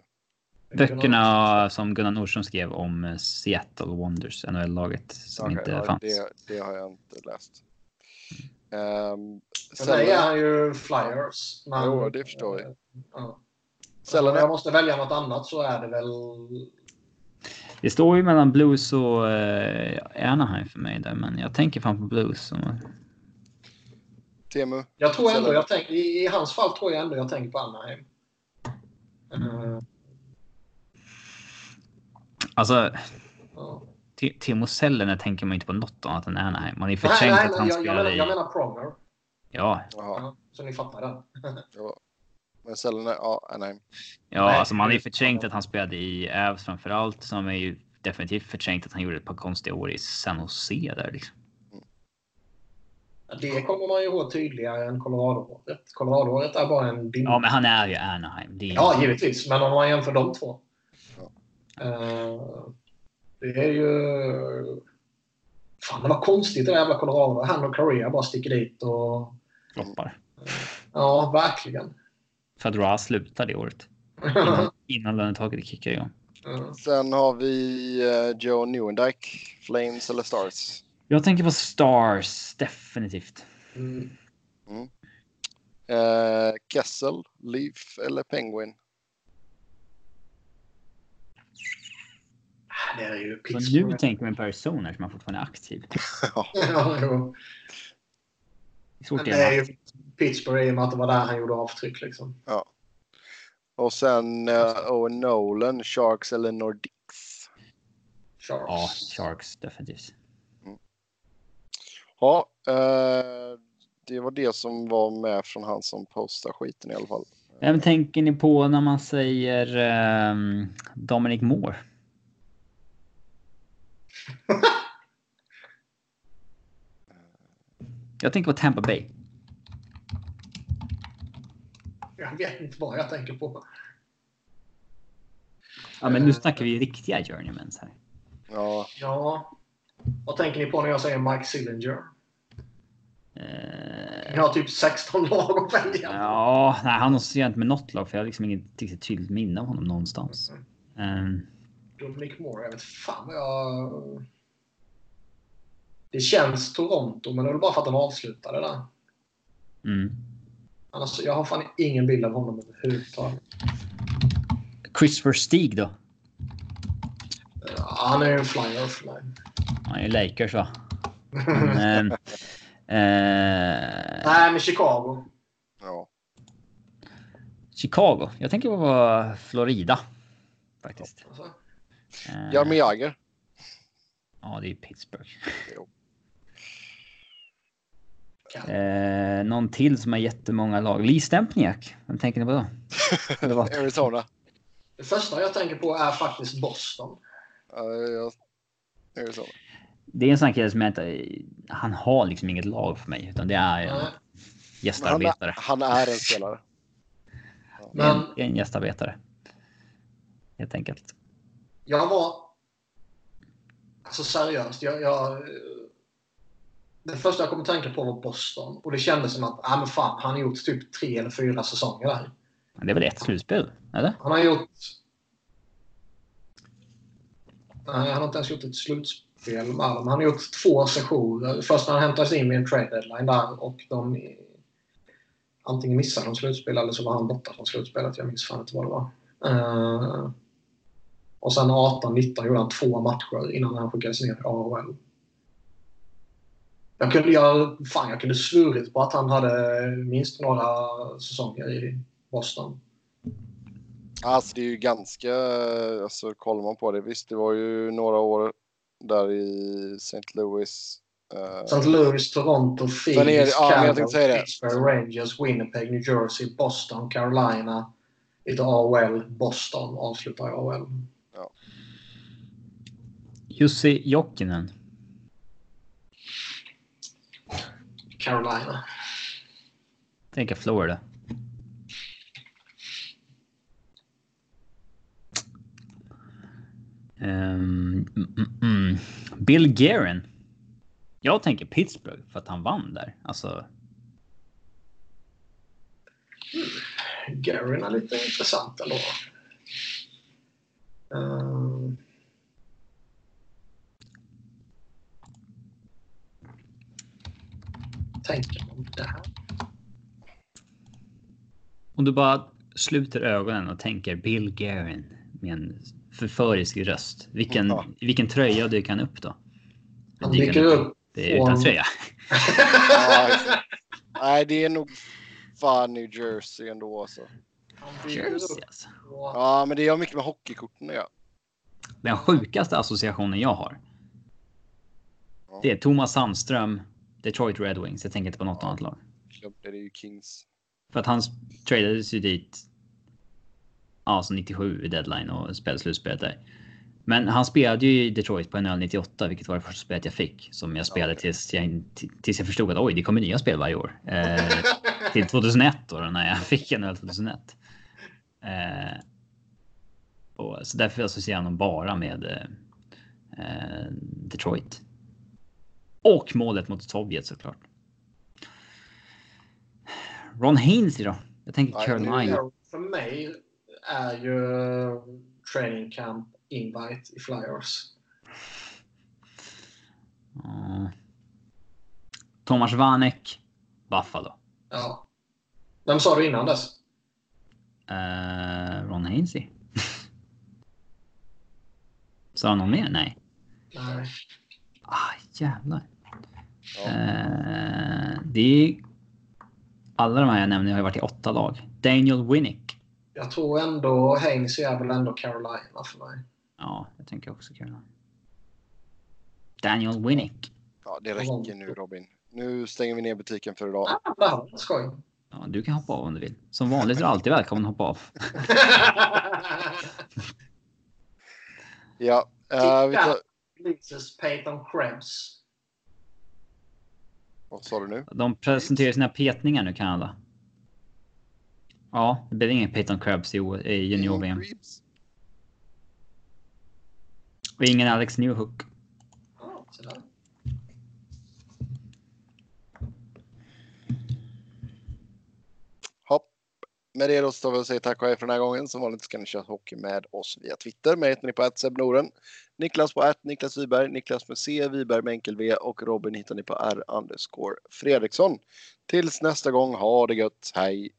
Böckerna som Gunnar Nordström skrev om eh, Seattle Wonders, NHL-laget som Okej, inte ja, fanns. det, det har jag inte läst. Um, mig är han ju Flyers. Men, Jo, det förstår jag. Ja. Om Sällan jag måste välja något annat så är det väl... Det står ju mellan Blues och eh, Anaheim för mig där, men jag tänker fan på Blues. Som, Temu. Jag tror ändå jag tänker... I, I hans fall tror jag ändå jag tänker på Anaheim. Mm. Eh, alltså, ja. T- Timo Sellener tänker man inte på något annat än Anaheim. Man är Nej, förtänkt nej, att han jag, jag, spelade menar, i... jag menar Pronger. Ja, Jaha. Ja, så ni fattar den. Ja. Men Sällan, ja, Anaheim. ja Nej. alltså man är förträngt att han spelade i Avs framför allt. Man är ju definitivt förträngt att han gjorde ett par konstiga år i San Jose där liksom. Det kommer man ju ihåg tydligare än Colorado-året. Colorado-året är bara en dimma. Ja, men han är ju Anaheim. Det är... Ja, givetvis. Men om man jämför de två. Ja. Eh, det är ju... Fan, det var konstigt det där jävla Colorado. Han och Korea bara sticker dit och... floppar. Ja, verkligen. För att Ra slutar det året. Innan, innan lönetaket kickar igång. Mm. Sen har vi eh, Joe Newendike. Flames eller Stars? Jag tänker på Stars, definitivt. Mm. Eh, Kessel, Leaf eller Penguin? det är ju Så nu tänker man på Arizona som man fortfarande är aktiv. ja, jo. Det är svårt det är ju Pittsburgh i och med att det var där han gjorde avtryck. Liksom. Och sen uh, Owen Nolan, Sharks eller Nordics. Sharks. Ja, Sharks definitivt. Ja, eh, det var det som var med från han som postade skiten i alla fall. Vem tänker ni på när man säger ehm, Dominic Moore? Jag tänker på Tampa Bay. Jag vet inte vad jag tänker på. Ja, men nu snackar vi riktiga journeymans här. Ja, Ja. Vad tänker ni på när jag säger Mike Sillinger? Eh, Ni har typ 16 lag att välja ja, nej, han associerar inte med något lag för jag har liksom inget riktigt tydligt minne av honom någonstans. Ehm, Dominic Moore, jag vet fan vad jag... Det känns Toronto, men det väl bara för att de avslutade där. mm. Annars, jag har fan ingen bild av honom överhuvudtaget. Christopher Stig då? Ja, Han är ju en flyer för mig. Han är ju Lakers va? Men, eh, Nej, men Chicago. ja. Chicago. Jag tänker på Florida. Faktiskt. Eh, Jaromir Jagr. Ja, det är Pittsburgh. Jo. Eh, någon till som har jättemånga lag. Lee Stempniak. Vem tänker ni på då? Arizona. Det första jag tänker på är faktiskt Boston. Ja, ja. Arizona. Det är en sån kille som jag inte... Han har liksom inget lag för mig. Utan det är en Nej. Men Han gästarbetare. är, han är en spelare. En, Men är en gästarbetare. Helt enkelt. jag var... Alltså seriöst, jag... jag det första jag kom att tänka på var Boston. Och det kändes som att, ja men fan, han har gjort typ tre eller fyra säsonger där. Men Det är väl ett slutspel? Eller? Han har gjort... Nej, han har inte ens gjort ett slutspel med dem. Han har gjort två sessioner. Först när han hämtades in med en trade deadline där och de antingen missade de slutspel eller så var han borta från slutspelet. Jag minns fan inte vad det var. Uh, och sen 18-19 gjorde han två matcher innan han skickades ner till AHL. Jag kunde, jag, fan, jag kunde svurit på att han hade minst några säsonger i Boston. Alltså det är ju ganska, alltså kollar man på det, visst det var ju några år där i St. Louis. eh, St. Louis, Toronto, Phoenix, ja, Calgary. Pittsburgh, Rangers, Winnipeg, New Jersey, Boston, Carolina, lite AHL, Boston avslutar AHL. Jussi Jokinen. Carolina. Tänker Florida. Ehm, mm, mm, mm. Bill Guerin. Jag tänker Pittsburgh för att han vann där. Alltså, Garin är lite intressant ändå. Um, tänker man där? om du bara sluter ögonen och tänker Bill Guerin med en förförisk röst. Vilken, Ja. vilken tröja dyker han upp då? Han dyker upp Det är utan tröja. ja. Nej, det är nog fan New Jersey ändå alltså. Jersey alltså. Ja, men det har mycket med hockeykorten att göra. Den sjukaste associationen jag har. Ja. Det är Thomas Sandström, Detroit Red Wings. Jag tänker inte på något annat lag. Klubb, Det är ju Kings. För att han tradades ju dit. Alltså 97 i deadline och spelade slutspelet där. Men han spelade ju i Detroit på NHL 98, vilket var det första spelet jag fick som jag spelade tills jag, tills jag förstod att oj, det kommer nya spel varje år. Eh, till 2001 då, när jag fick NHL 2001. Eh, och, så därför associerar jag honom bara med eh, eh, Detroit. Och målet mot Sovjet såklart. Ron Hainsey då? Jag tänker Nej, Carolina. För mig är ju training camp invite i Flyers. Tomas Vanek, Buffalo. Ja. Vem sa du innan dess? Eh, Ron Hainsey. Sa han någon mer? Nej. Nej. Ah, jävlar. Ja. Eh, det är... Alla de här jag nämner har ju varit i åtta lag. Daniel Winnick. Jag tror ändå Haynes är väl ändå Carolina för mig. Ja, jag tänker också Carolina. Daniel Winnick. ja, det räcker nu Robin. Nu stänger vi ner butiken för idag. Ah, här var skoj. Ja, du kan hoppa av om du vill. Som vanligt är du alltid välkommen att hoppa av. Ja, eh, vi tar... Leases Peyton Krebs. Vad sa du nu? De presenterar sina petningar nu, Kanada. Ja, det blir ingen Peyton Krebs i, junior-VM. Och ingen Alex Newhook. Hopp. Med det då står vi och säger tack och hej för den här gången. Som vanligt ska ni köra hockey med oss via Twitter. Mig heter ni på @sebnoren. Niklas på att Niklas Wiberg, Niklas med C, Wiberg med enkel V och Robin hittar ni på R underscore Fredriksson. Tills nästa gång, ha det gött, hej!